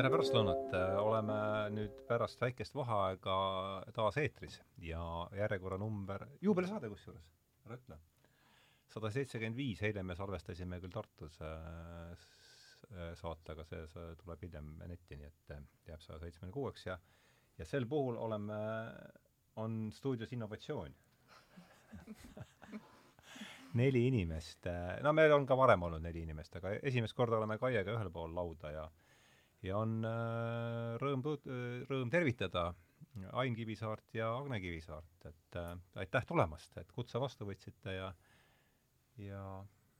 tere pärastlõunat, oleme nüüd pärast väikest vaheaega taas eetris ja järjekorranumber, juubelisaade kusjuures, ära ütle. sada seitsekümmend viis, eile me salvestasime küll Tartus äh, saate, aga see, see tuleb hiljem netti, nii et jääb saja seitsmekümne kuueks ja ja sel puhul oleme, on stuudios innovatsioon neli inimest, no meil on ka varem olnud neli inimest, aga esimest korda oleme Kaiega ühel pool lauda ja ja on äh, rõõm, rõõm tervitada Ain Kivisaart ja Agne Kivisaart, et äh, aitäh tulemast, et kutse vastu võtsite ja ja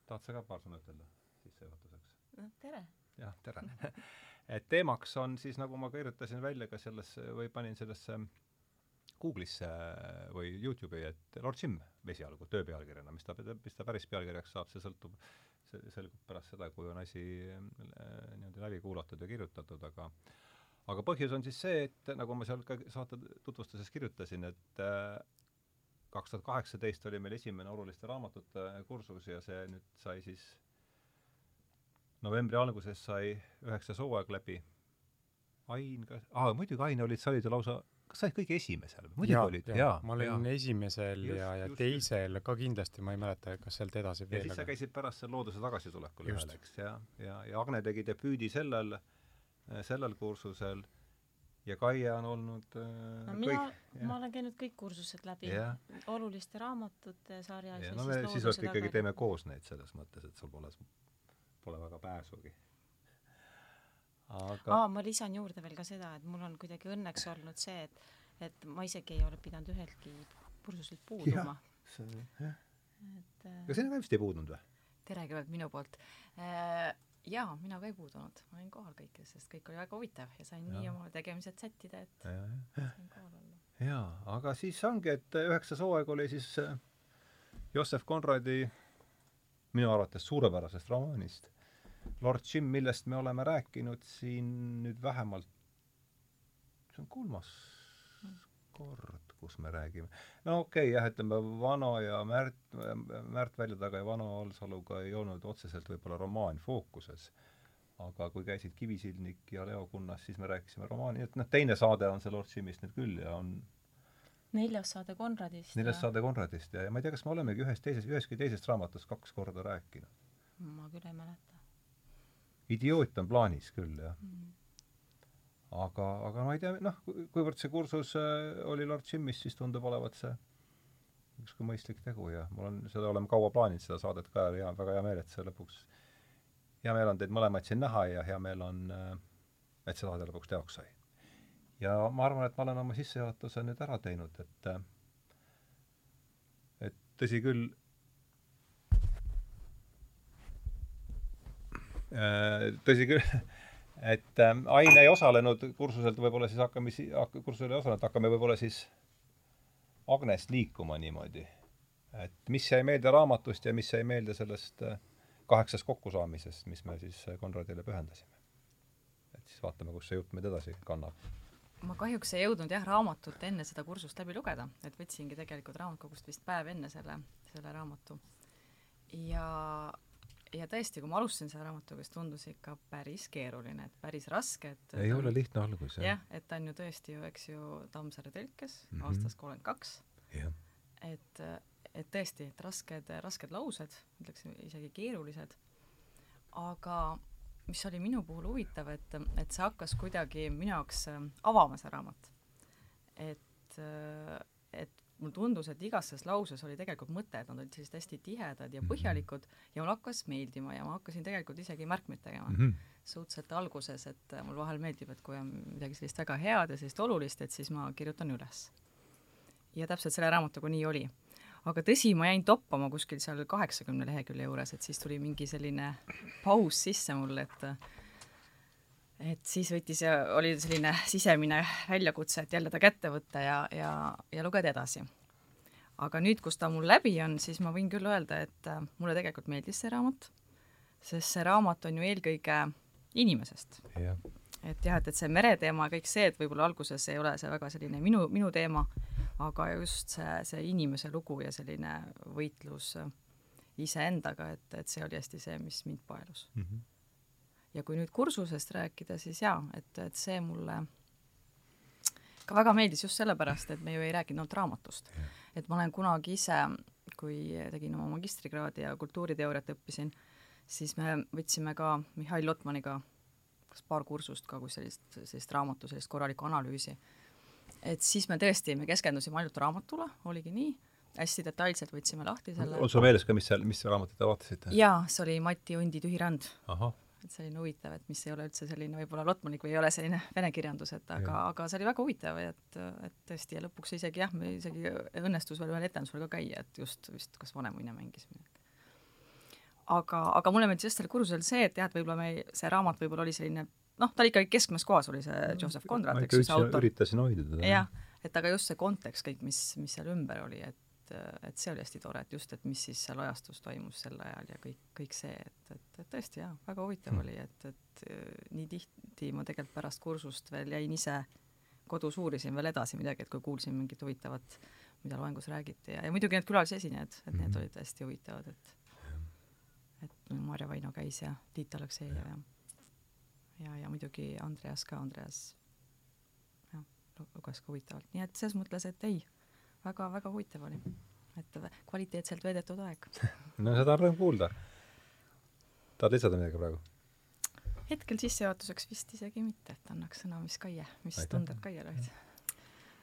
tahad sa ka paar sõna ütelda sissejuhatuseks? no tere! jah, tere et teemaks on siis, nagu ma kirjutasin välja ka sellesse või panin sellesse Google'isse või Youtube'i, et Lord Jim esialgu töö pealkirjana, mis ta, mis ta päris pealkirjaks saab, see sõltub, see selgub pärast seda, kui on asi äh, niimoodi läbi kuulatud ja kirjutatud, aga aga põhjus on siis see, et nagu ma seal ka saate tutvustuses kirjutasin, et äh, kaks tuhat kaheksateist oli meil esimene oluliste raamatute kursus ja see nüüd sai siis novembri alguses sai üheksas hooaeg läbi. Ain, kas, aa muidugi Ain olid, sa olid ju lausa kas sa olid kõige esimesel? muidugi ja, olid, jaa. ma olin ja. esimesel just, ja, ja just, teisel ka kindlasti, ma ei mäleta, kas sealt edasi veel. ja siis aga... sa käisid pärast seal Looduse tagasitulekul ühel, eks, ja, ja, ja Agne tegi debüüdi sellel, sellel kursusel ja Kaia on olnud äh, no mina, ma olen käinud kõik kursused läbi, oluliste raamatute sarjas ja, ja no me siis vot ikkagi teeme koos neid selles mõttes, et sul pole, pole väga pääsugi aga aa, ma lisan juurde veel ka seda, et mul on kuidagi õnneks olnud see, et et ma isegi ei ole pidanud üheltki kursuselt puuduma. et äh, aga sina ka vist ei puudunud või? tere kõigepealt minu poolt äh,. jaa, mina ka ei puudunud, ma olin kohal kõikides, sest kõik oli väga huvitav ja sain ja. nii oma tegemised sättida, et ja, ja. sain kohal olla. jaa, aga siis ongi, et üheksas hooaeg oli siis äh, Jossef Konradi minu arvates suurepärasest romaanist Lord Jim, millest me oleme rääkinud siin nüüd vähemalt, see on kolmas kord, kus me räägime. no okei okay,, jah, ütleme Vano ja Märt, Märt Väljataga ja Vano Alsaluga ei olnud otseselt võib-olla romaan fookuses, aga kui käisid Kivisildnik ja Leo Kunnas, siis me rääkisime romaani, et noh, teine saade on see Lord Jimist nüüd küll ja on neljas saade Konradist. neljas ja... saade Konradist ja, ja ma ei tea, kas me olemegi ühes teises, üheski teisest raamatust kaks korda rääkinud. ma küll ei mäleta idioot on plaanis küll, jah. Mm.. aga, aga ma ei tea, noh, kuivõrd see kursus äh, oli Lord Jimis, siis tundub olevat see ükskõik mõistlik tegu ja mul on, seda oleme kaua plaaninud, seda saadet ka ja väga hea meel, et see lõpuks, hea meel on teid mõlemaid siin näha ja hea meel on, äh, et see saade lõpuks teoks sai. ja ma arvan, et ma olen oma sissejuhatuse nüüd ära teinud, et äh, et tõsi küll, tõsi küll, et ähm, Ain ei osalenud kursuselt, võib-olla siis hakkame, kursusel ei osalenud, hakkame võib-olla siis Agnest liikuma niimoodi. et mis jäi meelde raamatust ja mis jäi meelde sellest äh, kaheksast kokkusaamisest, mis me siis äh, Konradile pühendasime. et siis vaatame, kus see jutt meid edasi kannab. ma kahjuks ei jõudnud jah, raamatut enne seda kursust läbi lugeda, et võtsingi tegelikult raamatukogust vist päev enne selle, selle raamatu. ja ja tõesti, kui ma alustasin selle raamatuga, siis tundus ikka päris keeruline, et päris raske, et ei ole lihtne algus, jah. jah, et ta on ju tõesti ju, eks ju, Tammsaare tõlkes mm -hmm. aastast kolmkümmend kaks. et, et tõesti, et rasked, rasked laused, ütleks isegi keerulised, aga mis oli minu puhul huvitav, et, et see hakkas kuidagi minu jaoks avama, see raamat. et, et mulle tundus, et igas selles lauses oli tegelikult mõte, et nad olid sellised hästi tihedad ja mhm. põhjalikud ja mulle hakkas meeldima ja ma hakkasin tegelikult isegi märkmeid tegema mm. -hmm. suhteliselt alguses, et mul vahel meeldib, et kui on midagi sellist väga head ja sellist olulist, et siis ma kirjutan üles. ja täpselt selle raamatuga nii oli. aga tõsi, ma jäin toppama kuskil seal kaheksakümne lehekülje juures, et siis tuli mingi selline paus sisse mulle, et et siis võttis ja oli selline sisemine väljakutse, et jälle ta kätte võtta ja, ja, ja lugeda edasi. aga nüüd, kus ta mul läbi on, siis ma võin küll öelda, et äh, mulle tegelikult meeldis see raamat, sest see raamat on ju eelkõige inimesest. et jah, et, et see mereteema ja kõik see, et võib-olla alguses ei ole see väga selline minu, minu teema, aga just see, see inimese lugu ja selline võitlus iseendaga, et, et see oli hästi see, mis mind paelus mm. -hmm ja kui nüüd kursusest rääkida, siis jaa, et, et see mulle ka väga meeldis just sellepärast, et me ju ei rääkinud ainult raamatust. et ma olen kunagi ise, kui tegin oma magistrikraadi ja kultuuriteooriat õppisin, siis me võtsime ka Mihhail Lotmaniga kas paar kursust ka, kus sellist, sellist raamatu, sellist korralikku analüüsi. et siis me tõesti, me keskendusime ainult raamatule, oligi nii, hästi detailselt võtsime lahti selle. on sul meeles ka, mis seal, mis raamatut te vaatasite? jaa, see oli Mati Undi Tühi ränd. Et selline huvitav, et mis ei ole üldse selline võib-olla lotmanik või ei ole selline vene kirjandus, et aga, aga see oli väga huvitav, et, et tõesti ja lõpuks isegi jah, meil isegi õnnestus veel ühel etendusel ka käia, et just vist kas Vanemuine mängis midagi aga, aga mulle meeldis just sellel kursusel see, et jah, et võib-olla me, see raamat võib-olla oli selline noh, ta oli ikkagi keskmes kohas, oli see Joseph Conrad, eks ju, see autor. üritasin hoida teda. jah, et aga just see kontekst kõik, mis, mis seal ümber oli, et et see oli hästi tore, et just, et mis siis seal ajastus toimus sel ajal ja kõik, kõik see, et, et, et tõesti jaa, väga huvitav mm. oli, et, et nii tihti ma tegelikult pärast kursust veel jäin ise kodus uurisin veel edasi midagi, et kui kuulsin mingit huvitavat, mida loengus räägiti ja, ja muidugi need külalisesinejad, et need mm -hmm. olid hästi huvitavad, et et Maarja Vaino käis ja Tiit Aleksejev ja ja, ja muidugi Andreas ka, Andreas jah, luges ka huvitavalt, nii et selles mõttes, et ei väga-väga huvitav oli. et kvaliteetselt veedetud aeg no seda on rõõm kuulda. tahad lisada midagi praegu? hetkel sissejuhatuseks vist isegi mitte, et annaks sõna, mis Kaie, mis Aitäh. tunded Kaiel olid?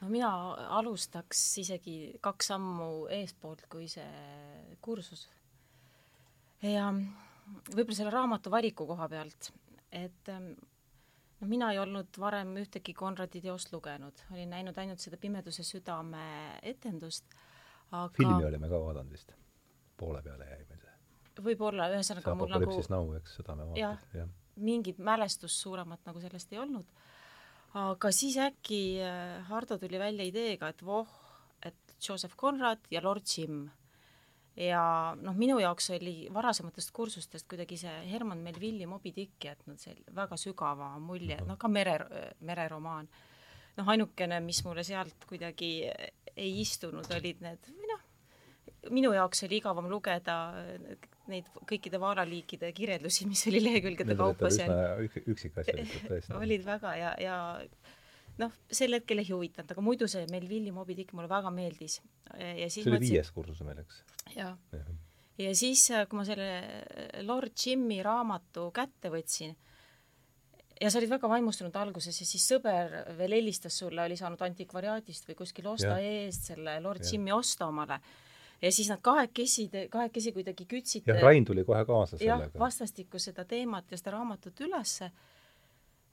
no mina alustaks isegi kaks sammu eespoolt kui see kursus ja võib-olla selle raamatu valiku koha pealt, et no mina ei olnud varem ühtegi Konradi teost lugenud, olin näinud ainult seda Pimeduse südame etendust, aga filmi olime ka vaadanud vist, poole peale jäi meil see. võib-olla, ühesõnaga mul nagu Now, eks, seda me vaatasime, jah. mingit mälestust suuremat nagu sellest ei olnud. aga siis äkki äh, Hardo tuli välja ideega, et voh, et Joseph Conrad ja Lord Jim ja noh, minu jaoks oli varasematest kursustest kuidagi see Herman Melvilli Moby Dick jätnud sel-, väga sügava mulje, noh ka mere, mereromaan. noh, ainukene, mis mulle sealt kuidagi ei istunud, olid need, või noh, minu jaoks oli igavam lugeda neid kõikide vaalaliikide kirjeldusi, mis oli lehekülgede kaupa seal. üksikasjalikud tõesti. olid väga ja, ja noh, sel hetkel ei huvitanud, aga muidu see Melvilli Moby Dick mulle väga meeldis. ja siis see oli viies kursus meil, eks? jah ja. ja siis, kui ma selle Lord Jimmy raamatu kätte võtsin, ja sa olid väga vaimustunud alguses ja siis sõber veel helistas sulle, oli saanud antikvariaadist või kuskil osta ja. eest selle Lord ja. Jimmy osta omale ja siis nad kahekesi, kahekesi kuidagi kütsid jah, Rain tuli kohe kaasa sellega. vastastikku seda teemat ja seda raamatut ülesse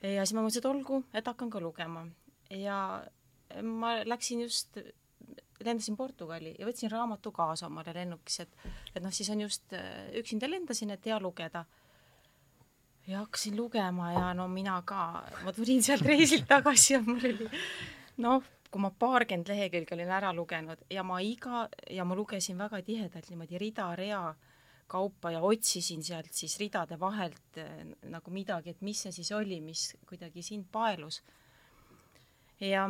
ja siis ma mõtlesin, et olgu, et hakkan ka lugema. ja ma läksin just, lendasin Portugali ja võtsin raamatu kaasa omale lennukis, et, et noh, siis on just, äh, üksinda lendasin, et hea lugeda. ja hakkasin lugema ja no mina ka, ma tulin sealt reisilt tagasi ja mul oli noh, kui ma paarkümmend lehekülge olin ära lugenud ja ma iga, ja ma lugesin väga tihedalt niimoodi rida-rea kaupa ja otsisin sealt siis ridade vahelt eh, nagu midagi, et mis see siis oli, mis kuidagi sind paelus. ja,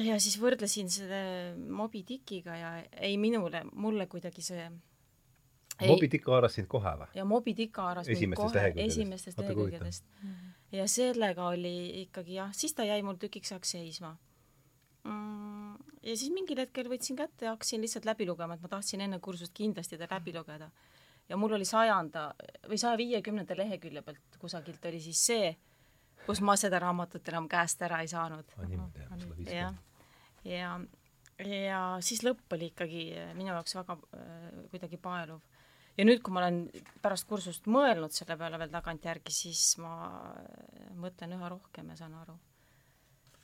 ja siis võrdlesin selle Moby Dickiga ja ei minule, mulle kuidagi see ei, Moby Dick haaras sind kohe või? ja Moby Dick haaras mind kohe esimestest lehekülgedest. ja sellega oli ikkagi jah, siis ta jäi mul tükiks ajaks seisma mm, ja siis mingil hetkel võtsin kätte ja hakkasin lihtsalt läbi lugema, et ma tahtsin enne kursust kindlasti ta läbi lugeda. ja mul oli sajanda või saja viiekümnenda lehekülje pealt kusagilt oli siis see, kus ma seda raamatut enam käest ära ei saanud. jah, ja, ja siis lõpp oli ikkagi minu jaoks väga äh, kuidagi paeluv. ja nüüd, kui ma olen pärast kursust mõelnud selle peale veel tagantjärgi, siis ma mõtlen üha rohkem ja saan aru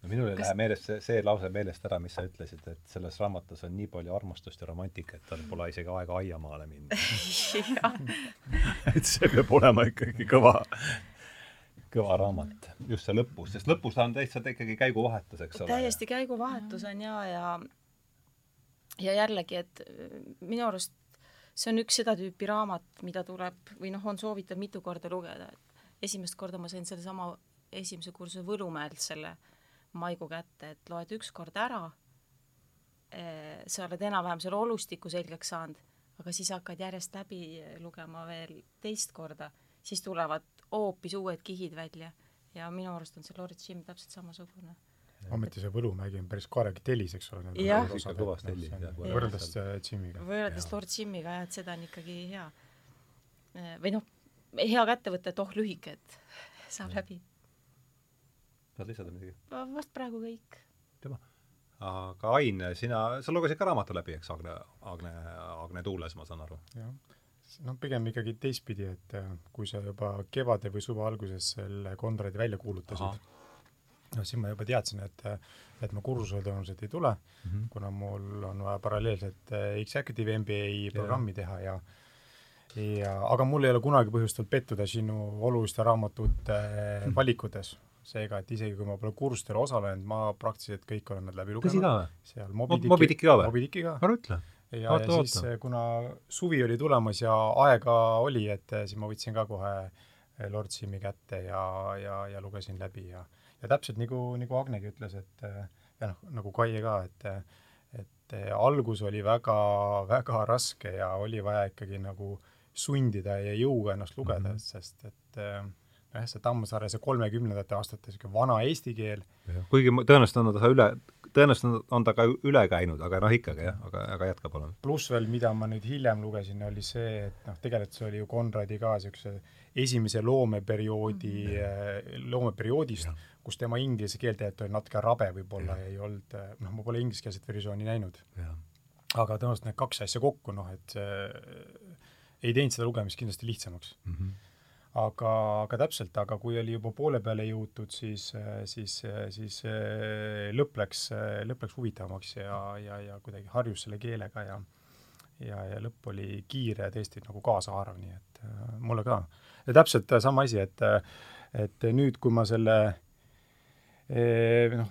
no minul ei Kas... lähe meelest see, see lause meelest ära, mis sa ütlesid, et selles raamatus on nii palju armastust ja romantikat, tal pole isegi aega aiamaale minna. Et see peab olema ikkagi kõva, kõva raamat, just see lõpus, sest lõpus ta on täitsa ikkagi käiguvahetus, eks ole. täiesti käiguvahetus on ja, ja ja jällegi, et minu arust see on üks seda tüüpi raamat, mida tuleb või noh, on soovitav mitu korda lugeda, et esimest korda ma sain sellesama esimese kursuse Võlumäelt selle äh, maigu kätte, et loed ükskord ära, eh, sa oled enam-vähem selle olustiku selgeks saanud, aga siis hakkad järjest läbi lugema veel teist korda, siis tulevad hoopis uued kihid välja ja minu arust on see Lord Jim täpselt samasugune. ometi see Võlumägi on päris korralik tellis, eks ole. jah. kõvas tellis, võrreldes äh, Jimiga. võrreldes Lord Jimiga jah, et seda on ikkagi hea. Või noh, hea kätte võtta, et oh, lühike, et saab ja. läbi. Tahad lisada midagi? vast praegu kõik. tema. aga Ain, sina, sa lugesid ka raamatu läbi, eks, Agne, Agne, Agne Tuules, ma saan aru? jah noh, pigem ikkagi teistpidi, et äh, kui sa juba kevade või suve alguses selle Konradi välja kuulutasid, no siis ma juba teadsin, et et ma kursusele tõenäoliselt ei tule mm, -hmm. kuna mul on vaja paralleelselt äh, Executive MBA programmi teha ja ja aga mul ei ole kunagi põhjust olnud pettuda sinu oluliste raamatute mm. Seega, et isegi kui ma pole kursustel osalenud, ma praktiliselt kõik olen nad läbi lugenud. seal Dicki ka või? Moby Dicki ka. ära ütle ja, ja siis oota. kuna suvi oli tulemas ja aega oli, et siis ma võtsin ka kohe eh, Lord Simi kätte ja, ja, ja lugesin läbi ja, ja täpselt nagu, nagu Agnegi ütles, et eh, ja noh, nagu Kaie ka, et et algus oli väga, väga raske ja oli vaja ikkagi nagu sundida ja jõuga ennast lugeda mm, -hmm. sest et eh, nojah, see Tammsaare, see kolmekümnendate aastate niisugune vana eesti keel. kuigi tõenäoliselt on ta üle, tõenäoliselt on ta ka üle käinud, aga noh, ikkagi jah, aga, aga jätka palun. pluss veel, mida ma nüüd hiljem lugesin, oli see, et noh, tegelikult see oli ju Konradi ka niisuguse esimese loomeperioodi mm., loomeperioodist, kus tema inglise keel tegelikult oli natuke rabe võib-olla ei olnud, noh, ma pole ingliskeelset versiooni näinud. aga tõenäoliselt need kaks asja kokku, noh, et see ei teinud seda lugemist kindlasti lihtsamaks mm. -hmm aga, aga täpselt, aga kui oli juba poole peale jõutud, siis, siis, siis lõpp läks, lõpp läks huvitavamaks ja, ja, ja kuidagi harjus selle keelega ja ja, ja lõpp oli kiire tõesti nagu kaasahaarav, nii et äh, mulle ka. ja täpselt sama asi, et et nüüd, kui ma selle noh,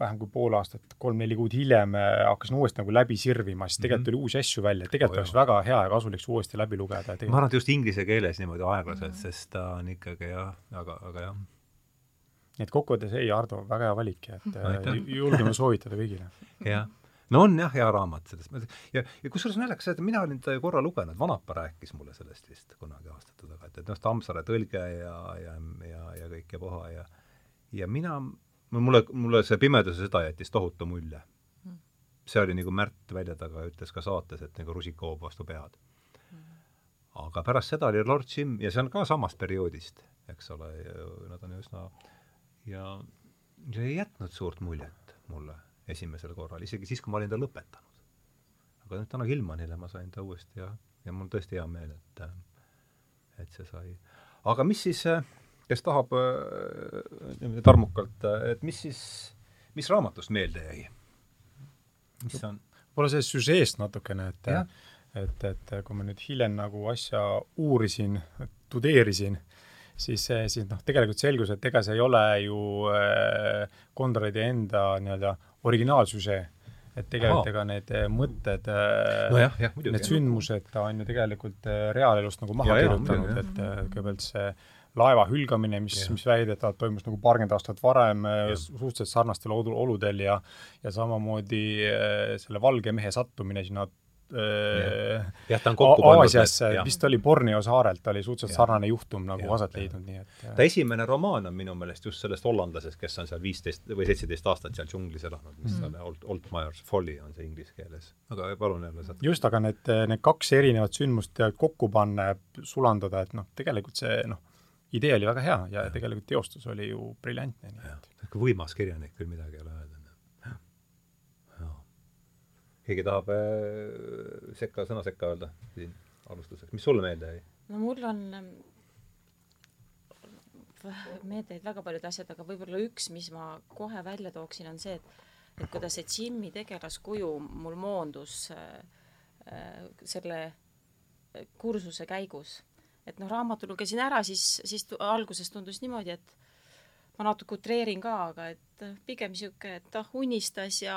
vähem kui pool aastat, kolm-neli kuud hiljem äh, hakkasin uuesti nagu läbi sirvima, siis tegelikult mm -hmm. tuli uusi asju välja, tegelikult oh, oleks väga hea ja kasulik see uuesti läbi lugeda. ma arvan, et just inglise keeles niimoodi aeglaselt -hmm. sest ta on ikkagi jah, aga, aga jah. nii et kokkuvõttes ei, Ardo, väga hea valik ja et äh, julgeme soovitada kõigile. jah no on jah, hea raamat selles mõttes ja, ja kusjuures naljakas, et mina olin teda korra lugenud, Vanapa rääkis mulle sellest vist kunagi aastate taga, et, et noh, Tammsaare tõlge ja, ja, ja, ja kõik ja puha ja ja mina mulle, mulle see Pimeduse sõda jättis tohutu mulje. Hmm. see oli nagu Märt välja taga ütles ka saates, et nagu rusikahoob vastu pead. Hmm. aga pärast seda oli Lord Jim ja see on ka samast perioodist, eks ole, nad on üsna ja see ei jätnud suurt muljet mulle esimesel korral, isegi siis, kui ma olin ta lõpetanud. aga nüüd täna Hillmanile ma sain ta uuesti ja, ja mul tõesti hea meel, et et see sai. aga mis siis äh, kes tahab niimoodi äh, tarmukalt, äh, et mis siis, mis raamatust meelde jäi? mis on? võib-olla sellest süžeest natukene, et et, et kui ma nüüd hiljem nagu asja uurisin, tudeerisin, siis, siis noh, tegelikult selgus, et ega see ei ole ju äh, Konradi enda nii-öelda originaalsüžee, et tegelikult ega need mõtted no, jah, jah, need sündmused ta on ju tegelikult reaalelust nagu maha ja, kirjutanud, et kõigepealt see laeva hülgamine, mis, mis väidetavalt toimus nagu paarkümmend aastat varem äh, suhteliselt sarnastel oludel ja ja samamoodi äh, selle valge mehe sattumine sinna äh, jah, ta on kokku pandud. Aasiasse, vist oli Borneo saarelt, oli suhteliselt ja. sarnane juhtum nagu ja, aset leidnud, nii et ta esimene romaan on minu meelest just sellest hollandlasest, kes on seal viisteist või seitseteist aastat seal džunglis elanud, mis mm. on Old, Oldmeyer's Folly on see inglise keeles. aga palun jälle saad just, aga need, need kaks erinevat sündmust kokku panna ja sulandada, et noh, tegelikult see noh, idee oli väga hea ja, ja tegelikult teostus oli ju briljantne. niisugune võimas kirjanik, küll midagi ei ole öelda. keegi tahab äh, sekka, sõna sekka öelda siin alustuseks, mis sulle meelde jäi? no mul on ähm, meelde jäid väga paljud asjad, aga võib-olla üks, mis ma kohe välja tooksin, on see, et et kuidas see Jimmy tegelaskuju mul moondus äh, äh, selle kursuse käigus et noh, raamatu lugesin ära, siis, siis alguses tundus niimoodi, et ma natuke utreerin ka, aga et äh, pigem niisugune, et ah, unistas ja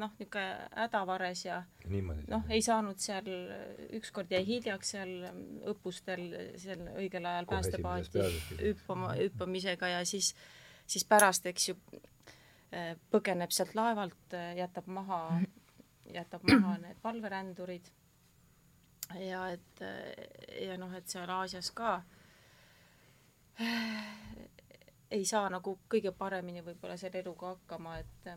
noh, niisugune hädavares ja noh, ei saanud seal, ükskord jäi hiljaks seal õppustel seal õigel ajal päästepaati hüppama, hüppamisega ja siis, siis pärast, eks ju, äh, põgeneb sealt laevalt, jätab maha, jätab maha need valverändurid ja et ja noh, et seal Aasias ka ei saa nagu kõige paremini võib-olla selle eluga hakkama, et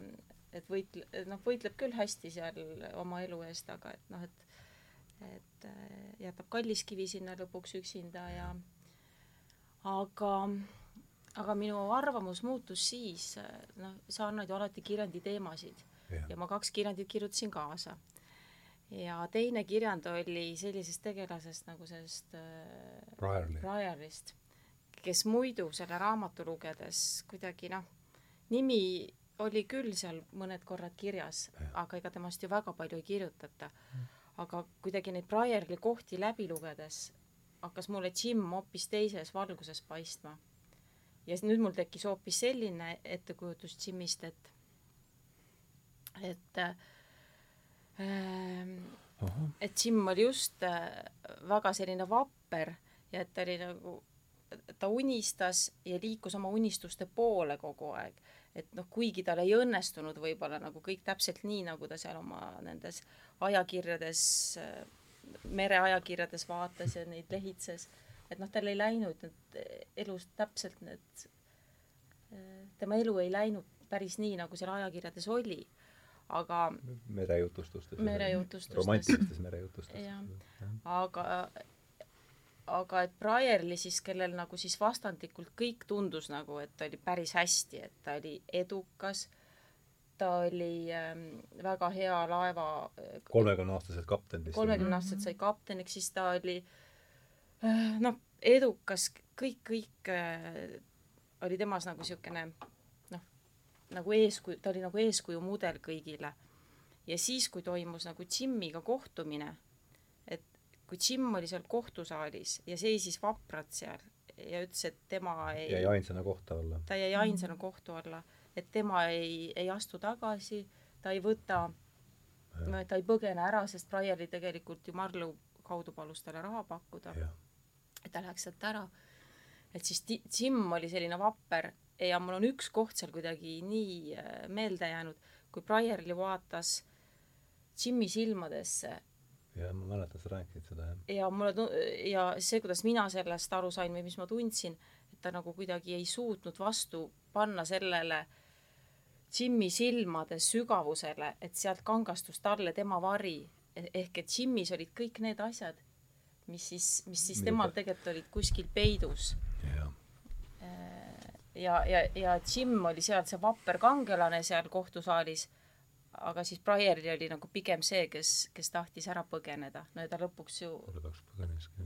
et võitle-, noh, võitleb küll hästi seal oma elu eest, aga et noh, et et jätab Kalliskivi sinna lõpuks üksinda ja aga aga minu arvamus muutus siis, noh, sa annad ju alati kirjandi teemasid ja. ja ma kaks kirjandit kirjutasin kaasa. Ja teine kirjand oli sellisest tegelasest nagu sellest äh, Briarist, kes muidu selle raamatu lugedes kuidagi noh, nimi oli küll seal mõned korrad kirjas, aga ega temast ju väga palju ei kirjutata. aga kuidagi neid Briarli kohti läbi lugedes hakkas mulle Jim hoopis teises valguses paistma. Ja nüüd mul tekkis hoopis selline ettekujutus Jimist, et et äh, et Jim oli just äh, väga selline vapper ja et ta oli nagu, ta unistas ja liikus oma unistuste poole kogu aeg. et noh, kuigi tal ei õnnestunud võib-olla nagu kõik täpselt nii, nagu ta seal oma nendes ajakirjades, mereajakirjades vaatas ja neid lehitses et noh, tal ei läinud need elus täpselt need, tema elu ei läinud päris nii, nagu seal ajakirjades oli, aga merejutustustes. merejutustustes. romantilistes merejutustustes. jah, aga, aga et Brierli siis, kellel nagu siis vastandlikult kõik tundus nagu, et oli päris hästi, et ta oli edukas, ta oli ähm, väga hea laeva kolmekümneaastaselt kapten vist. kolmekümneaastaselt sai kapteniks, siis ta oli äh, Äh, noh, edukas, kõik, kõik äh, oli temas nagu niisugune noh, nagu eeskuju, ta oli nagu eeskuju mudel kõigile. ja siis, kui toimus nagu Jimmiga kohtumine, et kui Jim oli seal kohtusaalis ja seisis vapralt seal ja ütles, et tema ei jäi ainsana kohtu alla. ta jäi ainsana kohtu alla, et tema ei, ei astu tagasi, ta ei võta, ta ei põgene ära, sest Briarli tegelikult ju Marlu kaudu palus talle raha pakkuda et ta läheks sealt ära. et siis Jim oli selline vapper ja mul on üks koht seal kuidagi nii äh, meelde jäänud, kui Briarli vaatas Jimmi silmadesse. jah, ma mäletan, sa rääkisid seda, jah. ja mulle, ja see, kuidas mina sellest aru sain või mis ma tundsin, et ta nagu kuidagi ei suutnud vastu panna sellele Jimmi silmade sügavusele, et sealt kangastus talle tema vari. E-, ehk et Jimmis olid kõik need asjad mis siis, mis siis temal tegelikult olid kuskil peidus. Ja, ja, ja Jim oli seal see vapper kangelane seal kohtusaalis, aga siis Briarli oli nagu pigem see, kes, kes tahtis ära põgeneda. no ja ta lõpuks ju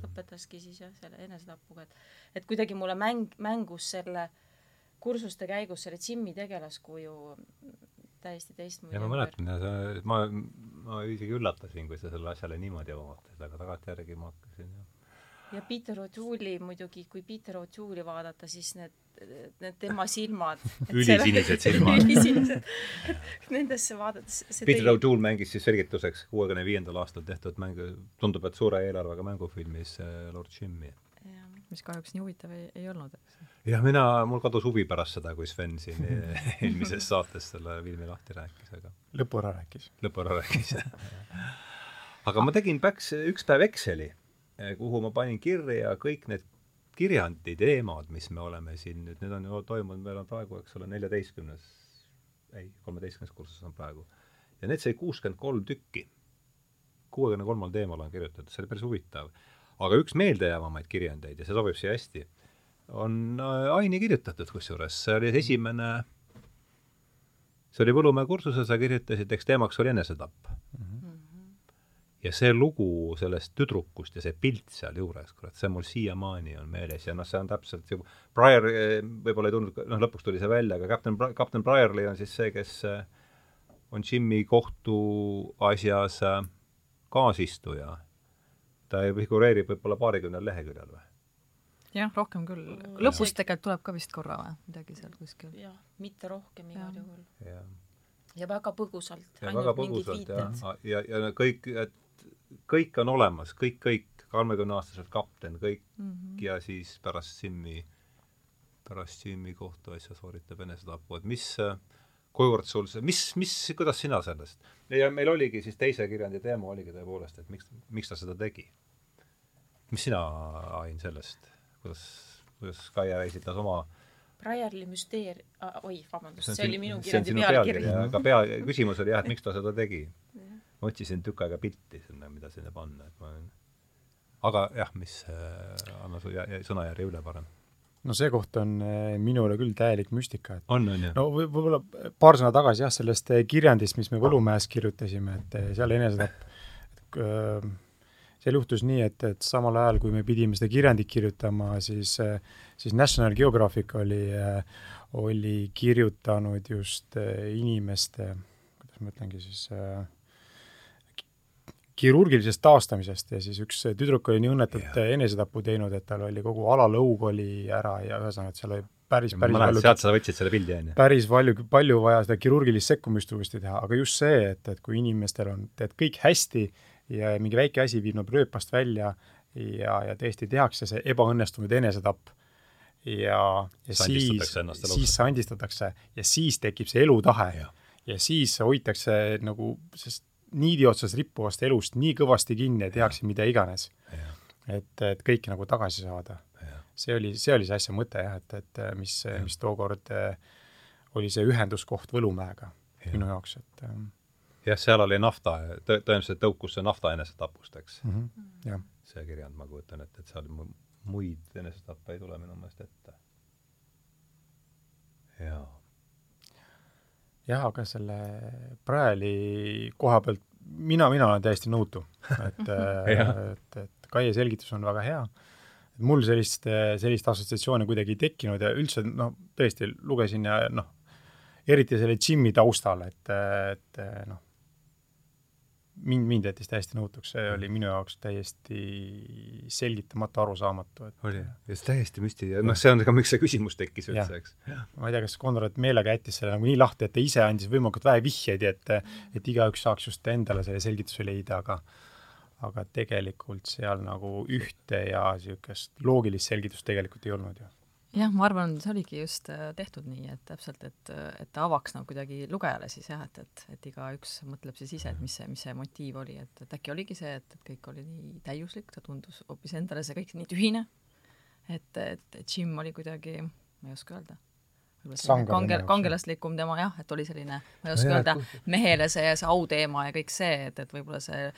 lõpetaski siis jah, selle enesetapuga, et et kuidagi mulle mäng, mängus selle kursuste käigus selle Jimmi tegelaskuju täiesti teistmoodi. ja ma mäletan ja sa, ma, ma isegi üllatasin, kui sa selle asjale niimoodi vaatasid, aga tagantjärgi ma hakkasin jah. ja Peter O'Toole'i muidugi, kui Peter O'Toole'i vaadata, siis need, need tema silmad ülisinised silmad ülisinised nendesse vaadates Peter tõi... O'Toole mängis siis selgituseks kuuekümne viiendal aastal tehtud mängu, tundub, et suure eelarvega mängufilmis äh, Lord Jimmy mis kahjuks nii huvitav ei, ei olnud, eks. jah, mina, mul kadus huvi pärast seda, kui Sven siin eelmises saates selle filmi lahti rääkis, aga lõpu ära rääkis. lõpu ära rääkis, jah. aga ma tegin päks, üks päev Exceli, kuhu ma panin kirja kõik need kirjandi teemad, mis me oleme siin nüüd, need on ju toimunud, meil on praegu, eks ole, neljateistkümnes, ei, kolmeteistkümnes kursus on praegu. ja need sai kuuskümmend kolm tükki. kuuekümne kolmal teemal on kirjutatud, see oli päris huvitav aga üks meeldejäävamaid kirjandeid ja see sobib siia hästi, on äh, Aini kirjutatud kusjuures, see oli esimene, see oli Võlumäe kursusel, sa kirjutasid, eks teemaks oli enesetapp mm. -hmm. Ja see lugu sellest tüdrukust ja see pilt sealjuures, kurat, see mul siiamaani on meeles ja noh, see on täpselt see, Briar äh, võib-olla ei tulnud, noh, lõpuks tuli see välja, aga kapten, kapten Briarli on siis see, kes äh, on Jimmy kohtuasjas kaasistuja ta figureerib võib-olla paarikümnel leheküljel või? jah, rohkem küll. lõpus tegelikult tuleb ka vist korra või, midagi seal kuskil. jah, mitte rohkem igal juhul. ja, ja väga põgusalt. ja väga põgusalt ja, ja, ja, ja kõik, et kõik on olemas, kõik, kõik, kolmekümneaastaselt kapten, kõik mm -hmm. ja siis pärast Simmi, pärast Simmi kohtuasja sooritab enesetapu, et mis kuivõrd sul see, mis, mis, kuidas sina sellest? ja meil oligi siis teise kirjandi teema oligi tõepoolest, et miks, miks ta seda tegi? mis sina, Ain, sellest, kuidas kuidas Kaia esitas oma Briarli müsteer- oi, vabandust, see oli minu kirjandi pealkiri. aga pea, küsimus oli jah, et miks ta seda tegi. Otsisin tükk aega pilti sinna, mida sinna panna, et ma aga jah, mis äh,, anna su jä, jä, sõnajärje üle parem. no see koht on äh, minule küll täielik müstika, et on, on ju? no võib- võib-olla paar sõna tagasi jah, sellest äh, kirjandist, mis me Võlumäes kirjutasime, et äh, seal enesetapp, et äh, seal juhtus nii, et, et samal ajal, kui me pidime seda kirjandit kirjutama, siis, siis National Geographic oli, oli kirjutanud just inimeste, kuidas ma ütlengi siis, kirurgilisest taastamisest ja siis üks tüdruk oli nii õnnetult yeah. enesetapu teinud, et tal oli kogu alalõug oli ära ja ühesõnaga, et seal oli päris, päris mäletan, sealt sa võtsid selle pildi, on ju? päris palju, palju vaja seda kirurgilist sekkumist uuesti teha, aga just see, et, et kui inimestel on, teed kõik hästi ja mingi väike asi viib nad rööpast välja ja, ja tõesti tehakse see ebaõnnestunud enesetapp ja, ja siis, siis sandistatakse ja siis tekib see elutahe ja, ja siis hoitakse nagu sest niidi otsas rippuvast elust nii kõvasti kinni ja tehakse mida iganes. et, et kõike nagu tagasi saada. see oli, see oli see asja mõte jah, et, et mis, mis tookord eh, oli see ühenduskoht Võlumäega ja. minu jaoks, et ähm, jah, seal oli nafta tõ, tõenäoliselt tõukus see nafta enesetapust, eks mm. -hmm. see kirjand, ma kujutan ette, et seal muid enesetappe ei tule minu meelest ette. jaa jah, aga selle Praeli koha pealt mina, mina olen täiesti nõutu, et et, et Kaie selgitus on väga hea. et mul sellist, sellist assotsiatsiooni kuidagi ei tekkinud ja üldse noh, tõesti lugesin ja noh, eriti selle Jimmy taustal, et, et noh, mind, mind jättis täiesti nõutuks, see oli minu jaoks täiesti selgitamatu, arusaamatu, et oli, ja see täiesti müstiline, noh, see on ka, miks see küsimus tekkis üldse, eks. ma ei tea, kas Konrad meelega jättis selle nagu nii lahti, et ta ise andis võimalikult vähe vihjeid, et et igaüks saaks just endale selle selgituse leida, aga aga tegelikult seal nagu ühte ja niisugust loogilist selgitust tegelikult ei olnud ju jah, ma arvan, see oligi just äh, tehtud nii, et täpselt, et, et ta avaks nagu kuidagi lugejale siis jah, et, et, et igaüks mõtleb siis ise, et mis see, mis see motiiv oli, et, et äkki oligi see, et, et kõik oli nii täiuslik, ta tundus hoopis endale see kõik nii tühine, et, et Jim oli kuidagi, ma ei oska öelda, kange, kangelaslikum tema jah, et oli selline, ma ei oska no, öelda, mehele see, see auteema ja kõik see, et, et võib-olla see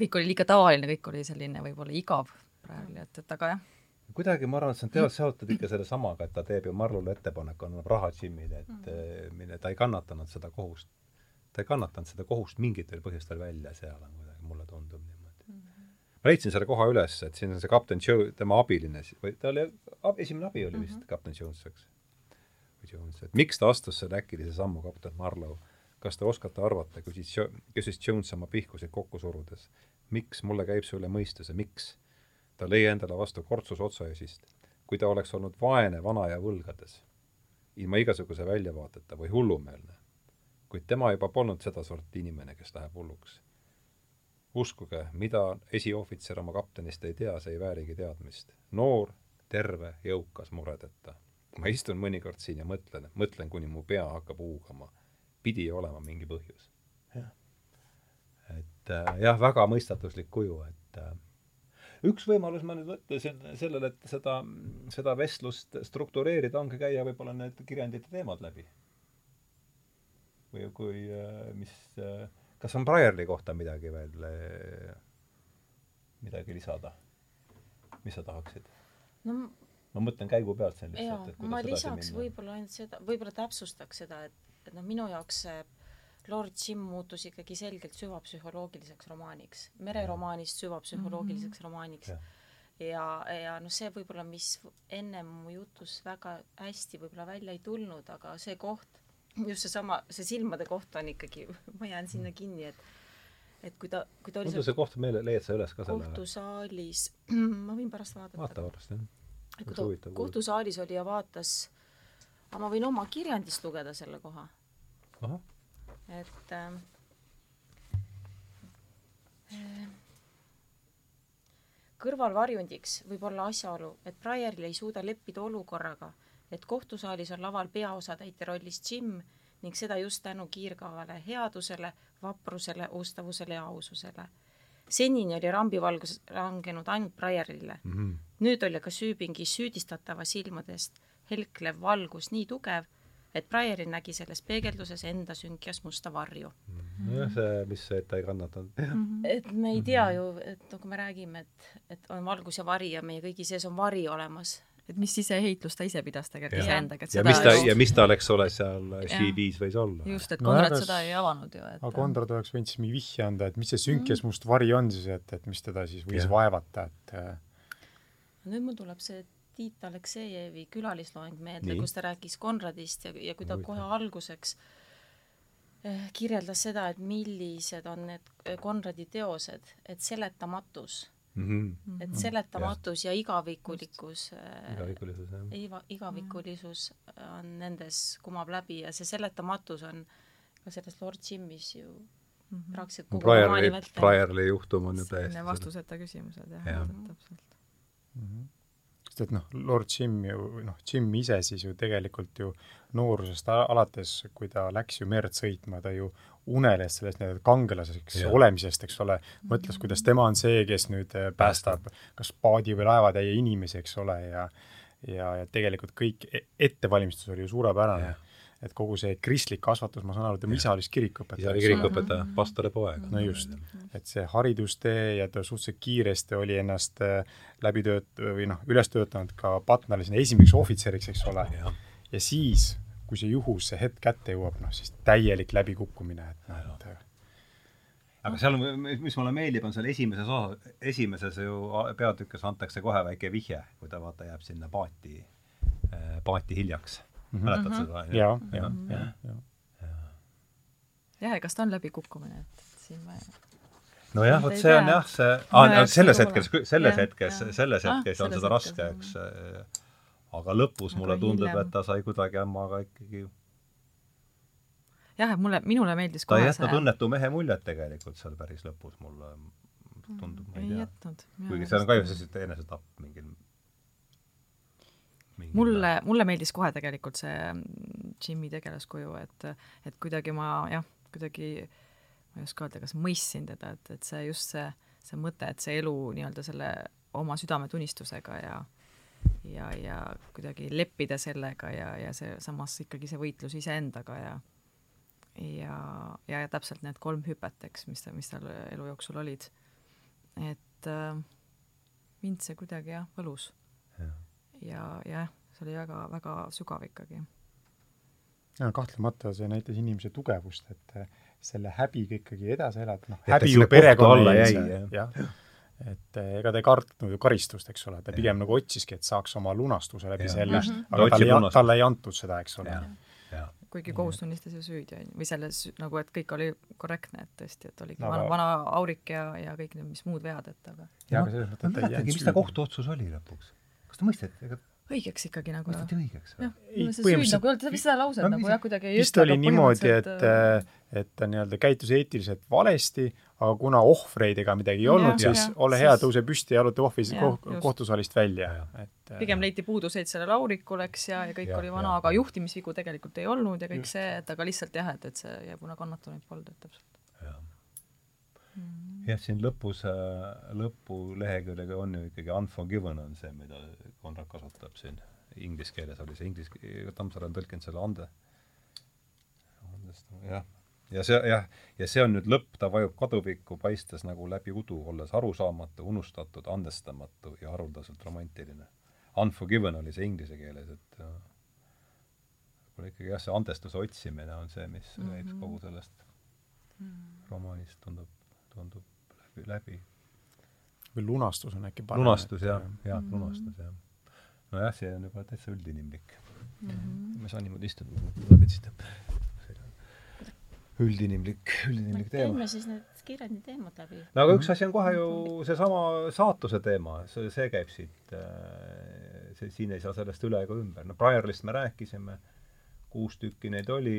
kõik oli liiga tavaline, kõik oli selline võib-olla igav praegu, et, et aga jah kuidagi ma arvan, et see on teos seotud ikka selle samaga, et ta teeb ju Marlule ettepaneku, annab raha Jimile, et mm. mille ta ei kannatanud seda kohust. ta ei kannatanud seda kohust mingitel põhjustel välja seal on kuidagi, mulle tundub niimoodi. -hmm. ma leidsin selle koha üles, et siin on see kapten Joe, tema abiline, või ta oli, esimene abi oli vist mm -hmm. kapten Jones, eks. või Jones, et miks ta astus selle äkilise sammu, kapten Marlow? kas te oskate arvata, küsis, küsis Jones oma pihkuseid kokku surudes. miks mulle käib see üle mõistuse, miks? Ta lõi endale vastu kortsus otsaesist. kui ta oleks olnud vaene, vana ja võlgades, ilma igasuguse väljavaateta või hullumeelne, kuid tema juba polnud sedasorti inimene, kes läheb hulluks. uskuge, mida esiohvitser oma kaptenist ei tea, see ei väärigi teadmist. noor, terve, jõukas, muredeta. ma istun mõnikord siin ja mõtlen, mõtlen, kuni mu pea hakkab huugama. pidi olema mingi põhjus. et äh, jah, väga mõistatuslik kuju, et äh, üks võimalus ma nüüd mõtlesin sellele, et seda, seda vestlust struktureerida, ongi käia võib-olla need kirjandite teemad läbi. või kui, äh, mis, äh, kas on Briarli kohta midagi veel, äh, midagi lisada? mis sa tahaksid? no ma mõtlen käigu pealt siin lihtsalt, ma lisaks võib-olla ainult seda, võib-olla täpsustaks seda, et, et noh, minu jaoks see Lord Jim muutus ikkagi selgelt süvapsühholoogiliseks romaaniks, mereromaanist süvapsühholoogiliseks mm -hmm. romaaniks. ja, ja, noh, see võib-olla, mis ennem mu jutus väga hästi võib-olla välja ei tulnud, aga see koht, just seesama, see silmade koht on ikkagi, ma jään sinna kinni, et et kui ta, kui ta oli seal see koht meile, leiad sa üles ka selle kohtusaalis, ma võin pärast vaadata. vaata pärast, jah. kui ta kohtusaalis oli ja vaatas, aga ma võin oma kirjandist lugeda selle koha. Et äh, kõrvalvarjundiks võib olla asjaolu, et Briaril ei suuda leppida olukorraga, et kohtusaalis on laval peaosatäitja rollis Jim ning seda just tänu kiirgavale headusele, vaprusele, ustavusele ja aususele. senini oli rambivalgus langenud ainult Briarile mm, -hmm. nüüd oli ka süüpingi süüdistatava silmadest helklev valgus nii tugev, et Brieri nägi selles peegelduses enda sünkjas musta varju. jah, see, mis see, et ta ei kannatanud. et me ei tea ju, et nagu me räägime, et, et on valgus ja vari ja meie kõigi sees on vari olemas et mis siseheitlust ta ise pidas tegelikult iseendaga, et ja mis ta, ja mis tal, eks ole, seal CV-s võis olla. just, et Konrad no, seda ei avanud ju, et aga Konrad oleks võinud siis mingi vihje anda, et mis see sünkes mm. must vari on siis, et, et mis teda siis võis ja. vaevata, et nüüd mul tuleb see Tiit Aleksejevi külalisloeng meelde, kus ta rääkis Konradist ja, ja kui ta kohe alguseks eh, kirjeldas seda, et millised on need Konradi teosed, et seletamatus mm. -hmm. et seletamatus ja, ja igavikulikkus igavikulisus, iga, igavikulisus on nendes, kumab läbi ja see seletamatus on ka selles Lord Jimis ju mm -hmm. praktiliselt kogu vältel. Briarli juhtum on ju täiesti vastuseta küsimused, jah ja., täpselt mm. -hmm sest et noh, Lord Jim ju, noh, Jim ise siis ju tegelikult ju noorusest alates, kui ta läks ju merd sõitma, ta ju uneles sellest nii-öelda kangelaseks ja. olemisest, eks ole, mõtles, kuidas tema on see, kes nüüd äh, päästab kas paadi või laevatäie inimesi, eks ole, ja ja, ja tegelikult kõik e-, ettevalmistus oli ju suurepärane. Et kogu see kristlik kasvatus, ma saan aru, tema isa oli siis kirikuõpetaja. isa oli kirikuõpetaja, pastori poeg. no just, et see haridustee ja ta suhteliselt kiiresti oli ennast äh, läbi tööt- või noh, üles töötanud ka Patnale sinna esimeseks ohvitseriks, eks ole. ja siis kui see juhus, see hetk kätte jõuab, noh siis täielik läbikukkumine, et noh, et aga seal, mis mulle meeldib, on seal esimeses osas, esimeses ju peatükis antakse kohe väike vihje, kui ta vaata jääb sinna paati, äh, paati hiljaks. Mäletad seda? jaa, jaa, jaa, jaa. jah, ja. Kas ta on läbikukkumine, et siin vaja nojah, vot see on jah, see ah,, selles hetkes, selles hetkes, selles hetkes on seda raske, eks aga lõpus aga mulle tundub, et ta sai kuidagi ämmaga ikkagi jah, et mulle, minule meeldis ta ei jätnud see... õnnetu mehe muljet tegelikult seal päris lõpus, mulle tundub, ma ei, ei tea. kuigi see on ka ju siis enesetapp mingil, mingil mulle, mulle meeldis kohe tegelikult see mm, Jimmy tegelaskuju, et, et kuidagi ma jah, kuidagi ma ei oska öelda, kas mõistsin teda, et, et see just see, see mõte, et see elu nii-öelda selle oma südametunnistusega ja ja, ja kuidagi leppida sellega ja, ja see samas ikkagi see võitlus iseendaga ja ja, ja, ja täpselt need kolm hüpet, eks, mis ta, mis tal elu jooksul olid. et äh, mind see kuidagi jah, võlus. Ja jah, see oli väga, väga sügav ikkagi. ja kahtlemata see näitas inimese tugevust, et äh, selle häbiga ikkagi edasi elada, noh, häbi ju perekonna jäi, jah ja et eh, ega ta ei kartnud ju karistust, eks ole, ta pigem ja. nagu otsiski, et saaks oma lunastuse läbi ja. selle, mhm. aga talle, talle ei antud seda, eks ole. kuigi kohus tunnistas ju süüdi, on ju, või selles nagu, et kõik oli korrektne, et tõesti, et oligi no, vana, vana aurik ja, ja kõik need, mis muud vead, et aga jaa, aga selles mõttes, et ta ei jäänud süüdi. mis ta kohtuotsus oli lõpuks? Kas ta mõisteti, ega õigeks ikkagi nagu mõisteti õigeks või? jah, see süüd nagu ei olnud, vist seda lauset no, nagu jah, kuidagi ei vist oli niimoodi, et äh, et ta nii-öelda käitus eetiliselt valesti, aga kuna ohvreid ega midagi ei olnud, siis ja, ole hea, tõuse püsti ja jaluta ohvis koh, kohtusaalist välja, et äh, pigem leiti puuduseid sellel aurikul, eks, ja, ja kõik ja, oli vana, aga juhtimisvigu tegelikult ei olnud ja kõik just. see, et aga lihtsalt jah, et, et see ja kuna kannatanuid polnud, et täpselt jah, siin lõpus, äh, lõpuleheküljega on ju ikkagi unforgiven on see, mida Konrad kasutab siin. Inglise keeles oli see, inglise, Tammsaare on tõlkinud selle ande, andestama, jah. ja see, jah, ja see on nüüd lõpp, ta vajub kaduvikku, paistes nagu läbi udu, olles arusaamatu, unustatud, andestamatu ja haruldaselt romantiline. Unforgiven oli see inglise keeles, et võib-olla ikkagi jah, see andestuse otsimine on see, mis mm -hmm. käib kogu sellest mm -hmm. romaanist, tundub tundub läbi, läbi. või lunastus on äkki parem. lunastus jah, jah mm -hmm., lunastus jah. nojah, see on juba täitsa üldinimlik mm. -hmm. ma ei saa niimoodi istuda, ma võtsin üldinimlik, üldinimlik teema. teeme siis need kirjandi teemad läbi. no aga üks asi on kohe ju seesama saatuse teema, see, see käib siit, äh, see, siin ei saa sellest üle ega ümber. no Briarlist me rääkisime, kuus tükki neid oli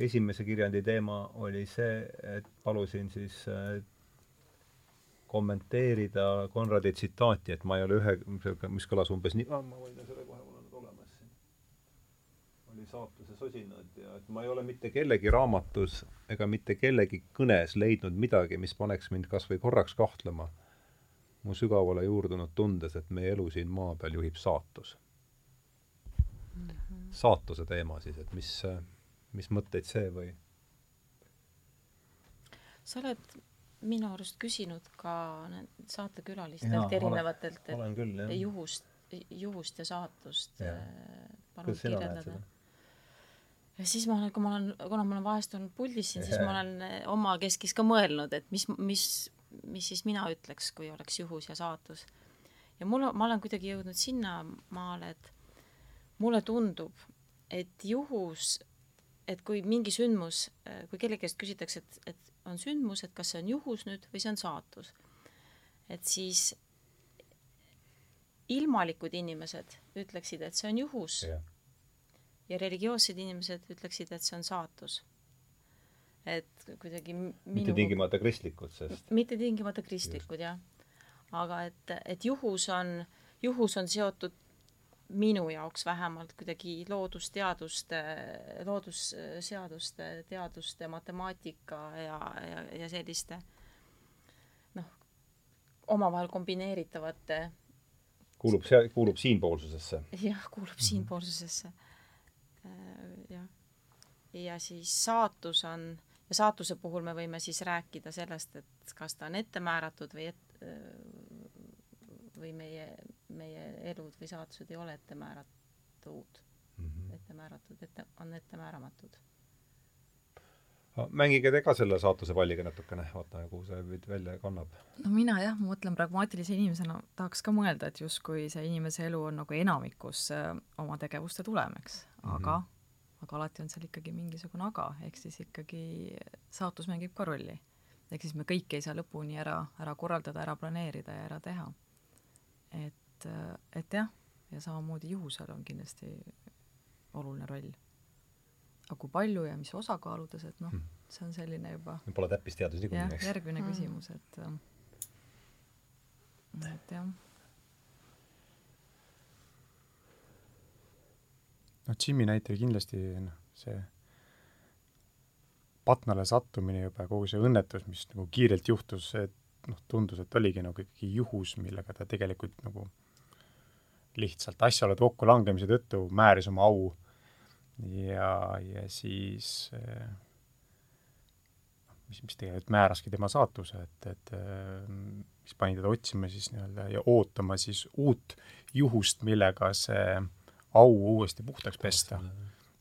esimese kirjandi teema oli see, et palusin siis äh, kommenteerida Konradi tsitaati, et ma ei ole ühe, mis kõlas umbes nii, ma võin selle kohe, mul on nüüd olemas siin. oli saatuse sosinad ja et ma ei ole mitte kellegi raamatus ega mitte kellegi kõnes leidnud midagi, mis paneks mind kas või korraks kahtlema mu sügavale juurdunud tundes, et meie elu siin maa peal juhib saatus mm. -hmm. saatuse teema siis, et mis, mis mõtteid see või? sa oled minu arust küsinud ka saatekülalistelt erinevatelt, et küll, juhust, juhust ja saatust ja. Äh, palun kirjeldada. ja siis ma olen, kui ma olen, kuna ma olen vahest olnud puldis siin, siis ma olen äh, omakeskis ka mõelnud, et mis, mis, mis siis mina ütleks, kui oleks juhus ja saatus. ja mul, ma olen kuidagi jõudnud sinnamaale, et mulle tundub, et juhus, et kui mingi sündmus, äh, kui kellegi käest küsitakse, et, et on sündmus, et kas see on juhus nüüd või see on saatus. et siis ilmalikud inimesed ütleksid, et see on juhus yeah. ja religioossed inimesed ütleksid, et see on saatus. et kuidagi minu... mitte tingimata kristlikud, sest mitte tingimata kristlikud, jah. aga et, et juhus on, juhus on seotud minu jaoks vähemalt kuidagi loodusteaduste, loodusseaduste, teaduste, matemaatika ja, ja, ja selliste noh, omavahel kombineeritavate kuulub see, kuulub siinpoolsusesse? jah, kuulub mhm. siinpoolsusesse. Äh, jah. ja siis saatus on, ja saatuse puhul me võime siis rääkida sellest, et kas ta on ette määratud või et, või meie, meie elud või saatused ei ole ette määratud mm, -hmm. ette määratud, ette, on ette määramatud. mängige te ka selle saatuse palliga natukene, vaatame, kuhu see välja kannab. no mina jah, ma mõtlen pragmaatilise inimesena, tahaks ka mõelda, et justkui see inimese elu on nagu enamikus äh, oma tegevuste tulem, eks, aga mm, -hmm. aga alati on seal ikkagi mingisugune aga, ehk siis ikkagi saatus mängib ka rolli. ehk siis me kõike ei saa lõpuni ära, ära korraldada, ära planeerida ja ära teha et, et jah, ja samamoodi juhusel on kindlasti oluline roll. aga kui palju ja mis osakaaludes, et noh hmm., see on selline juba Pole täppisteadus niikuinii, eks? järgmine hmm. küsimus, et et jah. noh, Jimmy näitel kindlasti noh, see Patnale sattumine juba, kogu see õnnetus, mis nagu kiirelt juhtus, et noh, tundus, et oligi nagu ikkagi juhus, millega ta tegelikult nagu lihtsalt asjaolude kokkulangemise tõttu määris oma au. Ja, ja siis eh, mis, mis tegelikult määraski tema saatuse, et, et mis pani teda otsima siis nii-öelda ja ootama siis uut juhust, millega see au uuesti puhtaks pesta.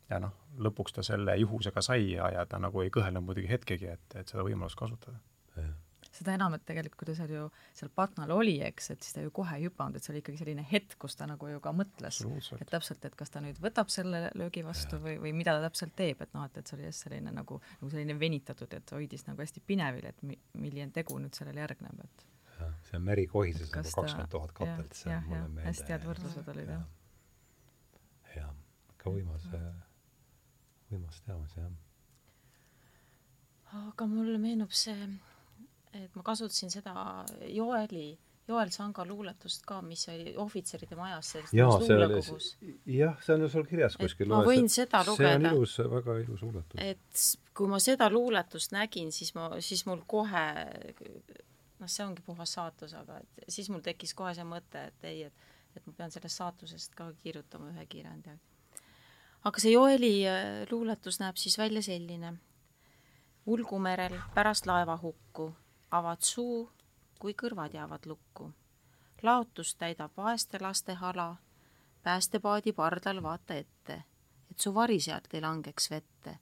ja noh, lõpuks ta selle juhusega sai ja, ja ta nagu ei kõhelnud muidugi hetkegi, et, et seda võimalust kasutada seda enam, et tegelikult kui ta seal ju, seal Patnal oli, eks, et siis ta ju kohe ei hüpanud, et see oli ikkagi selline hetk, kus ta nagu ju ka mõtles, et täpselt, et kas ta nüüd võtab selle löögi vastu ja. või, või mida ta täpselt teeb, et noh, et, et see oli just selline nagu, nagu selline venitatud, et hoidis nagu hästi pinevil, et mi-, milline tegu nüüd sellele järgneb, et jah, see on meri kohises nagu kakskümmend tuhat katelt, see on mulle meelde. hästi head võrdlused olid, jah. jah, ikka võimas, võimas teamas, jah. aga mulle meenub see et ma kasutasin seda Joeli, Joel Sanga luuletust ka, mis oli ohvitseride majas selles jaa, see oli, jah, see on ju sul kirjas kuskil. ma võin seda lugeda. see on ilus, väga ilus luuletus. et kui ma seda luuletust nägin, siis ma, siis mul kohe noh, see ongi puhas saatus, aga et siis mul tekkis kohe see mõte, et ei, et et ma pean sellest saatusest ka kirjutama ühe kirjandi. aga see Joeli äh, luuletus näeb siis välja selline. ulgumerel pärast laevahukku avad suu, kui kõrvad jäävad lukku. laotust täidab vaeste laste hala, päästepaadi pardal vaata ette, et su vari sealt ei langeks vette.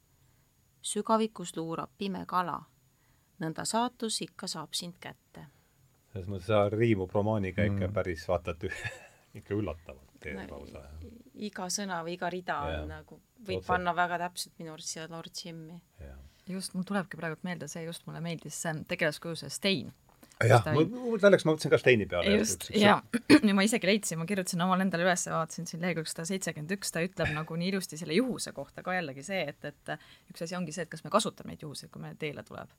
sügavikus luurab pime kala, nõnda saatus ikka saab sind kätte. selles mõttes sa riimub romaaniga ikka mm. päris vaata, et ikka üllatavalt teed no, lausa. iga sõna või iga rida ja, on nagu, võib otse. panna väga täpselt minu arust siia Lord Jimmy just, mul tulebki praegu meelde, see just mulle meeldis, see tegelaskuju, see Stein. jah, selleks ma mõtlesin ka Steini peale. just, ja ma isegi leidsin, ma kirjutasin omal endale üles ja vaatasin siin lehekülg sada seitsekümmend üks, ta ütleb nagu nii ilusti selle juhuse kohta ka jällegi see, et, et üks asi ongi see, et kas me kasutame neid juhuseid, kui meile teele tuleb.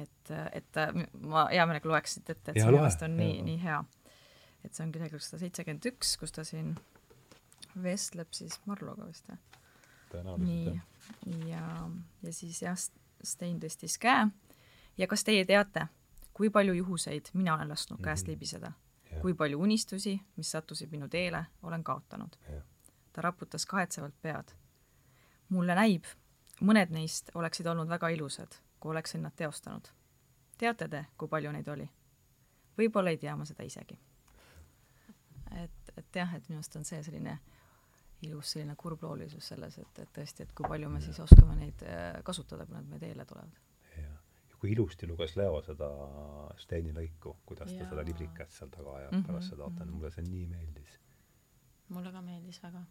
et, et ma hea meelega loeks siit ette, et see minu meelest on nii, nii hea. et see ongi lehekülg sada seitsekümmend üks, kus ta siin vestleb siis Marloga vist või? Nii, ja, ja siis jah, Stein tõstis käe ja kas teie teate, kui palju juhuseid mina olen lasknud mm -hmm. käest libiseda, kui palju unistusi, mis sattusid minu teele, olen kaotanud. ta raputas kahetsevalt pead. mulle näib, mõned neist oleksid olnud väga ilusad, kui oleksin nad teostanud. teate te, kui palju neid oli? võib-olla ei tea ma seda isegi. et, et jah, et minu arust on see selline ilus selline kurbloolisus selles, et, et tõesti, et kui palju me siis oskame neid äh, kasutada, kui nad meie teele tulevad kui ilusti luges Leo seda Steini lõiku, kuidas ta seda liblikat seal taga ajab mm -hmm, pärast seda ootan mm, -hmm. mulle see nii meeldis. mulle ka meeldis väga.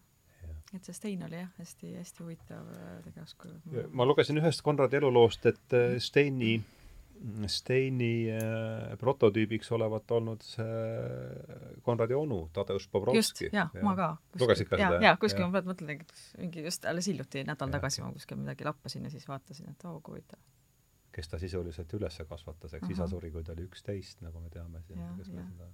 et see Stein oli jah, hästi, hästi huvitav äh, tegelaskuju. ma lugesin ühest Konradi eluloost, et äh, Steini Steini äh, prototüübiks olevat olnud see Konradi onu, Tadeusz Bobrovski. just, jaa ja., ma ka. lugesid ka seda? jaa, kuskil ma praegu mõtlen, et mingi just alles hiljuti, nädal ja. tagasi ma kuskil midagi lappasin ja siis vaatasin, et oo oh, kui huvitav kes ta sisuliselt üles kasvatas, eks uh -huh. isa suri, kui ta oli üksteist, nagu me teame siin, kes meil seda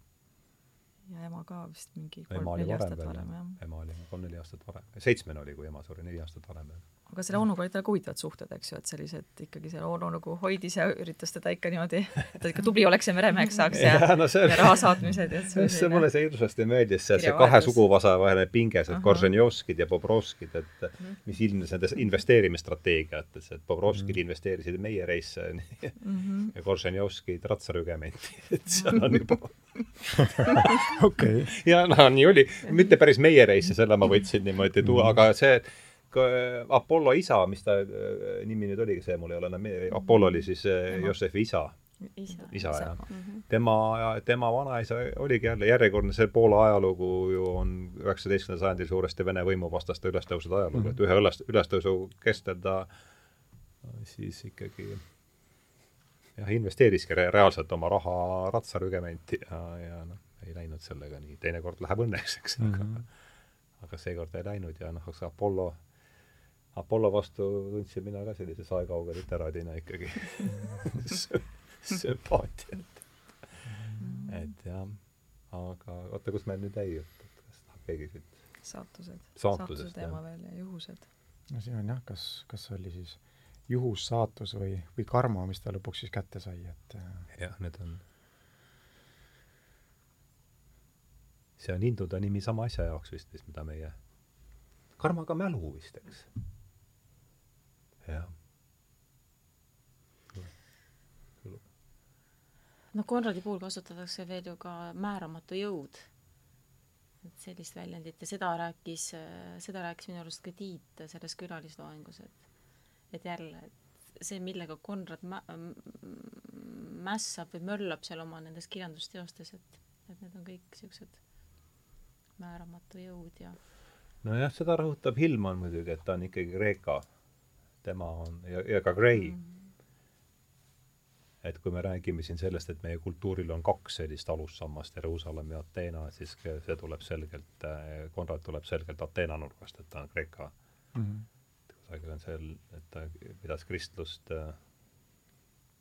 ja ema ka vist mingi kolm-neli aastat varem, jah. ema oli kolm-neli aastat varem, seitsmene oli, kui ema suri, neli aastat varem veel aga selle onuga olid väga huvitavad suhted, eks ju, et sellised ikkagi see onu nagu hoidis ja üritas teda ikka niimoodi, et ta ikka tubli oleks ja meremeheks saaks ja, ja, no see, ja raha saatmised ja et see see mulle see hirmsasti meeldis, see, see kahe suguvasa vaheline pinge, see Korženjovskid ja Bobrovskid, et -hmm. mis ilmnes nendes investeerimisstrateegiates, et Bobrovskid mm -hmm. investeerisid meie reisse mm -hmm. ja Korženjovskid ratsarügementi, et seal on juba okei. ja noh, nii oli, mitte päris meie reisse, selle ma võtsin niimoodi tuua mm, -hmm. aga see Apollo isa, mis ta äh, nimi nüüd oligi, see mul ei ole enam Apollo oli siis äh, Josefi isa. isa, isa, jah mm. -hmm. tema, tema vanaisa oligi jälle järjekordne, see Poola ajalugu ju on üheksateistkümnendal sajandil suuresti Vene võimuvastaste ülestõusude ajalugu mm, -hmm. et ühe üles, ülestõusu kestel ta siis ikkagi jah, investeeriski re reaalselt oma raha ratsarügementi ja, ja noh, ei läinud sellega nii, teinekord läheb õnneks, eks mm, -hmm. aga aga seekord ei läinud ja noh, eks Apollo Apollo vastu tundsin mina ka sellise saekauge literaadina ikkagi sümpaatiat. et jah, aga oota, kus meil nüüd jäi jutt, et kas tahab keegi siit saatused, saatuse teema veel ja juhused. no siin on jah, kas, kas oli siis juhus, saatus või, või karma, mis ta lõpuks siis kätte sai, et äh, jah, need on see on hindude nimi sama asja jaoks vist, vist, mida meie karmaga mälu vist, eks jah. no Konradi puhul kasutatakse veel ju ka määramatu jõud. et sellist väljendit ja seda rääkis, seda rääkis minu arust ka Tiit selles külalisloengus, et et jälle, et see, millega Konrad mä-, mässab või möllab seal oma nendes kirjandusteostes, et, et need on kõik niisugused määramatu jõud ja nojah, seda rõhutab Hillman muidugi, et ta on ikkagi Kreeka tema on, ja, ja ka Gray mm. -hmm. et kui me räägime siin sellest, et meie kultuuril on kaks sellist alussammast, Jeruusalemm ja Ateena, siis see tuleb selgelt, Konrad tuleb selgelt Ateena nurgast, et ta on Kreeka mm. -hmm. kusagil on seal, et ta pidas kristlust äh,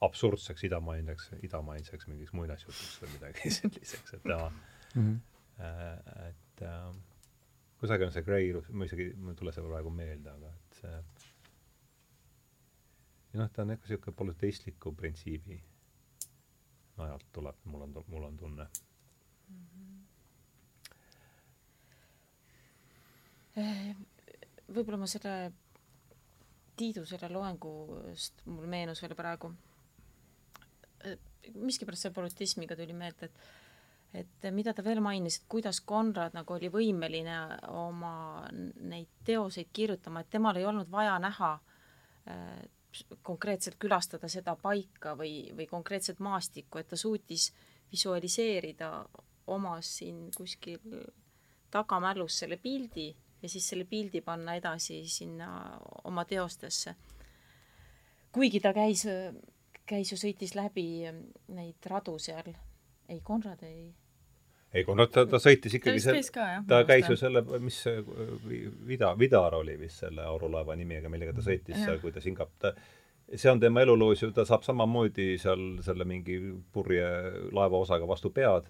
absurdseks idamainseks, idamainseks mingiks muinasjutuks või midagi selliseks, et tema mm, -hmm. äh, et äh, kusagil on see Gray ilus, ma isegi, mul ei tule see praegu meelde, aga et see ja noh, ta on ikka niisugune polüteistliku printsiibi najalt tuleb, mul on, mul on tunne mm. -hmm. võib-olla ma selle Tiidu selle loengust, mul meenus veel praegu, miskipärast selle politismiga tuli meelde, et et mida ta veel mainis, et kuidas Konrad nagu oli võimeline oma neid teoseid kirjutama, et temal ei olnud vaja näha äh, konkreetselt külastada seda paika või, või konkreetset maastikku, et ta suutis visualiseerida omas siin kuskil tagamälus selle pildi ja siis selle pildi panna edasi sinna oma teostesse. kuigi ta käis, käis ju, sõitis läbi neid radu seal, ei, Konrad ei ei, kui noh, ta, ta sõitis ikkagi ta, sel, ta käis ju selle, mis Vida, Vidar oli vist selle aurulaeva nimi, aga millega ta sõitis ja. seal, kui ta Singap-, ta see on tema eluloos ju, ta saab samamoodi seal selle mingi purje laevaosaga vastu pead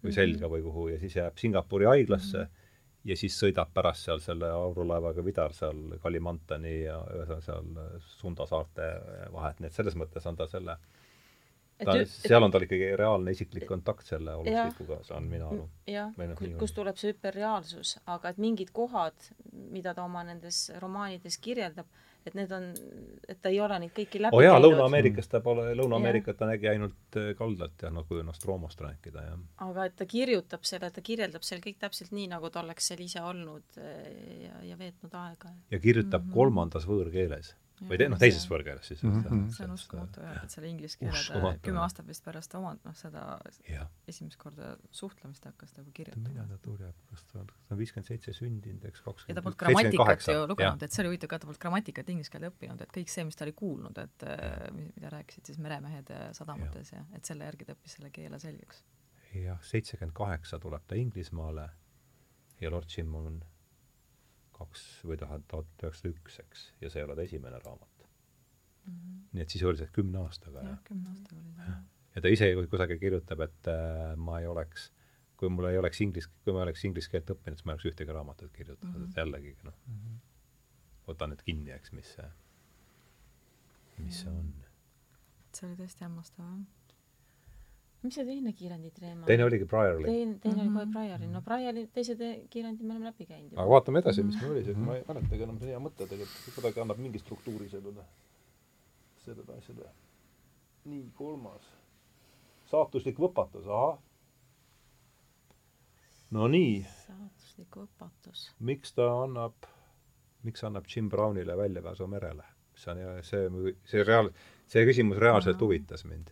või mhm. selga või kuhu ja siis jääb Singapuri haiglasse mm -hmm. ja siis sõidab pärast seal selle aurulaevaga Vidar seal Kalimantani ja ühesõnaga seal Sunda saarte vahet, nii et selles mõttes on ta selle ta, seal on tal ikkagi reaalne isiklik kontakt selle olustikuga, saan mina aru. jah, noh, kust tuleb see hüperreaalsus, aga et mingid kohad, mida ta oma nendes romaanides kirjeldab, et need on, et ta ei ole neid kõiki läbi oh jaa, Lõuna-Ameerikas ta pole, Lõuna-Ameerikat ta nägi ainult äh, kaldalt ja nagu Nostromost rääkida, jah. aga et ta kirjutab selle, ta kirjeldab seal kõik täpselt nii, nagu ta oleks seal ise olnud äh, ja, ja veetnud aega. ja kirjutab mm -hmm. kolmandas võõrkeeles või te-, noh, teises võõrkeeles siis mm. -hmm. see on uskumatu jah, et selle inglise keele ta kümme aastat vist pärast oma, noh, seda ja. esimest korda suhtlemist hakkas nagu kirjutama. millal ta tuleb, kas ta on, ta on viiskümmend seitse sündinud, eks kakskümmend ja ta polnud grammatikat ju lugenud, et see oli huvitav ka, ta polnud grammatikat inglise keelde õppinud, et kõik see, mis ta oli kuulnud, et äh, mida rääkisid siis meremehed sadamates ja, ja et selle järgi ta õppis selle keele selgeks. jah, seitsekümmend kaheksa tuleb ta Inglismaale ja Lord Jim on kaks või tuhat, tuhat üheksasada üks, eks, ja see ei ole ta esimene raamat mm. -hmm. nii et sisuliselt kümne aastaga. jah, kümne aastaga oli ta. ja ta ise kusagil kirjutab, et äh, ma ei oleks, kui mul ei oleks inglis, kui ma oleks inglise keelt õppinud, siis ma ei oleks ühtegi raamatut kirjutanud mm, -hmm. et jällegi noh mm -hmm., võtan need kinni, eks, mis see, mis see on. see oli tõesti hämmastav, jah mis see teine kiirendi teema teine oligi Briarly. teine, teine mm -hmm. oli kohe Briarly, no Briarly teise te kiirendi me oleme läbi käinud juba. aga vaatame edasi, mis meil oli, sest ma ei mäletagi enam, see on hea mõte tegelikult, kuidagi annab mingi struktuuri sellele, sellele asjale. nii, kolmas. saatuslik võpatus, ahah. no nii. saatuslik võpatus. miks ta annab, miks annab Jim Brownile väljapääsu merele? see on, see, see reaal-, see küsimus reaalselt huvitas mind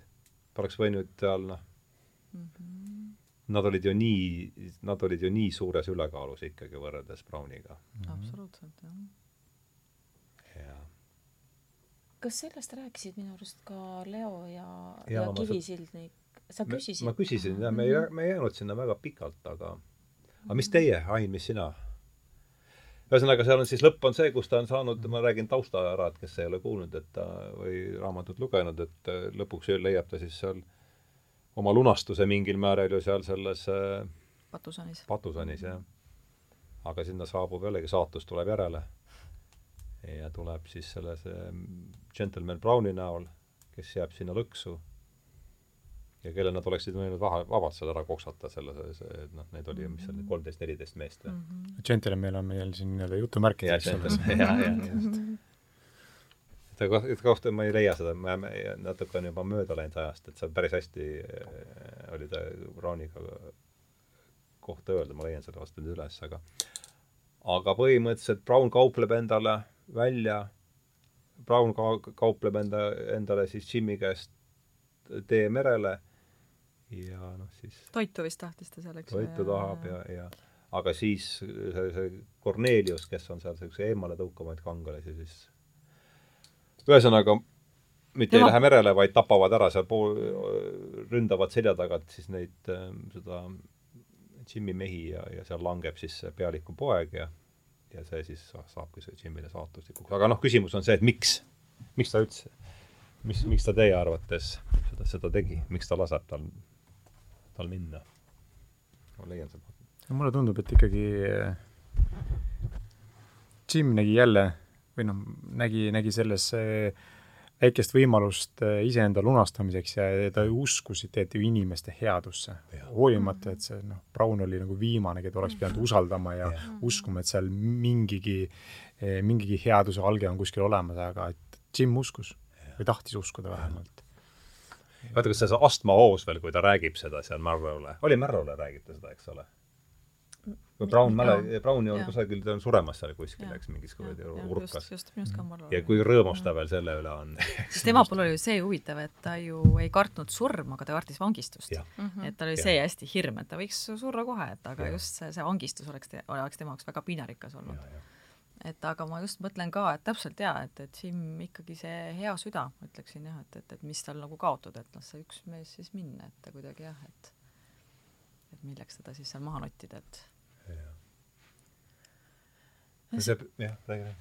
oleks võinud seal noh mm -hmm., nad olid ju nii, nad olid ju nii suures ülekaalus ikkagi võrreldes Browniga mm. -hmm. absoluutselt, jah. jah. kas sellest rääkisid minu arust ka Leo ja, ja, ja Kivisildnik? sa küsisid? ma küsisin jah, me ei, me ei jäänud sinna väga pikalt, aga aga mis teie, Ain, mis sina? Ühesõnaga, seal on siis, lõpp on see, kus ta on saanud, ma räägin tausta ära, et kes ei ole kuulnud, et ta või raamatut lugenud, et äh, lõpuks leiab ta siis seal oma lunastuse mingil määral ju seal selles äh, Patusanis. Patusanis, jah. aga sinna saabub jällegi, saatus tuleb järele. ja tuleb siis selle, see Gentleman Browni näol, kes jääb sinna lõksu ja kelle nad oleksid võinud vahe, vabalt seal ära koksata, selle, see, et noh, neid oli, mis seal oli, kolmteist, neliteist meest või mm -hmm.? Gentleman on meil siin nii-öelda jutumärkides. jah, jah, just. et et kohta ma ei leia seda, me jääme, natuke on juba mööda läinud ajast, et seal päris hästi äh, oli ta Browniga kohta öelda, ma leian selle vastu nüüd üles, aga aga põhimõtteliselt Brown kaupleb endale välja, Brown ka-, kaupleb enda, endale siis Jimmy käest tee merele ja noh, siis toitu vist tahtis ta seal, eks toitu tahab ja, ja aga siis see, see Kornelius, kes on seal niisuguse eemale tõukavaid kangelasi, siis ühesõnaga mitte Tema... ei lähe merele, vaid tapavad ära seal pool, ründavad selja tagant siis neid, ähm, seda Jimmy mehi ja, ja seal langeb siis see pealiku poeg ja ja see siis saabki see Jimmyle saatuslikuks. aga noh, küsimus on see, et miks, miks ta üldse, mis, miks ta teie arvates seda, seda tegi, miks ta laseb tal tal minna. ma leian seda. mulle tundub, et ikkagi Jim nägi jälle või noh, nägi, nägi selles väikest võimalust eh, iseenda lunastamiseks ja ta uskus tegelikult ju inimeste headusse. hoolimata, et see noh, Brown oli nagu viimane, keda oleks pidanud usaldama ja, ja. uskuma, et seal mingigi, eh, mingigi headuse alge on kuskil olemas, aga et Jim uskus või tahtis uskuda vähemalt vaata, kas see astmahoos veel, kui ta räägib seda seal Marrow'le, oli Marrow'le räägib ta seda, eks ole? või Brown mäle-, Brown ju kusagil, ta on suremas seal kuskil, eks, mingis kuradi urkas. just, just, minu arust ka Marrow. ja kui rõõmus ta veel selle üle on. sest tema puhul oli ju see huvitav, et ta ju ei kartnud surma, aga ta kartis vangistust. et tal oli see hästi hirm, et ta võiks surra kohe, et aga ja. just see, see vangistus oleks te,, oleks tema jaoks väga pinerikas olnud et aga ma just mõtlen ka, et täpselt jaa, et, et Jim ikkagi see hea süda, ma ütleksin jah, et, et, et mis tal nagu kaotada, et las see üks mees siis minna, et ta kuidagi jah, et et milleks teda siis seal maha nottida, et jah. räägi, räägi.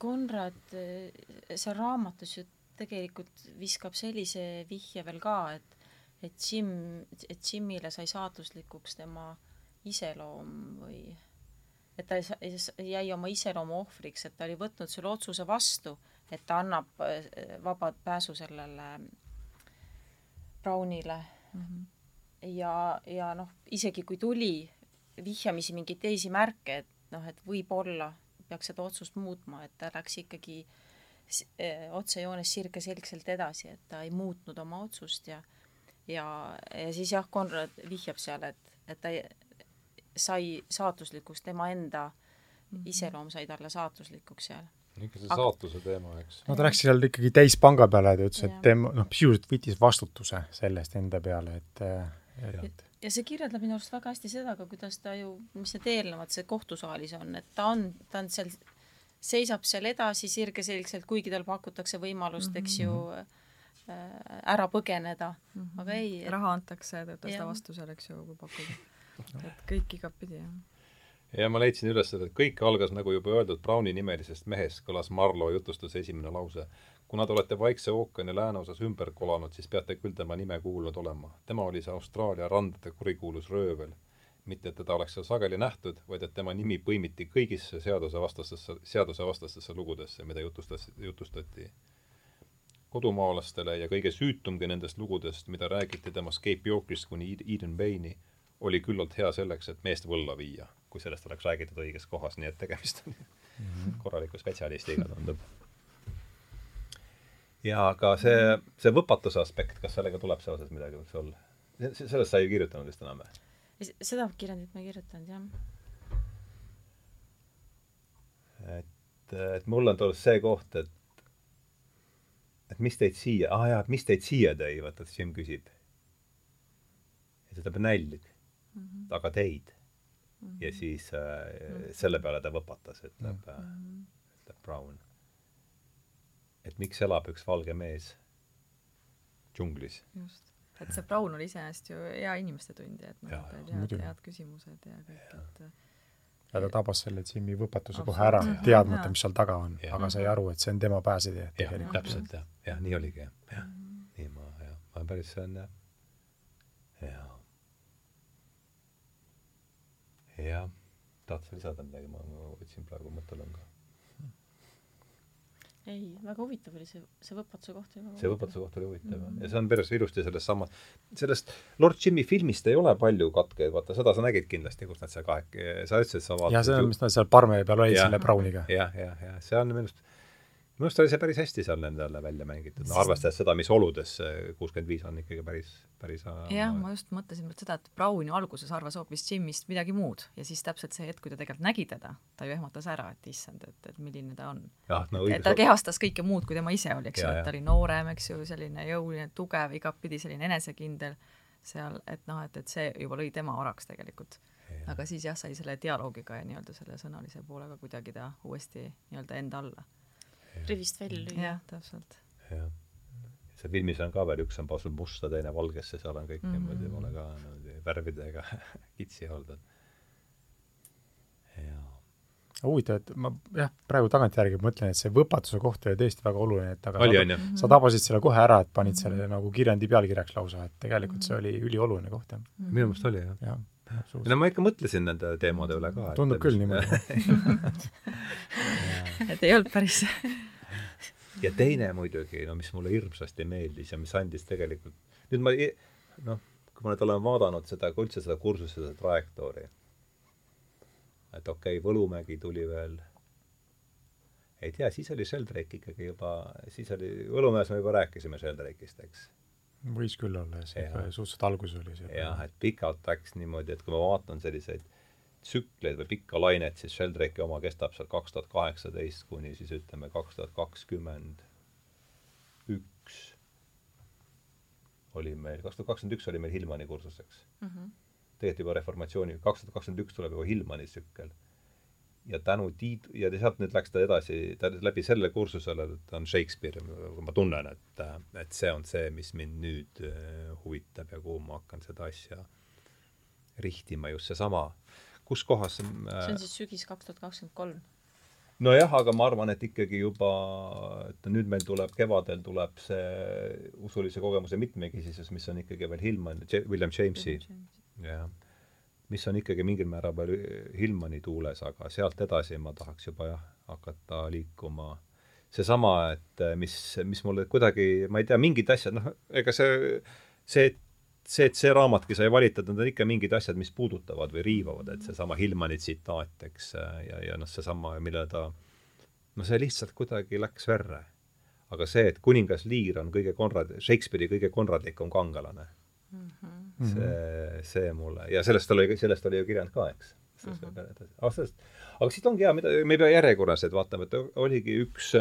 Konrad seal raamatus ju tegelikult viskab sellise vihje veel ka, et et Jim, et Jimile sai saatuslikuks tema iseloom või et ta jäi oma iseloomu ohvriks, et ta oli võtnud selle otsuse vastu, et ta annab äh, vaba pääsu sellele Brownile mm. -hmm. ja, ja noh, isegi kui tuli vihjamisi mingeid teisi märke, et noh, et võib-olla peaks seda otsust muutma, et ta läks ikkagi eh, otsejoones sirgeselgselt edasi, et ta ei muutnud oma otsust ja ja, ja siis jah, Konrad vihjab seal, et, et ta sai saatuslikuks, tema enda mm -hmm. iseloom sai talle saatuslikuks seal ikka see saatuse teema, eks. no ta läks seal ikkagi täispanga peale, ta ütles, et tema, noh, sisuliselt võttis vastutuse sellest enda peale, et, et ja see kirjeldab minu arust väga hästi seda ka, kuidas ta ju, mis need eelnevad, see kohtusaalis on, et ta on, ta on seal, seisab seal edasi sirgeselgselt, kuigi tal pakutakse võimalust mm, -hmm. eks ju äh,, ära põgeneda mm, -hmm. aga ei et.... raha antakse, ta võtab seda vastu seal, eks ju, kui pakkuda. Et kõik igatpidi, jah ja ma leidsin üles, et kõik algas, nagu juba öeldud, Browni nimelisest mehest, kõlas Marlo jutustuse esimene lause. kuna te olete Vaikse ookeani lääneosas ümber kolanud, siis peate küll tema nime kuulnud olema. tema oli see Austraalia randade kurikuulus röövel. mitte, et teda oleks seal sageli nähtud, vaid et tema nimi põimiti kõigisse seadusevastastesse, seadusevastastesse lugudesse, mida jutustas, jutustati kodumaalastele ja kõige süütumgi nendest lugudest, mida räägiti temast Cape Yorkist kuni Eden Bayni, oli küllalt hea selleks, et meest võlla viia kui sellest oleks räägitud õiges kohas, nii et tegemist on mm -hmm. korraliku spetsialistiga, tundub. ja ka see, see võpatuse aspekt, kas sellega tuleb seoses midagi, võiks olla? sellest sa ei kirjutanud vist enam või? seda kirjandit ma ei kirjutanud, jah. et, et mul on tulnud see koht, et et mis teid siia, aa ah, jaa, et mis teid siia tõi, vaata, et Jim küsib. ja ta peab nälg mm, -hmm. aga teid -hmm. ja siis äh, mm -hmm. selle peale ta võpatas, ütleb mm, -hmm. ütleb Brown. et miks elab üks valge mees džunglis. just. et see Brown oli iseenesest ju hea inimeste tundja, et noh, et head, head küsimused ja kõik, et ja ta tabas selle Jimmy võpatuse kohe ära, teadmata, mis seal taga on, aga sai aru, et see on tema pääsetee tegelikult. täpselt jah, jah, nii oligi jah, jah. nii ma, jah, ma päris, see on jah, jah jah, tahad sa lisada midagi, ma, võtsin praegu mõttelõnga. ei, väga huvitav oli see, see võpatuse koht oli see võpatuse koht oli huvitav mm, -hmm. ja see on päris ilusti selles samas, sellest Lord Jimmy filmist ei ole palju katkeid, vaata seda sa nägid kindlasti, kus nad seal kahekesi, sa ütlesid, sa vaatasid jah, see on, mis nad seal parme peal olid selle Browniga ja,. jah, jah, jah, see on minu arust minu arust oli see päris hästi seal nendele välja mängitud, no arvestades seda, mis oludes see kuuskümmend viis on ikkagi päris, päris jah, ma just mõtlesin seda, et Brown ju alguses arvas hoopis Jimist midagi muud ja siis täpselt see hetk, kui ta tegelikult nägi teda, ta ju ehmatas ära, et issand, et, et milline ta on. No, et ta kehastas kõike muud, kui tema ise oli, eks ju, et ta oli noorem, eks ju, selline jõuline, tugev, igatpidi selline enesekindel seal, et noh, et, et see juba lõi tema oraks tegelikult. aga siis jah, sai selle dialoogiga ja nii-öelda selle sõnalise poolega kuidagi ta uuesti nii-öelda enda alla rivist välja lüüa. jah, täpselt. jah. see filmis on ka veel, üks on pasub musta, teine valgesse, seal on kõik mm -hmm. niimoodi, pole ka niimoodi värvidega kitsi oldud. jaa huvitav, et ma jah, praegu tagantjärgi mõtlen, et see võpatuse koht oli tõesti väga oluline, et aga oli, sa, sa tabasid selle kohe ära, et panid selle mm -hmm. nagu kirjandi pealkirjaks lausa, et tegelikult see oli ülioluline koht, jah. minu meelest oli, jah ja no ma ikka mõtlesin nende teemade üle ka. tundub küll niimoodi et ei olnud päris ja teine muidugi, no mis mulle hirmsasti meeldis ja mis andis tegelikult, nüüd ma noh, kui ma nüüd olen vaadanud seda, ka üldse seda kursuse, seda trajektoori, et okei okay,, Võlumägi tuli veel, ei tea, siis oli Sheldrake ikkagi juba, siis oli, Võlumäes me juba rääkisime Sheldrake'ist, eks võis küll olla, see ikka suhteliselt alguses oli see. jah, et pikalt läks niimoodi, et kui ma vaatan selliseid tsükleid või pikka lainet, siis Sheldrake'i oma kestab seal kaks tuhat kaheksateist kuni siis ütleme kaks tuhat kakskümmend üks oli meil, kaks tuhat kakskümmend üks oli meil Hillmani kursus, eks mm. -hmm. tegelikult juba reformatsiooni, kaks tuhat kakskümmend üks tuleb juba Hillmani tsükkel ja tänu Tiit- ja sealt nüüd läks ta edasi, ta läbi selle kursusele, ta on Shakespeare, ma tunnen, et, et see on see, mis mind nüüd äh, huvitab ja kuhu ma hakkan seda asja rihtima, just seesama, kus kohas äh, see on siis sügis kaks tuhat kakskümmend kolm? nojah, aga ma arvan, et ikkagi juba, et nüüd meil tuleb, kevadel tuleb see usulise kogemuse mitmekesisus, mis on ikkagi veel Hillman, William Jamesi, jah mis on ikkagi mingil määral veel Hillmani tuules, aga sealt edasi ma tahaks juba jah, hakata liikuma seesama, et mis, mis mulle kuidagi, ma ei tea, mingid asjad, noh, ega see see, see, et see raamatki sai valitud, need on ikka mingid asjad, mis puudutavad või riivavad, et seesama Hillmani tsitaat, eks, ja, ja noh, seesama, mille ta no see lihtsalt kuidagi läks verre. aga see, et kuningas Lear on kõige Konrad, Shakespeare'i kõige konradlikum kangelane mm, -hmm. See, see mulle, ja sellest oli, sellest oli ju kirjand ka, eks. sellest mm -hmm. edasi. aga sellest, aga siit ongi hea, mida, me ei pea järjekorras, et vaatame, et oligi üks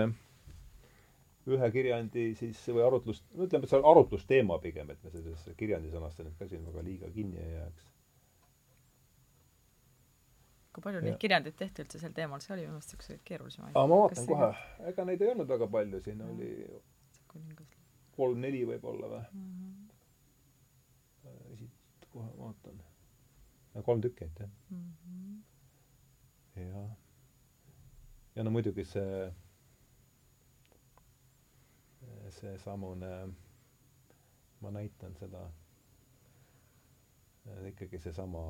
ühe kirjandi siis või arutlus, no ütleme, et see on arutlusteema pigem, et me selles kirjandi sõnast nüüd ka siin väga liiga kinni ei jääks kui palju ja. neid kirjandeid tehti üldse sel teemal, see oli minu meelest üks keerulisemaid. aa, ma vaatan kohe, ega neid ei olnud väga palju, siin ja. oli kolm-neli võib-olla või mm? -hmm. Kohe vaatan. kolm tükki ainult, jah mm. -hmm. ja, ja no muidugi see, seesamune, ma näitan seda, ikkagi seesama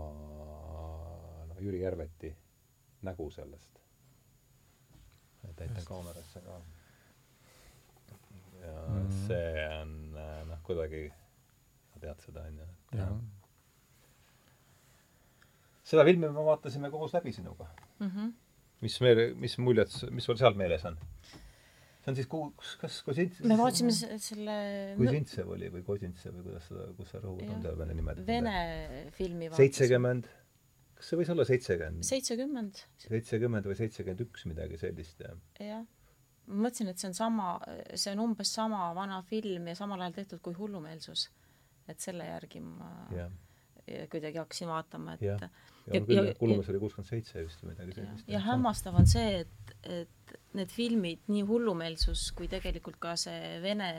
Jüri Järveti nägu sellest. et näitan kaamerasse ka. ja mm -hmm. see on noh, kuidagi, sa tead seda, on ju. Seda filmi me vaatasime koos läbi sinuga mm. -hmm. mis meil, mis muljed, mis sul seal meeles on? see on siis kus, kas Kosintsev me vaatasime selle Kosintsev oli või Kosintsev või kuidas seda, kus sa rõhud on seal vene nimed? Vene filmi vaatasime. seitsekümmend kas see võis olla seitsekümmend? seitsekümmend. seitsekümmend või seitsekümmend üks, midagi sellist, jah. jah. ma mõtlesin, et see on sama, see on umbes sama vana film ja samal ajal tehtud kui Hullumeelsus. et selle järgi ma ja. Kuidagi hakkasin vaatama, et ja, ja, ja küll, Hullumeelsus oli kuuskümmend seitse vist või midagi sellist. ja hämmastav on see, et, et need filmid, nii Hullumeelsus kui tegelikult ka see vene,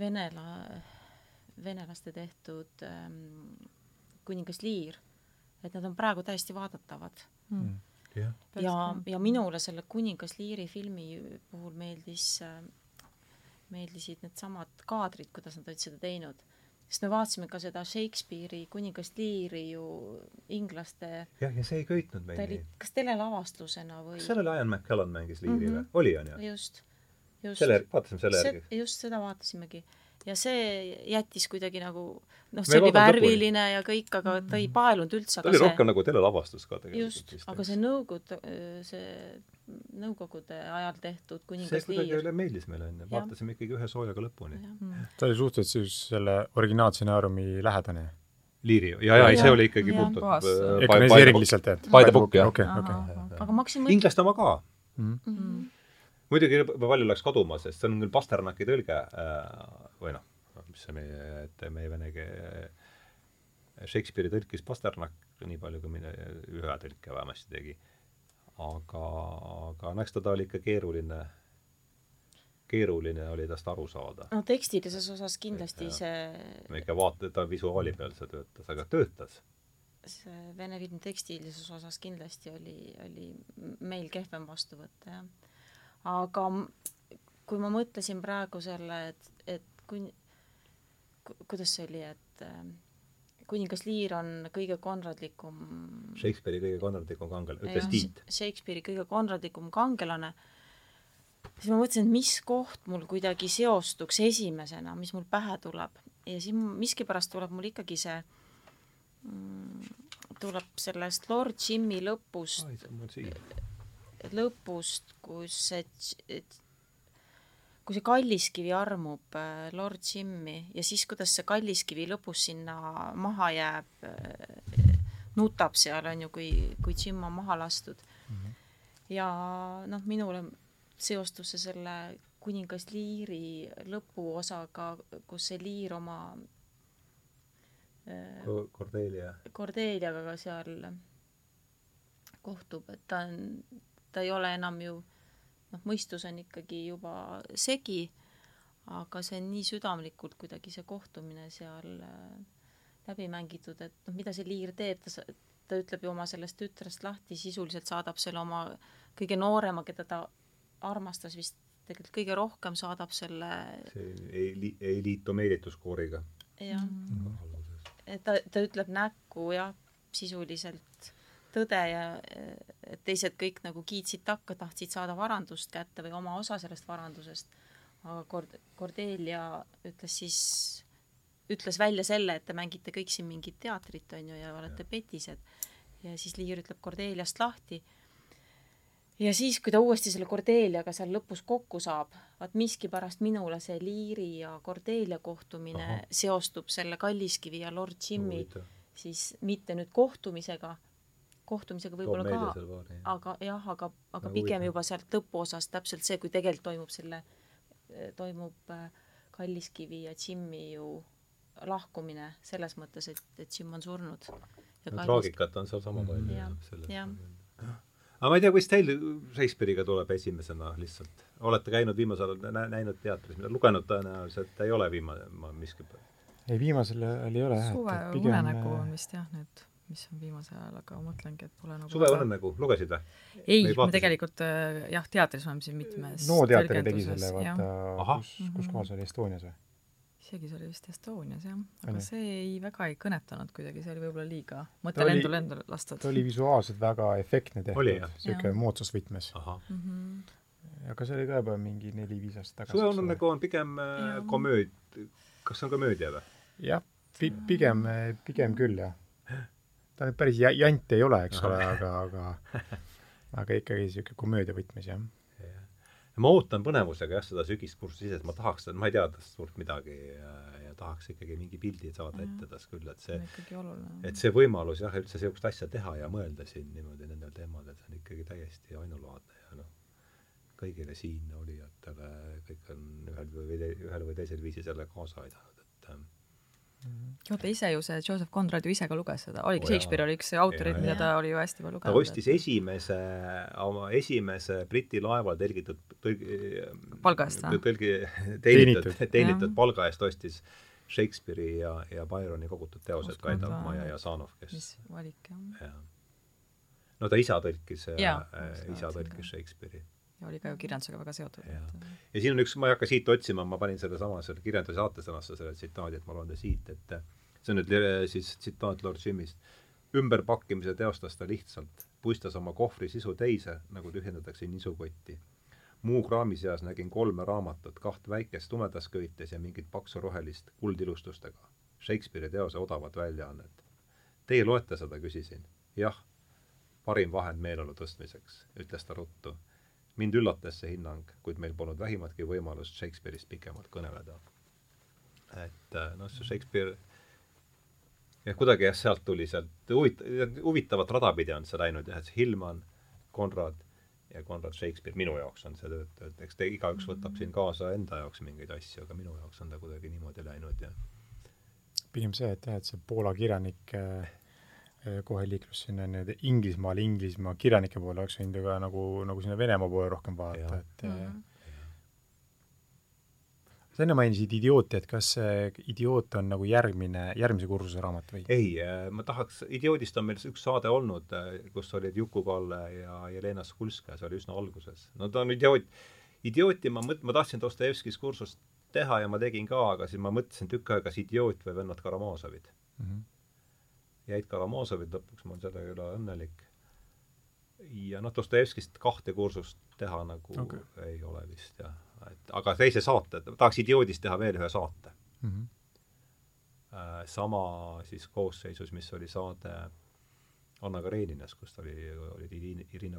venela-, venelaste tehtud ähm, kuningas Liir et nad on praegu täiesti vaadatavad mm.. mm. Yeah. ja, ja minule selle Kuningas Liiri filmi puhul meeldis, meeldisid needsamad kaadrid, kuidas nad olid seda teinud. Sest me vaatasime ka seda Shakespeare'i Kuningas Liiri ju inglaste jah, ja see ei köitnud meid nii. kas telelavastusena või? kas seal oli Ian McKellen mängis Liiri mm -hmm. või? oli, on ju? just, just. selle, vaatasime selle järgi. just, seda vaatasimegi ja see jättis kuidagi nagu noh, see oli värviline lõpuni. ja kõik, aga ta ei paelunud üldse. ta oli see... rohkem nagu telelavastus ka tegelikult. just, aga see Nõukogude, see Nõukogude ajal tehtud Kuningas Liir. see kuidagi meeldis meile onju, vaatasime ikkagi ühe soojaga lõpuni. ta oli suhteliselt siis selle originaalstsenaariumi lähedane Liiri, ja, ja, ja see oli ikkagi puhtalt ekraniseering lihtsalt, et by the book, jah. okei, okei. aga ma hakkasin mõtlema inglaste oma ka mm. -hmm muidugi palju läks kaduma, sest see on küll Pasternaki tõlge äh, või noh, mis see meie, et meie vene keel, Shakespeare'i tõlkis Pasternak nii palju, kui mina ühe tõlke vähemasti tegi. aga, aga no eks ta, ta oli ikka keeruline, keeruline oli tast aru saada. no tekstilises osas kindlasti ja, see me ikka vaata, ta visuaali peal see töötas, aga töötas see vene filmi tekstilises osas kindlasti oli, oli meil kehvem vastuvõtt, jah aga kui ma mõtlesin praegu selle, et, et kui, kuidas see oli, et äh, kuningas Lear on kõige konradlikum Shakespeare'i kõige konradlikum kangelane, ütles Tiit. Shakespeare'i kõige konradlikum kangelane, siis ma mõtlesin, et mis koht mul kuidagi seostuks esimesena, mis mul pähe tuleb. ja siis miskipärast tuleb mul ikkagi see mm, tuleb sellest Lord Jimmy lõpust lõpust, kus see, kui see kalliskivi armub äh, Lord Jimmy ja siis, kuidas see kalliskivi lõpus sinna maha jääb, äh, nutab seal, on ju, kui, kui Jim on maha lastud mm. -hmm. ja noh, minule seostus see selle kuningas Liiri lõpuosaga, kus see Liir oma Cordelia. Cordeliaga ka seal kohtub, et ta on ta ei ole enam ju noh, mõistus on ikkagi juba segi, aga see on nii südamlikult kuidagi see kohtumine seal äh, läbi mängitud, et noh, mida see liir teeb, ta, ta ütleb ju oma sellest tütrest lahti, sisuliselt saadab selle oma kõige noorema, keda ta armastas vist tegelikult kõige rohkem, saadab selle see ei, ei liitu meelituskooriga. jah mm. -hmm. et ta, ta ütleb näkku jah, sisuliselt tõde ja et teised kõik nagu kiitsid takka, tahtsid saada varandust kätte või oma osa sellest varandusest. aga Cord-, Cordelia ütles siis ütles välja selle, et te mängite kõik siin mingit teatrit, on ju, ja olete petised. ja siis Liir ütleb Cordeliast lahti. ja siis, kui ta uuesti selle Cordeliaga seal lõpus kokku saab, vaat miskipärast minule see Liiri ja Cordelia kohtumine Aha. seostub selle Kalliskivi ja Lord Jimmy no, siis mitte nüüd kohtumisega, kohtumisega võib-olla ka, aga jah, aga, aga no, pigem juba sealt lõpuosast täpselt see, kui tegelikult toimub selle, toimub äh, Kalliskivi ja Jimmy ju lahkumine selles mõttes, et, et Jim on surnud. no traagikat on seal sama palju ja, jah. aga ma ei tea, kuidas teil Shakespeare'iga tuleb esimesena lihtsalt? olete käinud viimasel ajal nä, näinud teatris, lugenud tõenäoliselt ei ole viimane, ma miski ei, viimasel ajal ei ole jah. suve unenägu on vist jah, nüüd mis on viimasel ajal, aga ma mõtlengi, et pole nagu suve unenägu, lugesid või? ei, me tegelikult äh, jah, teatris oleme siin mitmes NO teater tegi selle, vaata, kus, kus kohas oli Estonias või? isegi see oli vist Estonias jah, aga Õnne. see ei, väga ei kõnetanud kuidagi, see oli võib-olla liiga mõttelendul endale lastud. ta oli visuaalselt väga efektne tehtud, niisugune moodsas võtmes. Mm -hmm. aga see oli ka juba mingi neli-viis aastat tagasi. suve unenägu on pigem äh, komööd-, kas see on komöödia või? jah, pi-, pigem, pigem küll, jah ta nüüd päris jant ei ole, eks ole, aga, aga aga ikkagi niisugune komöödia võtmes, jah. Ja.. ma ootan põnevusega jah, seda sügiskursust ise, et ma tahaks, ma ei tea tast suurt midagi ja, ja tahaks ikkagi mingi pildi saada ette tast küll, et see, et see võimalus jah, üldse niisugust asja teha ja mõelda siin niimoodi nendel teemadel, see on ikkagi täiesti ainulaadne ja noh, kõigile siin olijatele, kõik on ühel või, ühel või teisel viisil selle kaasa aidanud, et ähm, oota, ise ju see Joseph Conrad ju ise ka luges seda, oligi oh, Shakespeare oli üks autoreid, mida ta oli ju hästi palju lugenud. ta ostis esimese, oma esimese Briti laeval tõlgitud tõlgi, palga eest või? tõlgi, teenitud, teenitud palga eest ostis Shakespeare'i ja, ja Byroni kogutud teosed, Kaidar Maja ja Sanov, kes mis valik, jah. Ja.. no ta isa tõlkis, äh, isa tõlkis Shakespeare'i ja oli ka ju kirjandusega väga seotud. ja siin on üks, ma ei hakka siit otsima, ma panin sellesama, selle kirjanduse saatesõnasse selle tsitaadi, et ma loen ta siit, et see on nüüd siis tsitaat Lord Jimmist. ümberpakkimise teostas ta lihtsalt, puistas oma kohvri sisu teise, nagu tühjendatakse nisukotti. muu kraami seas nägin kolme raamatut, kaht väikest tumedas köites ja mingit paksu rohelist kuldilustustega. Shakespeare'i teose odavat väljaannet. Teie loete seda, küsisin. jah, parim vahend meeleolu tõstmiseks, ütles ta ruttu mind üllatas see hinnang, kuid meil polnud vähimatki võimalust Shakespeare'ist pikemalt kõneleda. et äh, noh, see Shakespeare jah, kuidagi jah, sealt tuli sealt huvit-, huvitavat rada pidi on see läinud jah, et see Hillman, Konrad ja Konrad Shakespeare minu jaoks on see töötav, et eks te igaüks võtab siin kaasa enda jaoks mingeid asju, aga minu jaoks on ta kuidagi niimoodi läinud ja pigem see, et jah, et see Poola kirjanik Äh, kohe liiklus sinna nii-öelda Inglismaale, Inglismaa kirjanike poole, oleks võinud ju ka nagu, nagu sinna Venemaa poole rohkem vaadata, et mm -hmm. sa enne mainisid Idiooti, et kas see Idioot on nagu järgmine, järgmise kursuse raamat või? ei, äh, ma tahaks, Idioodist on meil üks saade olnud, kus olid Juku-Kalle ja Jelena Skulskaja, see oli üsna alguses. no ta on idioot, idiooti ma mõt-, ma tahtsin Dostojevskis kursust teha ja ma tegin ka, aga siis ma mõtlesin tükk aega, kas Idioot või Vennad Karamaasovid mm. -hmm jäid Karamaazovid lõpuks, ma olen selle üle õnnelik. ja noh, Dostojevskist kahte kursust teha nagu okay. ei ole vist jah, et aga teise saate, tahaks Idioodist teha veel ühe saate mm. -hmm. sama siis koosseisus, mis oli saade Anna Kareninas, kus oli, olid Irina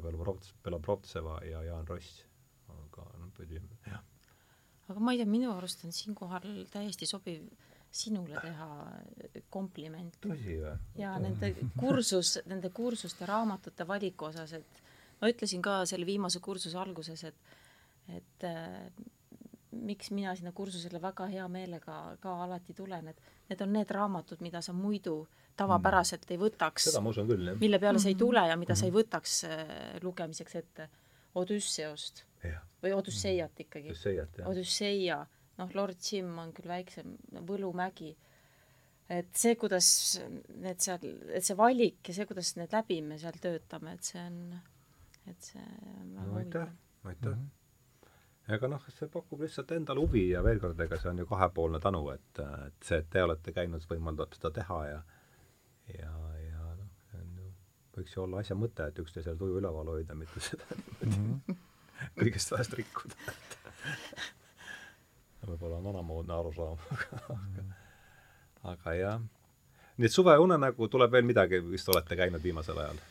Belobrovtseva ja Jaan Ross. aga noh, pidime, jah. aga ma ei tea, minu arust on siinkohal täiesti sobiv sinule teha kompliment. tõsi või? jaa, nende kursus, nende kursuste raamatute valiku osas, et ma ütlesin ka selle viimase kursuse alguses, et et äh, miks mina sinna kursusele väga hea meelega ka alati tulen, et need on need raamatud, mida sa muidu tavapäraselt ei võtaks. seda ma usun küll, jah. mille peale sa ei tule ja mida sa ei mhm. võtaks äh, lugemiseks ette. Odüsseost või Odüsseiat ikkagi. Odüsseiat, jah. Odüsseia noh, Lord Jim on küll väiksem, Võlumägi, et see, kuidas need seal, et see valik ja see, kuidas need läbi me seal töötame, et see on, et see on väga no, aitäh, aitäh mm. -hmm ega noh, see pakub lihtsalt endale huvi ja veel kord, ega see on ju kahepoolne tänu, et, et see, et te olete käinud, võimaldab seda teha ja ja, ja noh, see on ju, võiks ju olla asja mõte, et üksteisele tuju üleval hoida, mitte seda mm -hmm. kõigest vahest rikkuda võib-olla on vanamoodne arusaam aga aga jah. nii et suveunenägu tuleb veel midagi, vist olete käinud viimasel ajal?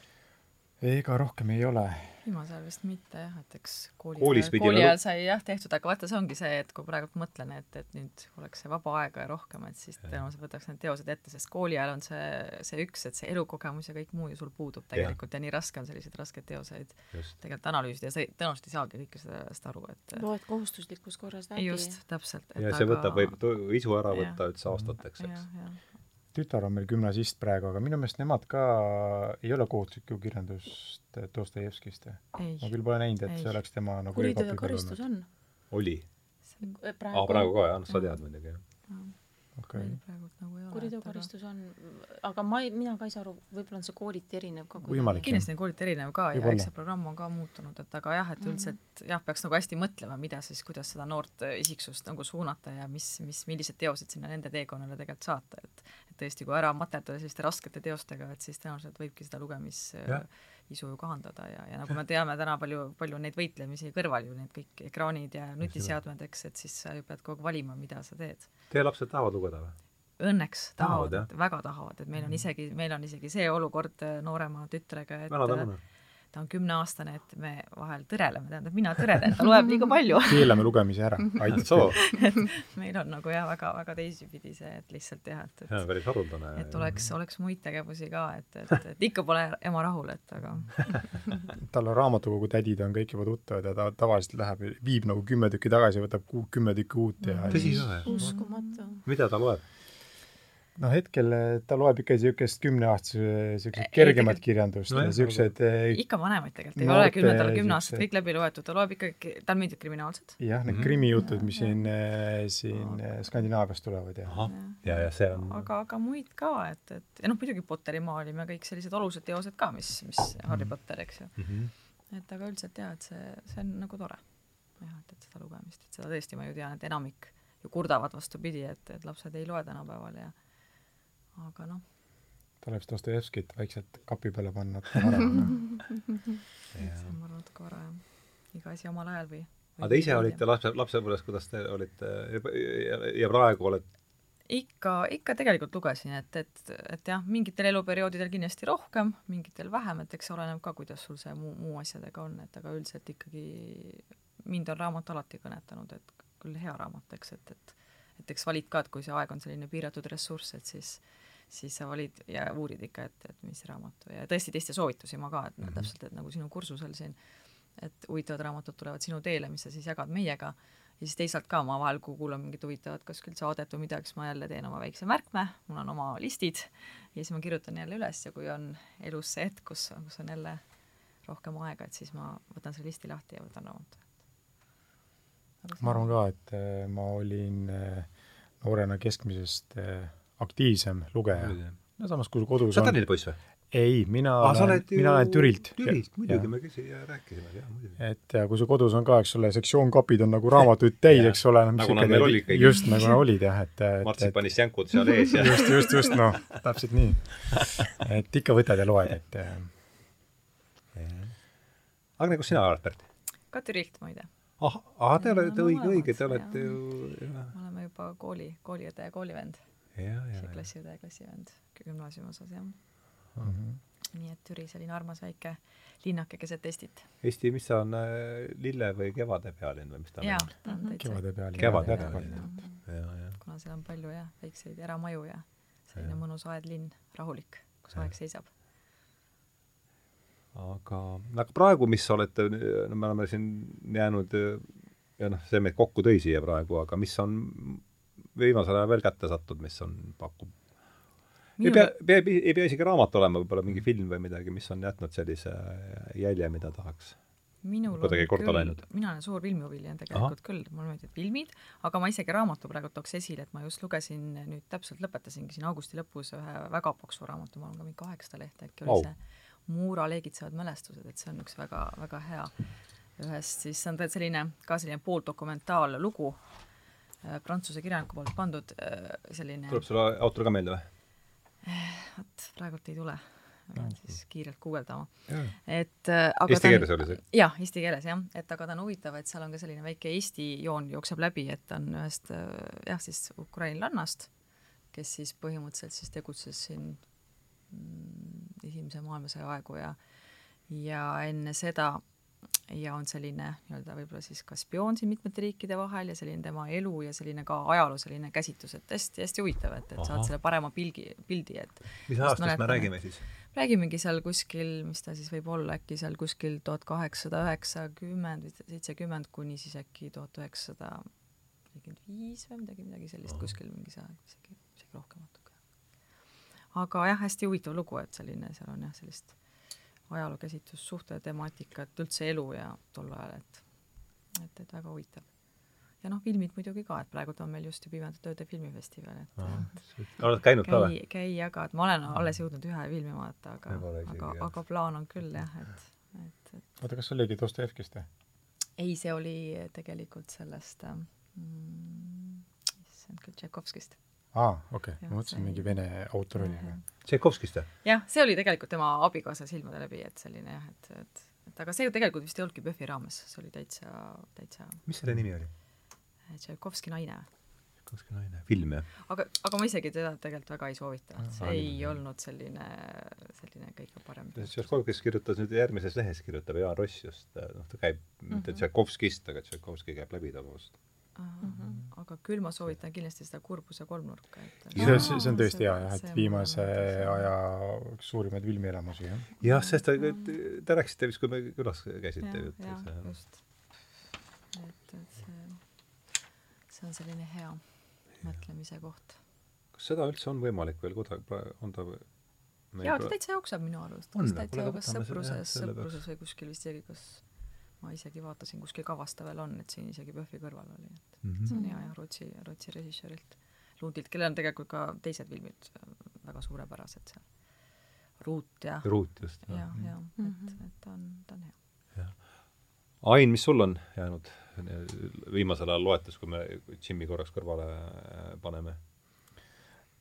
Ega rohkem ei ole viimasel ajal vist mitte jah, et eks kooli Koolis kooli nagu- ajal sai jah tehtud, aga vaata, see ongi see, et kui praegu mõtlen, et, et nüüd oleks see vaba aega ja rohkem, et siis tõenäoliselt võtaks need teosed ette, sest kooli ajal on see, see üks, et see elukogemus ja kõik muu ju sul puudub tegelikult ja, ja nii raske on selliseid raskeid teoseid just. tegelikult analüüsida ja sa ei, tõenäoliselt ei saagi kõike seda, seda aru, et loed kohustuslikus korras läbi. just, täpselt. ja see võtab, võib isu ära võtta üldse aastateks, eks. Tütar on meil gümnasist praegu, aga minu meelest nemad ka ei ole kohustuslikku kirjandust Dostojevskist. ei, ma küll pole näinud, et Ei. see oleks tema nagu kuriteo ja e-kopi peal karistus olnud. on oli? praegu, aa, praegu ka jah, noh sa tead muidugi jah. Okei meil praegult nagu ei ole. kuriteo ja karistus on, aga ma ei, mina ka ei saa aru, võib-olla on see kooliti erinev ka kindlasti on kooliti erinev ka ja eks see programm on ka muutunud, et aga jah, et üldiselt jah, peaks nagu hästi mõtlema, mida siis, kuidas seda noort äh, isiksust nagu suunata ja mis, mis, millised teosed sinna nende teekonnale tegelikult saata, et et tõesti, kui ära materdada selliste raskete teostega, et siis tõenäoliselt võibki seda Jah. Lugemisu ju kahandada ja, ja nagu me teame täna palju, palju neid võitlemisi kõrval ju, need kõik ekraanid ja nutiseadmed, eks, et siis sa ju pead kogu aeg valima, mida sa teed. Teie lapsed tahavad lugeda või? õnneks Tahavad, tahavad, väga tahavad, et meil on isegi, meil on isegi see olukord äh, noorema tütrega, et ta on? ta on kümneaastane, et me vahel tõreleme, tähendab, mina tõrelen, ta loeb liiga palju. keelame lugemise ära, aitab soo, küll. meil on nagu jah, väga, väga teisipidi see, et lihtsalt jah, et, see on et päris haruldane. et oleks, oleks muid tegevusi ka, et, et, et ikka pole ema rahul, et aga tal on raamatukogu tädid on kõik juba tuttavad ja ta tavaliselt läheb, viib nagu kümme tükki tagasi, võtab kümme tükki uut ja tõsi ka või? uskumatu. mida ta loeb? Noh, hetkel eh, ta loeb ikka niisugust kümneaastase siukest Ei, kergemat kirjandust ja siuksed eh, ikka vanemaid tegelikult ei ole kümne, kümme siuksed- aastat kõik läbi loetud, ta loeb ikkagi, talle meeldib kriminaalsed. jah, need Mhm. krimijutud, mis siin, siin eh, Skandinaaviast tulevad ja ja, ja see on aga, aga muid ka, et, et ja noh, muidugi Potteri maailm ja kõik sellised olulised teosed ka, mis, mis Harry Potter, eks ju. mm. -hmm. et aga üldiselt jaa, et see, see on nagu tore. jah, et, et seda lugemist, et seda tõesti ma ju tean, et enamik ju kurdavad vastupidi, et, et lapsed ei loe tänapäeval ja aga noh, tuleb Dostojevskit vaikselt kapi peale panna see on ma arvan natuke vara jah. iga asi omal ajal või, või aga te ise olite lapse, lapsepõlves, kuidas te olite? Ja, ja praegu olete ikka, ikka tegelikult lugesin, et, et, et jah, mingitel eluperioodidel kindlasti rohkem, mingitel vähem, et eks see oleneb ka, kuidas sul see muu, muu asjadega on, et aga üldiselt ikkagi mind on raamat alati kõnetanud, et küll hea raamat, eks, et, et et eks valid ka, et kui see aeg on selline piiratud ressurss, et siis siis sa valid ja uurid ikka, et, et mis raamat ja tõesti teiste soovitusi ma ka, et mm -hmm. täpselt, et nagu sinu kursusel siin, et huvitavad raamatud tulevad sinu teele, mis sa siis jagad meiega, ja siis teisalt ka ma vahel, kui kuulan mingit huvitavat kuskilt saadet või midagi, siis ma jälle teen oma väikse märkme, mul on oma listid ja siis ma kirjutan jälle üles ja kui on elus see hetk, kus, kus on jälle rohkem aega, et siis ma võtan selle listi lahti ja võtan raamatu. ma arvan ka, et eh, ma olin eh, noorena keskmisest eh, aktiivsem lugeja. no samas, kui kodus sa oled on Tallinna poiss või? ei, mina sa olen ju mina olen Türilt. Türilt, muidugi, me küsi- ja rääkisime, jah, muidugi. et ja kui su kodus on ka, eks ole, sektsioonkapid on nagu raamatuid täis, eks ole, noh, mis Nagu nad ikka meil olid kõik. just nagu nad olid jah, et, et, et martsipanist jänkud seal ees ja just, just, just, noh, täpselt nii. et ikka võtad ja loed, et Agne, kus sina oled, Bert? ka Türilt muide, ah, ah, te olete õige, õige, te olete ju me oleme juba kooli, kooliõde ja koolivend, ja, ja, ja. klassiõde ja klassivend gümnaasiumi osas jah. mhm. nii et Türi selline armas väike linnake keset Eestit. Eesti, mis ta on, äh, lille või kevade pealinn või mis ta jaa, on? ta on täitsa kevade peal. Kevade jätkuvalt. peal, ja, ja. kuna seal on palju jah, väikseid eramaju ja selline Jah. mõnus aedlinn, rahulik, kus Jah. aeg seisab. aga, aga praegu, mis olete, no me oleme siin jäänud ja noh, see meid kokku tõi siia praegu, aga mis on viimasel ajal veel kätte sattunud, mis on, pakub ei pea, pea, ei pea isegi raamat olema, võib-olla mingi film või midagi, mis on jätnud sellise jälje, mida tahaks. minul on küll mina olen suur filmihuviline tegelikult Aha. küll, mulle meeldivad filmid, aga ma isegi raamatu praegu tooks esile, et ma just lugesin, nüüd täpselt lõpetasingi siin augusti lõpus ühe väga paksu raamatu, ma olen ka mingi kaheksasada lehte äkki oli see Muura leegitsevad mälestused, et see on üks väga, väga hea ühest, siis on tegelikult selline, ka selline pooldokumentaallugu äh, prantsuse kirjaniku poolt pandud äh, selline tuleb sulle autor ka meelde või? vot praegult ei tule, pean siis kiirelt guugeldama. Et äh, aga Eesti ta on- keeles oli see? jah, eesti keeles jah, et aga ta on huvitav, et seal on ka selline väike Eesti joon jookseb läbi, et ta on ühest äh, jah, siis ukrainlannast, kes siis põhimõtteliselt siis tegutses siin mm, Esimese maailmasõja aegu ja ja enne seda ja on selline nii-öelda võib-olla siis ka spioon siin mitmete riikide vahel ja selline tema elu ja selline ka ajaloo selline käsitlus, et hästi-hästi huvitav, et, et saad selle parema pilgi, pildi, et mis aastast me räägime siis? räägimegi seal kuskil, mis ta siis võib olla, äkki seal kuskil tuhat kaheksasada üheksakümmend või seitsekümmend kuni siis äkki tuhat üheksasada nelikümmend viis või midagi, midagi sellist Aha. kuskil mingi see aeg, isegi, isegi rohkem natuke. aga jah, hästi huvitav lugu, et selline, seal on jah, sellist ajalookäsitlus, suhte temaatikat, üldse elu ja tol ajal, et et, et väga huvitav. ja noh, filmid muidugi ka, et praegult on meil just ju Pimedate Ööde filmifestival, et oled käinud ka või? käi jaga, et ma olen alles jõudnud ühe filmi vaadata, aga, aga, aga plaan on küll jah, et, et, et oota, kas see oligi Dostojevskist või? ei, see oli tegelikult sellest mm, issand küll, Tšaikovskist aa, okei okay., ma mõtlesin, mingi vene autor oli. Tšaikovskist või? jah, see oli tegelikult tema abikaasa silmade läbi, et selline jah, et, et, et aga see ju tegelikult vist ei olnudki PÖFFi raames, see oli täitsa, täitsa mis selle nimi oli? Tšaikovski naine. Tšaikovski naine, film jah? aga, aga ma isegi teda tegelikult väga ei soovita, et see ah, ei jah. olnud selline, selline kõige parem. Tšaikovskis kirjutas nüüd järgmises lehes, kirjutab Jaan Ross just, noh ta käib mitte mm -hmm. Tšaikovskist, aga Tšaikovski käib läbi tabavast Mm -hmm. aga küll ma soovitan kindlasti seda kurbuse kolmnurka, et see, see, on tõesti hea jah, et viimase aja üks suurimaid filmielamusi, jah. jah, sest te, te rääkisite vist, kui me külas käisite. jah, just. et, et see, see on selline hea mõtlemise koht. kas seda üldse on võimalik veel kuidagi, on ta jaa, ta täitsa jookseb minu arust. täitsa kas sõpruses, sõpruses või kuskil vist isegi kas ma isegi vaatasin, kuskil kavas ta veel on, et siin isegi PÖFFi kõrval oli, et mm -hmm. see on hea jah, Rootsi, Rootsi režissöörilt Lundilt, kellel on tegelikult ka teised filmid väga suurepärased seal. Ruut ja Ruut just, jah. jah, jah, et, mhm. et ta on, ta on hea. Ain, mis sul on jäänud viimasel ajal loetes, kui me Jimmy korraks kõrvale paneme?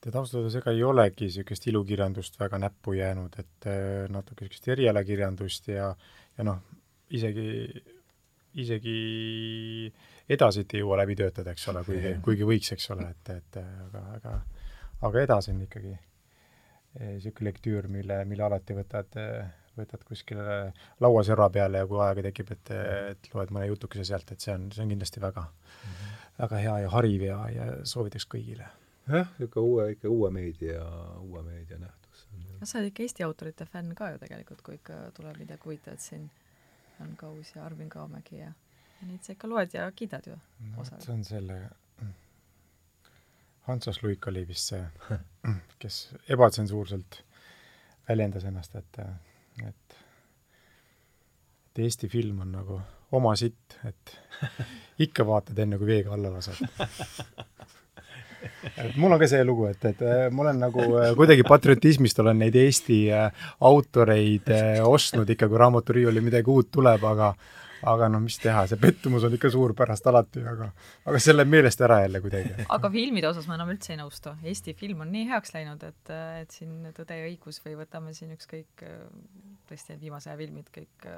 tead, ausalt öeldes ega ei olegi niisugust ilukirjandust väga näppu jäänud, et äh, natuke niisugust erialakirjandust ja, ja noh, isegi, isegi edasit ei jõua läbi töötada, eks ole, kuigi, kuigi võiks, eks ole, et, et aga, aga aga edasi on ikkagi niisugune lektüür, mille, mille alati võtad, võtad kuskile lauaserva peale ja kui aega tekib, et, et loed mõne jutukese sealt, et see on, see on kindlasti väga mm, -hmm. väga hea ja hariv ja, ja soovitaks kõigile. jah, niisugune uue, ikka uue meedia, uue meedia nähtus. sa oled ikka Eesti autorite fänn ka ju tegelikult, kui ikka tuleb midagi huvitavat siin Jan Kaus ja Arvin Kaamägi ja, ja neid sa ikka loed ja kiidad ju no,. see on selle, Hansos Luik oli vist see, kes ebatsensuurselt väljendas ennast, et, et et Eesti film on nagu oma sitt, et ikka vaatad enne, kui veega alla lased et mul on ka see lugu, et, et äh, ma olen nagu äh, kuidagi patriotismist olen neid Eesti äh, autoreid ostnud ikka, kui raamaturiiuli midagi uut tuleb, aga aga noh, mis teha, see pettumus on ikka suur pärast alati, aga aga see läheb meelest ära jälle kuidagi. aga filmide osas ma enam üldse ei nõustu. Eesti film on nii heaks läinud, et, et siin Tõde ja õigus või võtame siin ükskõik tõesti need viimase aja filmid, kõik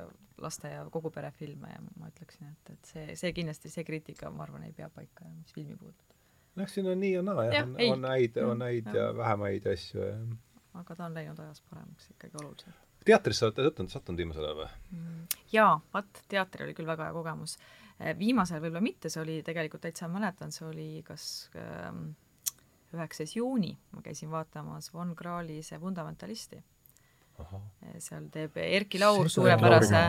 laste ja kogu pere filme ja ma ütleksin, et, et see, see kindlasti, see kriitika, ma arvan, ei pea paika, mis filmi puudutab noh, siin on nii ja naa jah, on, on häid, on mm, häid ja, ja vähem häid asju ja aga ta on läinud ajas paremaks ikkagi oluliselt. teatrisse olete sattunud, sattunud viimasel ajal või mm,? jaa, vot, teater oli küll väga hea kogemus. Eh, viimasel võib-olla mitte, see oli tegelikult täitsa mäletan, see oli kas ähm, üheksas juuni, ma käisin vaatamas Von Krahli See fundamentalisti. Eh, seal teeb Erki Laur suurepärase,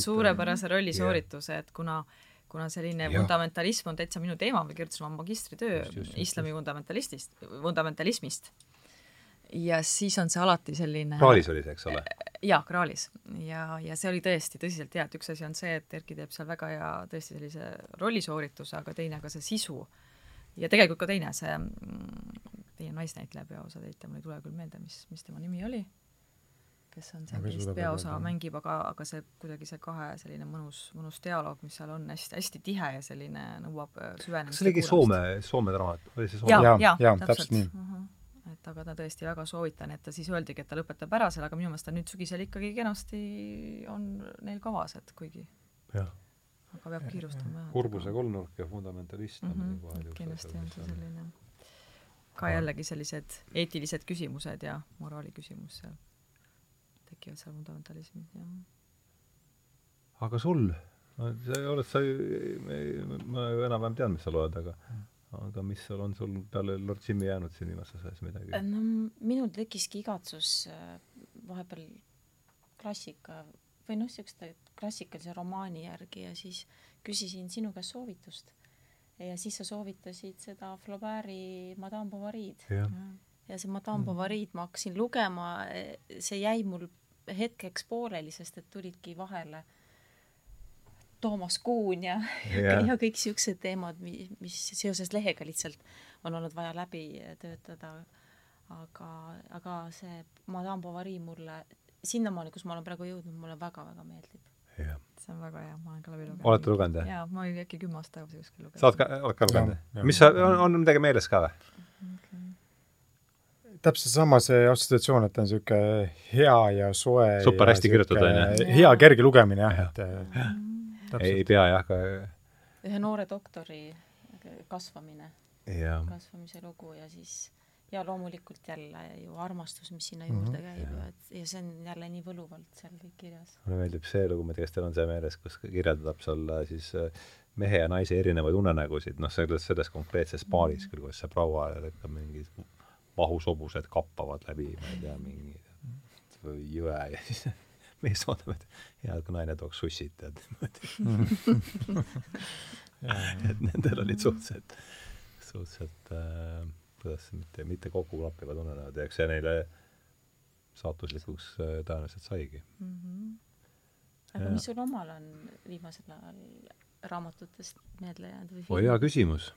suurepärase rollisoorituse, et kuna äh, kuna selline ja. fundamentalism on täitsa minu teema, ma kirjutasin oma magistritöö islami fundamentalistist, fundamentalismist. ja siis on see alati selline Kraalis oli see, eks ole? jaa, Kraalis. ja, ja see oli tõesti tõsiselt hea, et üks asi on see, et Erki teeb seal väga hea tõesti sellise rollisoorituse, aga teine ka see sisu. ja tegelikult ka teine, see mm, teine naisnäitleja peaosatäitja, mul ei tule küll meelde, mis, mis tema nimi oli kes on seal vist peaosa mängib, aga, aga see kuidagi see kahe selline mõnus, mõnus dialoog, mis seal on hästi, hästi tihe ja selline nõuab äh, süvenemist. kas see oligi Soome, Soome draamat, oli see Soome? jaa, jaa, jaa, täpselt nii uh. -huh et aga ta tõesti väga soovitan, et ta siis öeldigi, et ta lõpetab ära selle, aga minu meelest ta nüüd sügisel ikkagi kenasti on neil kavas, et kuigi jah. aga peab kiirustama. kurbuse kolmnurk ja fundamentalist on mm -hmm, kindlasti on see selline ka jällegi sellised eetilised küsimused ja moraali küsimus seal tekivad seal fundamentalismis, jah. aga sul? no sa oled, sa, ma enam-vähem tean, mis sa loed, aga aga mis sul on sul peale Lord Jimmy jäänud siin viimases ajas midagi? no minul tekkiski igatsus äh, vahepeal klassika või noh, niisuguste klassikalise romaani järgi ja siis küsisin sinu käest soovitust. ja siis sa soovitasid seda Flaubert'i Madame Bovary'd. ja see Madame mm. Bovary'd ma hakkasin lugema, see jäi mul hetkeks pooleli, sest et tulidki vahele Toomas Kuun ja yeah., ja kõik siuksed teemad, mis seoses lehega lihtsalt on olnud vaja läbi töötada. aga, aga see Madame Bovary mulle sinnamaani, kus ma olen praegu jõudnud, mulle väga-väga meeldib yeah.. see on väga hea, ma olen ka läbi lugenud. olete lugenud, jah? jaa, ma olin äkki kümme aastat tagasi kuskil lugenud. sa oled ka, oled ka lugenud? mis sa, on, on midagi meeles ka või okay.? Täpselt sama see assotsiatsioon, et ta on niisugune hea ja soe super hästi kirjutatud, on ju? hea, kerge lugemine jah, et ja. ei, ei pea jah, aga ühe noore doktori kasvamine, kasvamise lugu ja siis ja loomulikult jälle ju armastus, mis sinna juurde mm -hmm. käib ja et ja see on jälle nii võluvalt seal kõik kirjas. mulle meeldib see lugu, ma ei tea, kas teil on see meeles, kus kirjeldab seal siis äh, mehe ja naise erinevaid unenägusid, noh, selles, selles konkreetses paaris küll, kus see proua ikka mingid vahusobused kappavad läbi, ma ei tea, mingi jõe ja siis mees ootab, et hea, kui naine tooks sussid, tead, niimoodi. et nendel olid suhteliselt, suhteliselt äh, kuidas mitte, mitte kokku klappivad unenäod ja eks see neile saatuslikuks äh, tõenäoliselt saigi mm. -hmm. aga ja. mis sul omal on viimasel ajal raamatutest meelde jäänud või oi hea küsimus.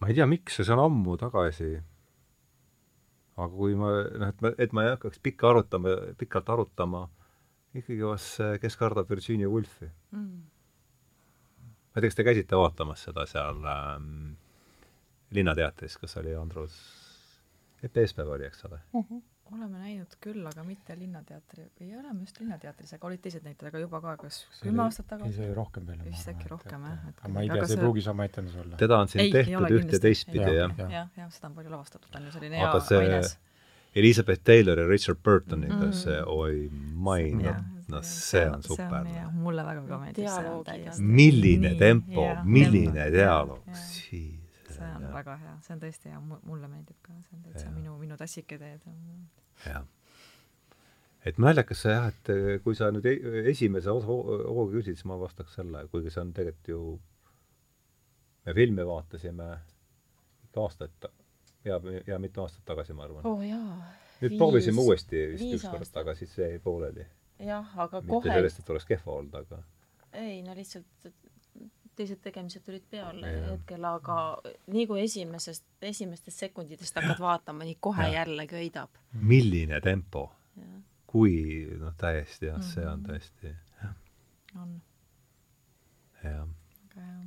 Ma ei tea, miks, see on ammu tagasi. aga kui ma, noh, et ma, et ma ei hakkaks pikka arutama, pikalt arutama, ikkagi vast see Kes kardab Virginia Woolfi mm ma ei tea, kas te käisite vaatamas seda seal ähm, Linnateatris, kus oli Andrus, Epp Eespäev oli, eks ole uh? -huh. Oleme näinud küll, aga mitte Linnateatri, ei oleme just Linnateatris, aga olid teised näitlejad, aga juba ka kas kümme aastat tagasi? ei, see oli rohkem veel. vist äkki rohkem jah. aga ma ei tea, see ei pruugi sama etendus olla. teda on siin ei, tehtud üht ja teistpidi, jah. jah, jah, jah, seda on palju lavastatud, ta on ju selline hea aines Elizabeth Taylor ja Richard Burtoniga mm. see oi main, no see on super. mulle väga ka meeldib see. milline tempo, milline dialoog, siis see on ja. väga hea, see on tõesti hea, mulle meeldib ka, see on täitsa minu, minu tassike teed. jah. et naljakas see jah, et eh, kui sa nüüd e-, esimese osa hooga küsid, siis ma vastaks selle, kuigi see on tegelikult ju, me filmi vaatasime ikka aastaid ja, ja mitu aastat tagasi, ma arvan oh,. nüüd viis, proovisime uuesti vist ükskord, aga siis jäi pooleli. jah, aga mitte kohe mitte sellest, et oleks kehva olnud, aga ei, no lihtsalt teised tegemised tulid peale ja. hetkel, aga nii kui esimesest, esimestest sekunditest hakkad vaatama, nii kohe ja. jälle köidab. milline tempo! kui noh, täiesti jah mm, -hmm. see on mhm. tõesti jah. on. jah. väga hea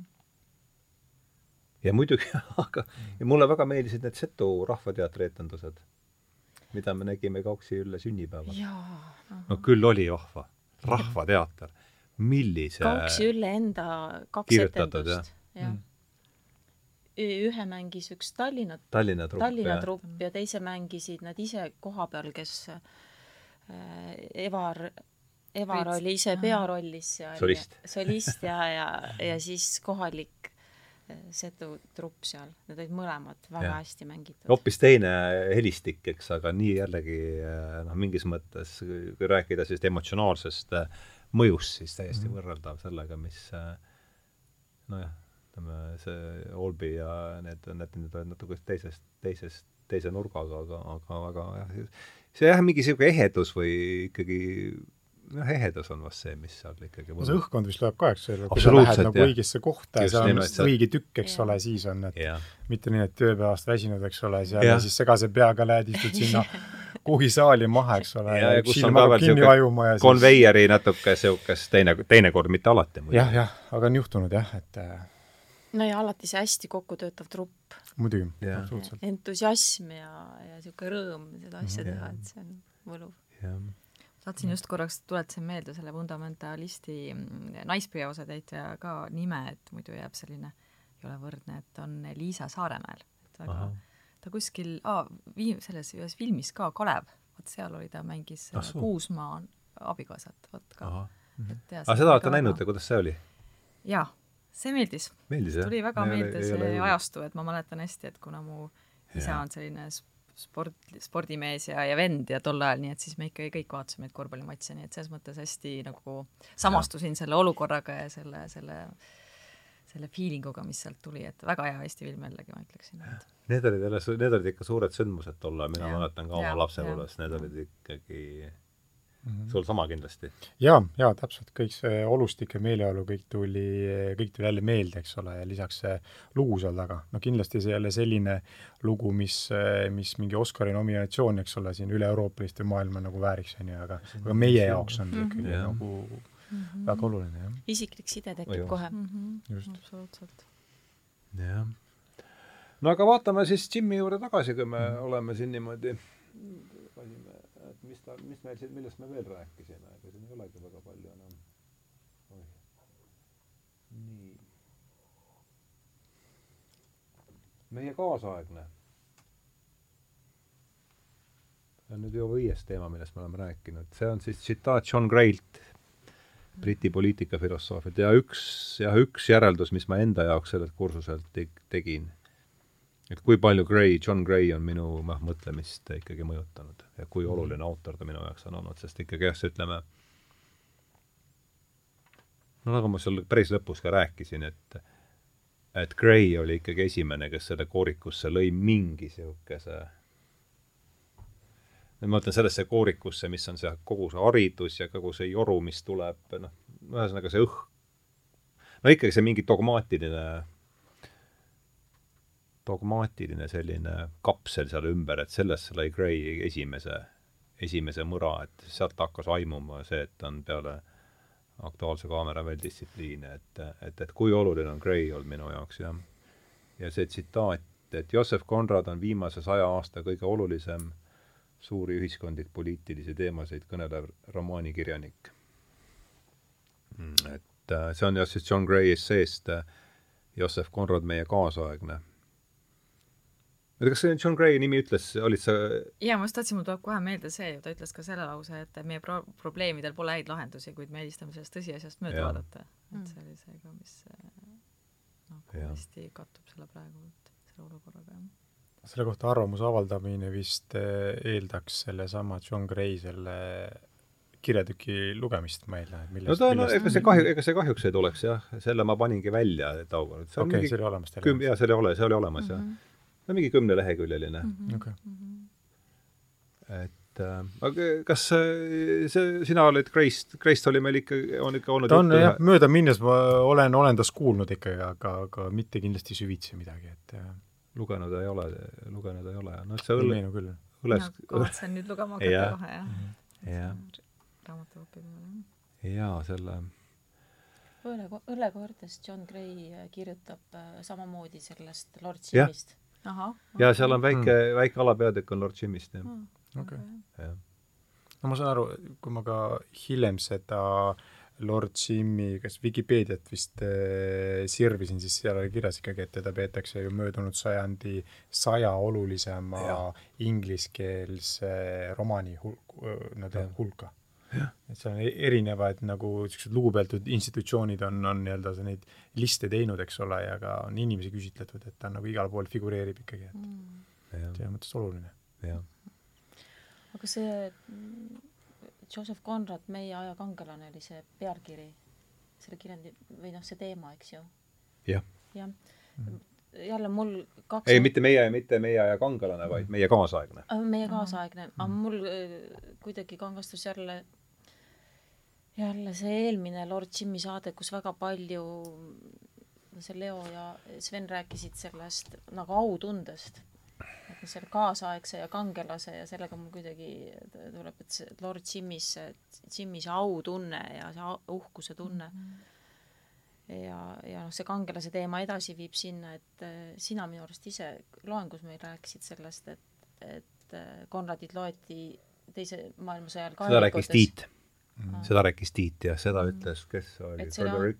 ja muidugi, aga ja mulle väga meeldisid need Setu Rahvateatri etendused, mida me nägime Kauksi Ülle sünnipäeval. no küll oli vahva. rahvateater. Millise Kauksi Ülle enda kaks etendust. jah mm. ühe mängis üks Tallinna, Tallinna trupp, Tallinna trupp ja. ja teise mängisid nad ise kohapeal, kes äh, Evar Evar Võits. oli ise pearollis seal. solist. solist ja, ja, ja siis kohalik Setu trupp seal, need olid mõlemad väga ja. hästi mängitud. hoopis teine helistik, eks, aga nii jällegi eh, noh, mingis mõttes, kui rääkida sellist emotsionaalsest mõjust, siis täiesti mm -hmm. võrreldav sellega, mis eh, nojah, ütleme see Olbi ja need, need, need olid natuke teisest, teisest, teise nurgaga, aga, aga väga jah, see jah, mingi niisugune ehedus või ikkagi noh, ehedus on vast see, mis seal ikkagi no see õhkkond vist loeb ka, eks ole, kui sa lähed nagu õigesse kohta ja seal on just õige tükk, eks ole, siis on, et ja. mitte nii, et tööpäevast väsinud, eks ole, seal ja, ja siis segase peaga lähed, istud sinna kuhugi saali maha, eks ole, ja, ja on ka veel niisugune konveieri siis... natuke niisugust teine, teinekord, mitte alati muidugi. jah, jah, aga on juhtunud jah, et äh, no ja alati see hästi kokku töötav trupp. muidugi, absoluutselt. entusiasm ja, ja niisugune rõõm seda asja teha, et see on võluv. tahtsin just korraks, tuletasin meelde selle fundamentalisti mm, naispea-osatäitja ka nime, et muidu jääb selline, ei ole võrdne, et on Liisa Saaremäel. et väga, ta kuskil, vii-, selles ühes filmis ka, Kalev, vot seal oli ta, mängis ah, Kuusmaa abikaasat, vot ka. jaa. aga seda olete näinud kuidas see oli? jaa, see meeldis. meeldis, tuli väga meelde see ajastu, et ma mäletan hästi, et kuna mu isa on selline sport, spordimees ja, ja vend ja tol ajal, nii et siis me ikkagi kõik vaatasime neid korvpallimatše, nii et selles mõttes hästi nagu samastusin ja. selle olukorraga ja selle, selle selle feeling uga, mis sealt tuli, et väga hea Eesti film jällegi, ma ütleksin. Need olid jälle, need olid ikka suured sündmused tol ajal, mina ja, mäletan ka oma lapsepõlves, need olid ikkagi mm -hmm. sul sama kindlasti? jaa, jaa, täpselt, kõik see olustik ja meeleolu, kõik tuli, kõik tuli jälle meelde, eks ole, ja lisaks see lugu seal taga. no kindlasti see jälle selline lugu, mis, mis mingi Oscari nominatsioon, eks ole, siin üle-euroopalist või maailma nagu vääriks, on ju, aga aga meie jaoks on ta ikkagi mm -hmm. nagu mm -hmm. väga oluline, jah. isiklik side tekib kohe mm. -hmm. just. absoluutselt. jah. no aga vaatame siis Jimmy juurde tagasi, kui me mm -hmm. oleme siin niimoodi panime et mis ta, mis meil siin, millest me veel rääkisime, ega siin ei olegi väga palju enam. oih. nii. meie kaasaegne. see on nüüd juba viies teema, millest me oleme rääkinud, see on siis tsitaat John Graylt, Briti poliitikafilosoofilt ja üks, jah, üks järeldus, mis ma enda jaoks sellelt kursuselt tegin et kui palju Gray, John Gray on minu noh, mõtlemist ikkagi mõjutanud ja kui mhm. oluline autor ta minu jaoks on olnud, sest ikkagi jah, ütleme, no nagu ma seal päris lõpus ka rääkisin, et et Gray oli ikkagi esimene, kes selle koorikusse lõi mingi niisuguse ma mõtlen sellesse koorikusse, mis on see kogu see haridus ja kogu see joru, mis tuleb, noh, ühesõnaga see õhk, no ikkagi see mingi dogmaatiline dogmaatiline selline kapsel seal ümber, et sellest lõi Gray esimese, esimese mõra, et sealt hakkas aimuma see, et on peale Aktuaalse Kaamera veel distsipliine, et, et, et kui oluline on Gray olnud minu jaoks, jah. ja see tsitaat, et Joseph Conrad on viimase saja aasta kõige olulisem suuri ühiskondlik-poliitilisi teemasid kõnelev romaanikirjanik. et äh, see on jah siis John Gray esseest äh, Joseph Conrad, meie kaasaegne oota, kas see John Gray nimi ütles, olid sa jaa, ma just tahtsin, mul tuleb kohe meelde see ta ütles ka selle lause, et meie pro-, probleemidel pole häid lahendusi, kuid me eelistame sellest tõsiasjast mööda vaadata. et mm. see oli see ka, mis nagu hästi kattub selle praegu, selle olukorraga, jah. Selle kohta arvamuse avaldamine vist eh, eeldaks sellesama John Gray selle kirjatüki lugemist, ma eeldan, et millest no ta, no ega see kahju, ega see kahjuks ei tuleks jah, selle ma paningi välja tookord. okei okay,, see oli olemas teil? jaa, see oli ole-, see oli olemas mm, -hmm. jah mhm no mingi kümneleheküljeline mm. -hmm. Okay. et äh, aga kas see, see, sina oled Grace'st, Grace'st oli meil ikka, on ikka olnud ta on jah, möödaminnes ma olen, olen tast kuulnud ikkagi, aga, aga mitte kindlasti süvitsi midagi, et äh, lugenud ei ole, lugenud ei ole, noh, see õlle, õles kavatsen nüüd lugema hakata kohe, jah. Mhm. jah. raamatukopi peale, jaa, selle õlle, õllekoortes John Gray kirjutab äh, samamoodi sellest Lord Simist ja seal on väike mm., väike alapeatükk on Lord Jimist, jah. Mm.. okei. No ma saan aru, kui ma ka hiljem seda Lord Jimmy, kas Vikipeediat vist äh, sirvisin, siis seal oli kirjas ikkagi, et teda peetakse ju möödunud sajandi saja olulisema ingliskeelse romaani hulk, nii-öelda hulka. Et seal on e-, erinevaid nagu niisugused lugupeetud institutsioonid on, on nii-öelda neid liste teinud, eks ole, ja ka on inimesi küsitletud, et ta nagu igal pool figureerib ikkagi, et mm. selles mõttes oluline. aga see Joseph Conrad, meie aja kangelane, oli see pealkiri, selle kirjandi või noh, see teema, eks ju ja.? jah. jah mm jälle mul kaks ei, mitte meie, mitte meie aja kangelane, vaid meie kaasaegne. meie kaasaegne, aga mul äh, kuidagi kangastus jälle jälle see eelmine Lord Jimmy saade, kus väga palju see Leo ja Sven rääkisid sellest nagu autundest. Et selle kaasaegse ja kangelase ja sellega mul kuidagi tuleb, et see Lord Jimmy's, Jimmy's autunne ja see uhkuse tunne mm. -hmm. ja, ja noh, see kangelase teema edasi viib sinna, et eh, sina minu arust ise loengus meil rääkisid sellest, et, et eh, Konradit loeti teise maailmasõja ajal seda rääkis Tiit Mm. seda rääkis Tiit ja seda Mm. ütles, kes oli Frederic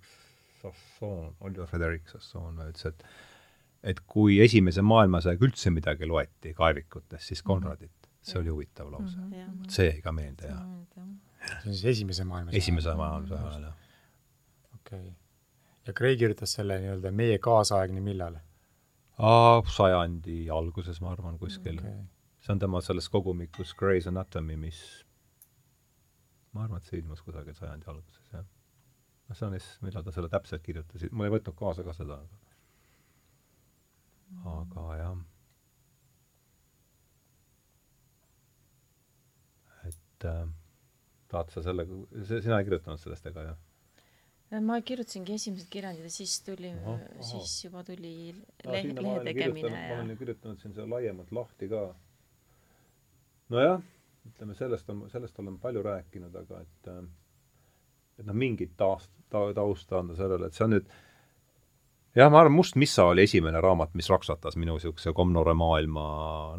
Sassoon, Oliver Frederic Sassoon ütles, et et kui Esimese maailmasõjaga üldse midagi loeti kaevikutes, siis Konradit. see oli huvitav lause mm. jah. -hmm. see jäi ka meelde ja see on siis Esimese maailmasõja Esimese maailmasõja ajal, jah. okei okay. ja Gray kirjutas selle nii-öelda meie kaasaegne millal? sajandi alguses, ma arvan, kuskil okay.. see on tema selles kogumikus Grey's Anatomy, mis ma arvan, et see ilmus kusagil sajandi alguses, jah. noh, see on siis, millal ta selle täpselt kirjutas, mul ei võtnud kaasa ka seda, aga aga jah. et äh, tahad sa selle, sina ei kirjutanud sellest, ega jah? ma kirjutasingi esimesed kirjandid ja siis tuli, siis juba tuli lehe, lehe tegemine ja ma olen ju kirjutanud siin seda laiemalt lahti ka. nojah, ütleme sellest on, sellest olen palju rääkinud, aga et et noh, mingit taast- ta,, tausta anda sellele, et see on nüüd jah, ma arvan, Must Missa oli esimene raamat, mis raksatas minu niisuguse komnoore maailma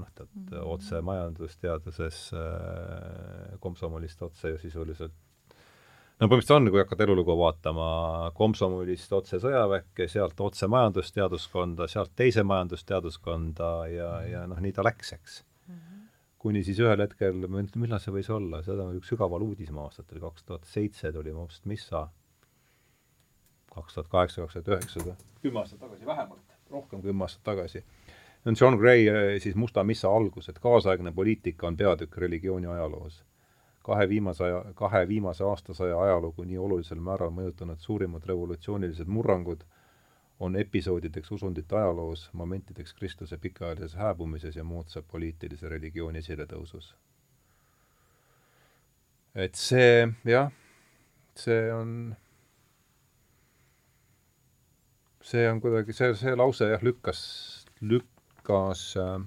noh, tead mm otse majandusteaduses äh, komsomolist otse ju sisuliselt no põhimõtteliselt on, kui hakkad elulugu vaatama, komsomolist otse sõjaväkke, sealt otse majandusteaduskonda, sealt teise majandusteaduskonda ja, ja noh, nii ta läks, eks mm. -hmm. kuni siis ühel hetkel, millal see võis olla, seda oli üks sügaval uudismaa aastatel, kaks tuhat seitse tuli Must Missa, kaks tuhat kaheksa, kaks tuhat üheksa, kümme aastat tagasi vähemalt, rohkem kümme aastat tagasi. see on John Gray siis Musta Missa algus, et kaasaegne poliitika on peatükk religiooni ajaloos kahe viimase aja, kahe viimase aastasaja ajalugu nii olulisel määral mõjutanud suurimad revolutsioonilised murrangud on episoodideks usundite ajaloos, momentideks Kristuse pikaajalises hääbumises ja moodsa poliitilise religiooni esiletõusus. et see, jah, see on, see on kuidagi, see, see lause jah, lükkas, lükkas äh,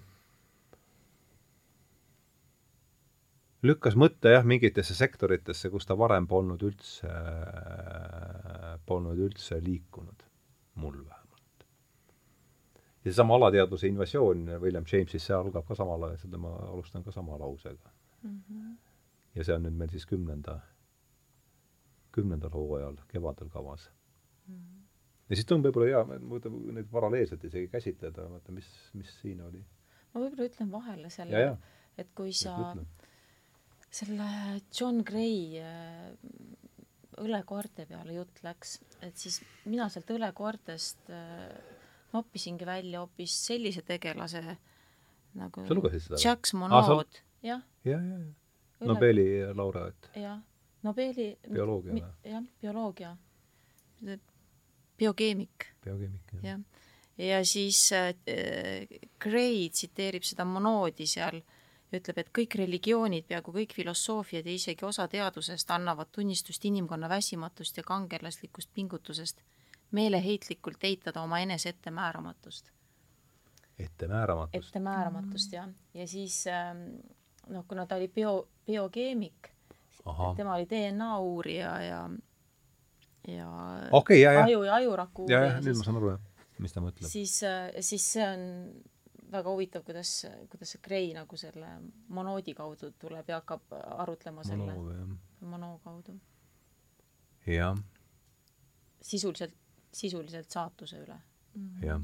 lükkas mõtte jah, mingitesse sektoritesse, kus ta varem polnud üldse, polnud üldse liikunud, mul vähemalt. ja seesama alateadvuse invasioon William Jamesis, see algab ka samal ajal, seda ma alustan ka sama lausega mm. -hmm. ja see on nüüd meil siis kümnenda, kümnendal hooajal, kevadel kavas mm. -hmm. Ja siis tundub võib-olla hea, neid paralleelselt isegi käsitleda, vaata, mis, mis siin oli. ma võib-olla ütlen vahele selle, et kui sa ütle selle John Gray äh, õlekoerte peale jutt läks, et siis mina sealt õlekoertest äh, noppisingi välja hoopis sellise tegelase nagu? Jacques Monod, jah. jah, jah, jah. Nobeli laureaat. jah, Nobeli bioloogia või? jah, bioloogia. Biokeemik. biokeemik, jah. ja siis äh, Gray tsiteerib seda Monodi seal äh, ütleb, et kõik religioonid, peaaegu kõik filosoofiad ja isegi osa teadusest annavad tunnistust inimkonna väsimatust ja kangelaslikust pingutusest meeleheitlikult eitada oma enese ettemääramatust. ettemääramatust? ettemääramatust, jah. ja siis ähm, noh, kuna ta oli bio, biokeemik, tema oli DNA uurija ja ja okay, jah, jah. aju ja ajuraku uurija. jah, nüüd ma saan aru, jah, mis ta mõtleb. siis, äh, siis see on väga huvitav, kuidas, kuidas see Gray nagu selle monoodi kaudu tuleb ja hakkab arutlema selle Mono, monoo kaudu. jah. sisuliselt, sisuliselt saatuse üle -hmm.. jah.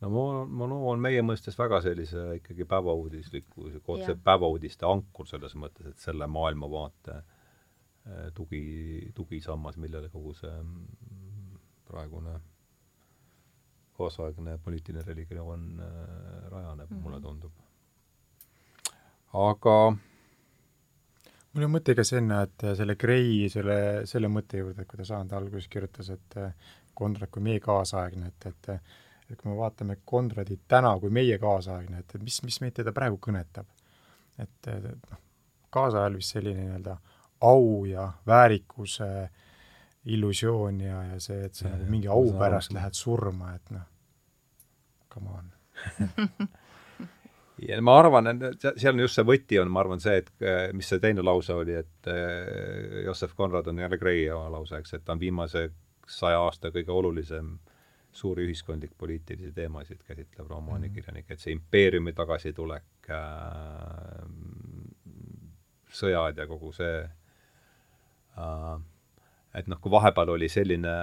no mono, mono on meie mõistes väga sellise ikkagi päevauudisliku, otse päevauudiste ankur selles mõttes, et selle maailmavaate eh, tugi, tugisammas, millele kogu see mm, praegune kaasaegne poliitiline religioon äh, rajaneb mm, -hmm. mulle tundub. aga mul on mõte ka sinna, et selle Gray, selle, selle mõtte juurde, et kui ta sajandi alguses kirjutas, et Konrad kui meie kaasaegne, et, et et kui me vaatame Konradit täna kui meie kaasaegne, et, et mis, mis meid teda praegu kõnetab. et, et noh, kaasajal vist selline nii-öelda au ja väärikuse äh, illusioon ja, ja see, et sa nagu mingi au pärast lähed surma, et noh, come on. Ja ma arvan, et seal on just see võti on, ma arvan, see, et mis see teine lause oli, et äh, Joseph Conrad on jälle Gray lause, eks, et ta on viimase saja aasta kõige olulisem suuri ühiskondlik-poliitilisi teemasid käsitlev romaanikirjanik, et see impeeriumi tagasitulek äh,, sõjad ja kogu see äh, et noh, kui vahepeal oli selline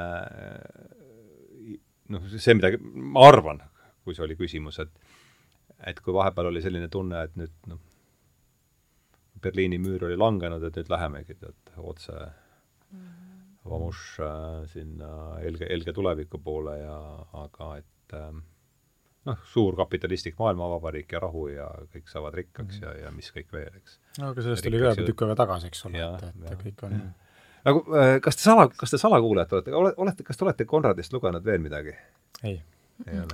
noh, see, mida ma arvan, kui see oli küsimus, et et kui vahepeal oli selline tunne, et nüüd noh, Berliini müür oli langenud, et nüüd lähemegi tead otse vamuš äh, sinna helge, helge tuleviku poole ja aga et äh, noh, suur kapitalistlik maailmavabariik ja rahu ja kõik saavad rikkaks mm -hmm. ja, ja mis kõik veel, eks. no aga sellest oli ka juba tükk aega tagasi, eks ole, et, et ja, kõik on nagu äh, kas te sala, kas te salakuulajad olete, olete, kas te olete Konradist lugenud veel midagi? ei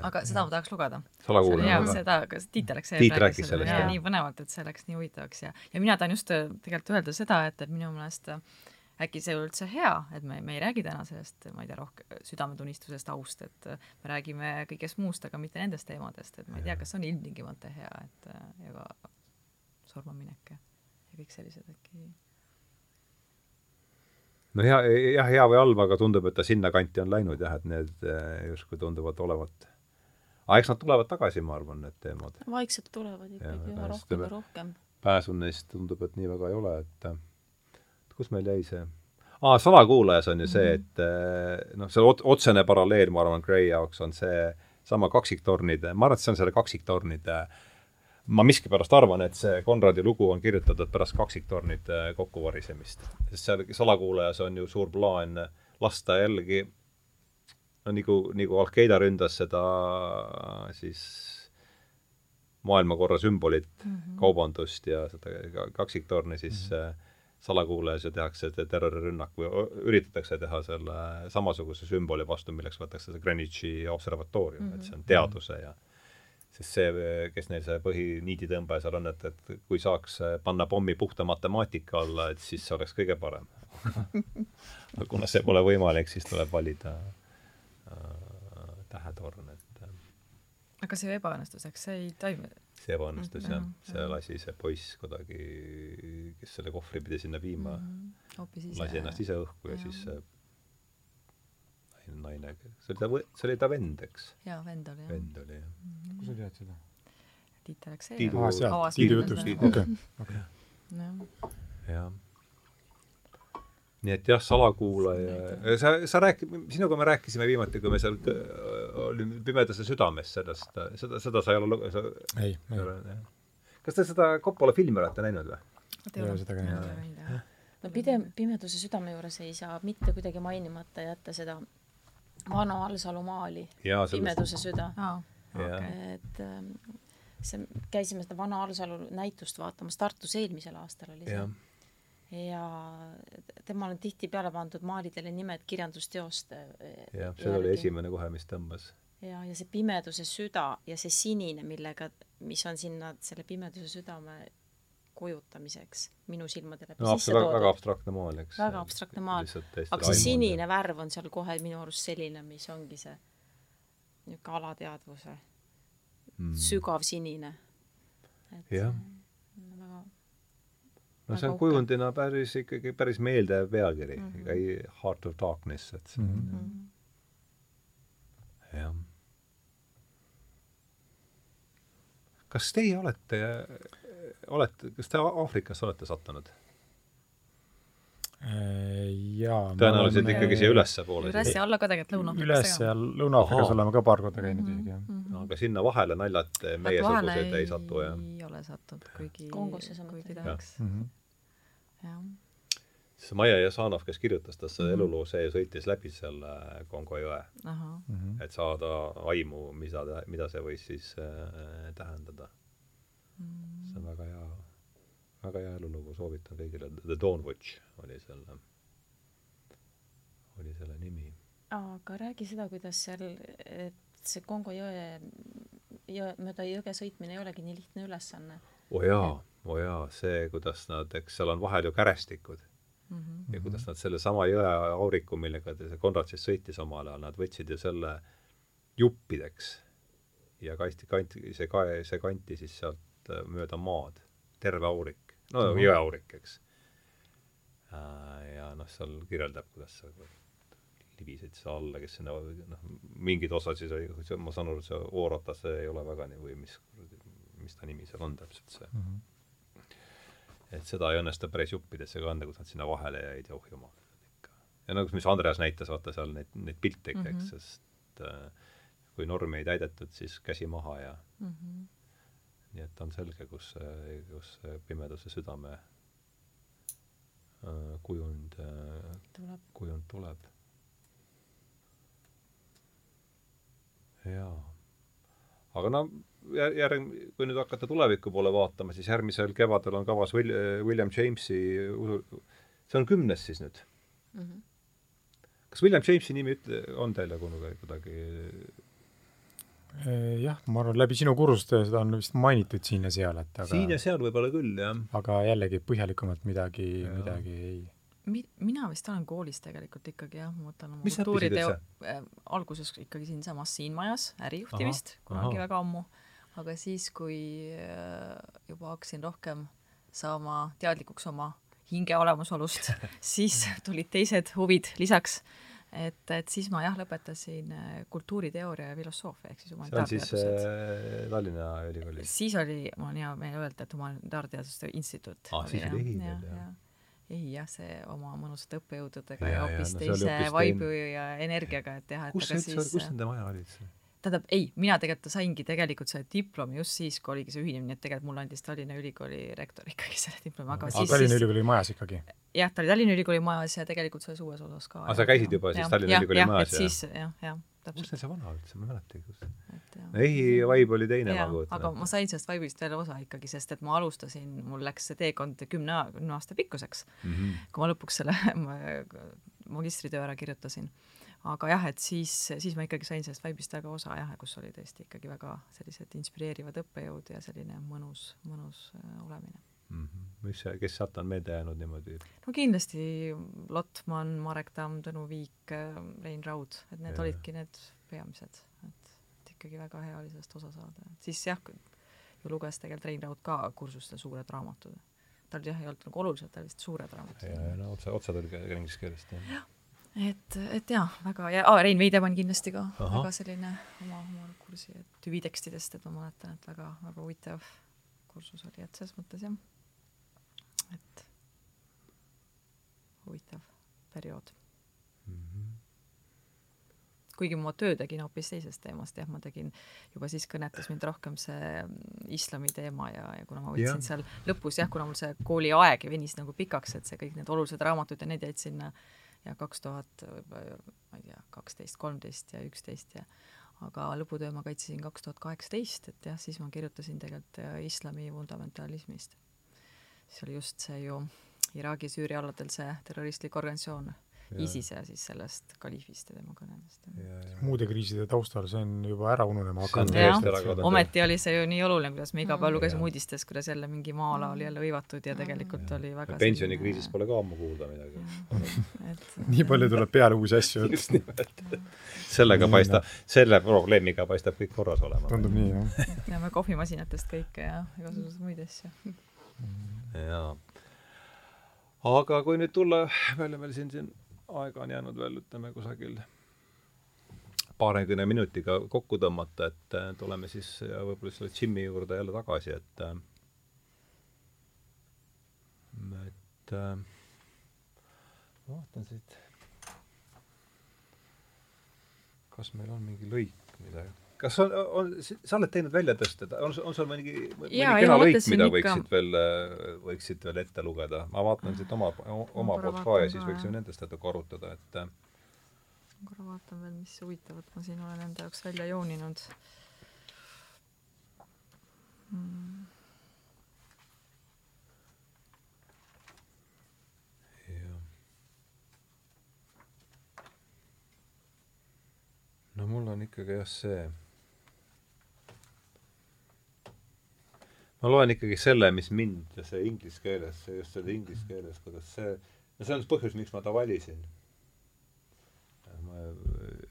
aga seda ma tahaks lugeda. salakuulaja. seda, kas Tiit Aleksejev Tiit rääkis sellest, jah. nii põnevalt, et see läks nii huvitavaks ja, ja mina tahan just äh, tegelikult öelda seda, et, et minu meelest äh, äkki see üldse hea, et me, me ei räägi täna sellest, ma ei tea, rohkem südametunnistusest, aust, et me räägime kõigest muust, aga mitte nendest teemadest, et ma ei tea, kas on ilmtingimata hea, et ja ka surmaminek ja, ja kõik sellised äkki no hea, jah, hea või halb, aga tundub, et ta sinnakanti on läinud jah, et need äh, justkui tunduvad olevat aga eks nad tulevad tagasi, ma arvan, need teemad. vaikselt tulevad ikkagi üha rohkem ja rohkem. pääsu neist tundub, et nii väga ei ole, et kus meil jäi see aa ah,, salakuulajas on ju see, mhm. et eh, noh, see otsene paralleel, ma arvan, Gray jaoks on see sama kaksiktornide, ma arvan, et see on selle kaksiktornide ma miskipärast arvan, et see Konradi lugu on kirjutatud pärast kaksiktornide kokkuvarisemist. sest seal salakuulajas on ju suur plaan lasta jällegi no nagu, nagu Al-Qaeda ründas seda siis maailmakorra sümbolit mm, -hmm. kaubandust ja seda kaksiktorni, siis mm -hmm salakuulajas ja tehakse terrorirünnak või üritatakse teha selle samasuguse sümboli vastu, milleks võetakse see Greenwichi observatoorium mm, -hmm. et see on teaduse ja sest see, kes neil see põhiniiditõmbaja seal on, et, et kui saaks panna pommi puhta matemaatika alla, et siis see oleks kõige parem kuna see pole võimalik, siis tuleb valida äh, tähetorn, et äh. aga see ebaõnnestus, eks see ei toimi see ebaõnnestus mm, jah, see lasi see poiss kuidagi, kes selle kohvri pidi sinna viima mm, -hmm. lasi ennast ise õhku ja, ja siis see naine, see oli ta, see oli ta vend, eks? jaa, vend oli jah. vend oli jah mm. -hmm. kus sa tead seda? Tiit Aleksejev. Tiidu, ah, Tiidu jutust, okei, okei. jah nii et jah, salakuulaja, sa, sa rääki-, sinuga me rääkisime viimati, kui me seal olime Pimedase südames sellest, seda, seda sa ei ole sa ei, ei. kas te seda Coppola filmi olete näinud või? ei ole seda ka näinud. no pide-, Pimeduse südame juures ei saa mitte kuidagi mainimata jätta seda vana Alsalu maali, Pimeduse süda. et ähm, see, käisime seda vana Alsalu näitust vaatamas Tartus eelmisel aastal oli see. Ja temal on tihtipeale pandud maalidele nimed kirjandusteoste jah, see oli esimene kohe, mis tõmbas. ja, ja see pimeduse süda ja see sinine, millega, mis on sinna selle pimeduse südame kujutamiseks minu silmade läbi no, sisse toodud. väga abstraktne maal, eks. väga abstraktne maal. aga see sinine ja. värv on seal kohe minu arust selline, mis ongi see niisugune alateadvuse mm. sügav sinine. jah no see on uhke. kujundina päris ikkagi päris meeldejääv pealkiri mm, -hmm. ei Heart of Darkness, et see on mm -hmm. jah. kas teie olete, olete, kas te Aafrikasse olete sattunud? Jaa. tõenäoliselt oleme... ikkagi siia ülespoole. üles ja alla ka tegelikult Lõuna-Aafrikas. üles ja Lõuna-Aafrikas oleme ka paar korda käinud mm -hmm. isegi, jah mm. -hmm. aga sinna vahele naljad meiesugused ei satu, jah? ei ole sattunud, kuigi Kongosse samuti. tahaks. -hmm jah. siis Maia Jasanov, kes kirjutas tast mm -hmm. eluloo, see sõitis läbi selle Kongo jõe. Et saada aimu, mida ta, mida see võis siis äh, tähendada. See on väga hea, väga hea elulugu, soovitan kõigile. The Dawn Watch oli selle, oli selle nimi. aga räägi seda, kuidas seal, et see Kongo jõe, jõe, mööda jõge sõitmine ei olegi nii lihtne ülesanne. oo oh jaa oo oh jaa, see, kuidas nad, eks seal on vahel ju kärestikud mm. -hmm. ja kuidas nad sellesama jõe auriku, millega see Konrad siis sõitis omal ajal, nad võtsid ju selle juppideks ja kasti, kanti, see kae, see kanti siis sealt äh, mööda maad, terve aurik, no mm -hmm. jõeaurik, eks. Äh, ja noh, seal kirjeldab, kuidas sa libiseid seal alla, kes sinna, noh, mingid osad siis oli, ma saan aru, see Ooratas ei ole väga nii, või mis, mis ta nimi seal on täpselt, see mm. -hmm et seda ei õnnestu päris juppidesse kanda, kus nad sinna vahele jäid ja oh jumal, ikka. ja nagu, mis Andreas näitas, vaata seal neid, neid pilte ikka mm, -hmm. eks, mhm. sest äh, kui normi ei täidetud, siis käsi maha ja mm -hmm. Nii et on selge, kus, kus pimeduse südame äh, kujund äh,, kujund tuleb. jaa. aga no järg-, kui nüüd hakata tuleviku poole vaatama, siis järgmisel kevadel on kavas Will-, William Jamesi see on kümnes siis nüüd mm? -hmm. kas William Jamesi nimi ütle, on teile kunagi kuidagi äh, jah, ma arvan, läbi sinu kursuste seda on vist mainitud siin ja seal, et aga siin ja seal võib-olla küll, jah. aga jällegi põhjalikumalt midagi, midagi ei mi-, mina vist olen koolis tegelikult ikkagi jah, ma võtan oma kultuuriteo äh, alguses ikkagi siinsamas siin majas ärijuhtimist, kunagi aha. väga ammu aga siis, kui äh, juba hakkasin rohkem saama teadlikuks oma hinge olemasolust, siis tulid teised huvid lisaks. Et, et siis ma jah, lõpetasin äh, kultuuriteooria ja filosoofia ehk siis humanitaarteadused. see on siis äh, Tallinna Ülikoolis? siis oli, mul on hea meel öelda, et Humanitaarteaduste Instituut. aa, siis oli EHI veel, jah? ei jah, see oma mõnusate õppejõududega ja, ja hoopis no, teise vaibu ja energiaga, et jah, et kus aga siis kus nende maja olid siis? tähendab, ei, mina tegelikult saingi tegelikult selle diplomi just siis, kui oligi see ühinemine, et tegelikult mulle andis Tallinna Ülikooli rektor ikkagi selle diplomi, aga siis Tallinna siis... Ülikooli majas ikkagi? Jah, ta oli Tallinna Ülikooli majas ja tegelikult selles uues osas ka. aa, sa käisid juba ja, siis Tallinna ja, Ülikooli ja, majas? siis jah, jah, täpselt. kus neil see vana üldse, ma ei mäletagi, kus. EHI vibe oli teine, ma kujutan aga ma sain sellest vibe'ist veel osa ikkagi, sest et ma alustasin, mul läks see teekond kümne, kümne aasta pikkuseks mm, -hmm. kui ma lõpuks selle magistritöö ära kirjutasin aga jah, et siis, siis ma ikkagi sain sellest vibe'ist väga osa jah, kus oli tõesti ikkagi väga sellised inspireerivad õppejõud ja selline mõnus, mõnus äh, olemine mm. -hmm. mis, kes sealt on meelde jäänud niimoodi? no kindlasti Lotman, Marek Tamm, Tõnu Viik, äh, Rein Raud, et need ja. olidki need peamised, et, et ikkagi väga hea oli sellest osa saada. siis jah, ju luges tegelikult Rein Raud ka kursustel suured raamatud. tal jah, ei olnud nagu oluliselt, ta oli lihtsalt suured raamatud. ja, ja no otse, otsetõlge inglise keelest, jah ja et, et jaa, väga ja ah, Rein Veidemann kindlasti ka, väga selline oma, oma kursi, et tüvitekstidest, et ma mäletan, et väga, väga huvitav kursus oli, et selles mõttes jah, et huvitav periood mm. -hmm. kuigi ma töö tegin hoopis teisest teemast, jah, ma tegin, juba siis kõnetas mind rohkem see islami teema ja, ja kuna ma võtsin ja. seal lõpus jah, kuna mul see kooliaeg venis nagu pikaks, et see kõik need olulised raamatud ja need jäid sinna ja kaks tuhat ma ei tea, kaksteist, kolmteist ja üksteist ja aga lõputöö ma kaitsesin kaks tuhat kaheksateist, et jah, siis ma kirjutasin tegelikult äh, islami fundamentalismist. Siis oli just see ju Iraagi-Süüria aladel see terroristlik organisatsioon ISISe ja siis sellest kaliifist ja tema kõnedest. muude kriiside taustal see on juba ära ununema hakanud. ometi oli see ju nii oluline, kuidas me iga päev lugesime uudistest, kuidas jälle mingi maa-ala oli jälle hõivatud ja tegelikult oli väga pensionikriisist pole ka ammu kuulda midagi. et nii palju tuleb peale uusi asju. just nimelt. sellega paistab, selle probleemiga paistab kõik korras olema. tundub nii, jah. teame kohvimasinatest kõike ja igasuguseid muid asju. Jaa. Aga kui nüüd tulla, me oleme siin, siin aega on jäänud veel, ütleme, kusagil paarikümne minutiga kokku tõmmata, et tuleme siis võib-olla selle džimmi juurde jälle tagasi, et et ma vaatan siit, kas meil on mingi lõik, mida kas on, on, sa oled teinud väljatõsted, on, on sul mõni, mõni Jaa, kena lõik, mida ikka... võiksid veel, võiksid veel ette lugeda? ma vaatan siit oma, oma poolt ka ja siis võiksime nendest natuke arutada, et ma korra vaatan veel, mis huvitavat ma siin olen enda jaoks välja jooninud. Hmm.. no mul on ikkagi jah see ma loen ikkagi selle, mis mind see inglise keeles, just selle inglise keeles, kuidas see, no see on põhjus, miks ma ta valisin. ma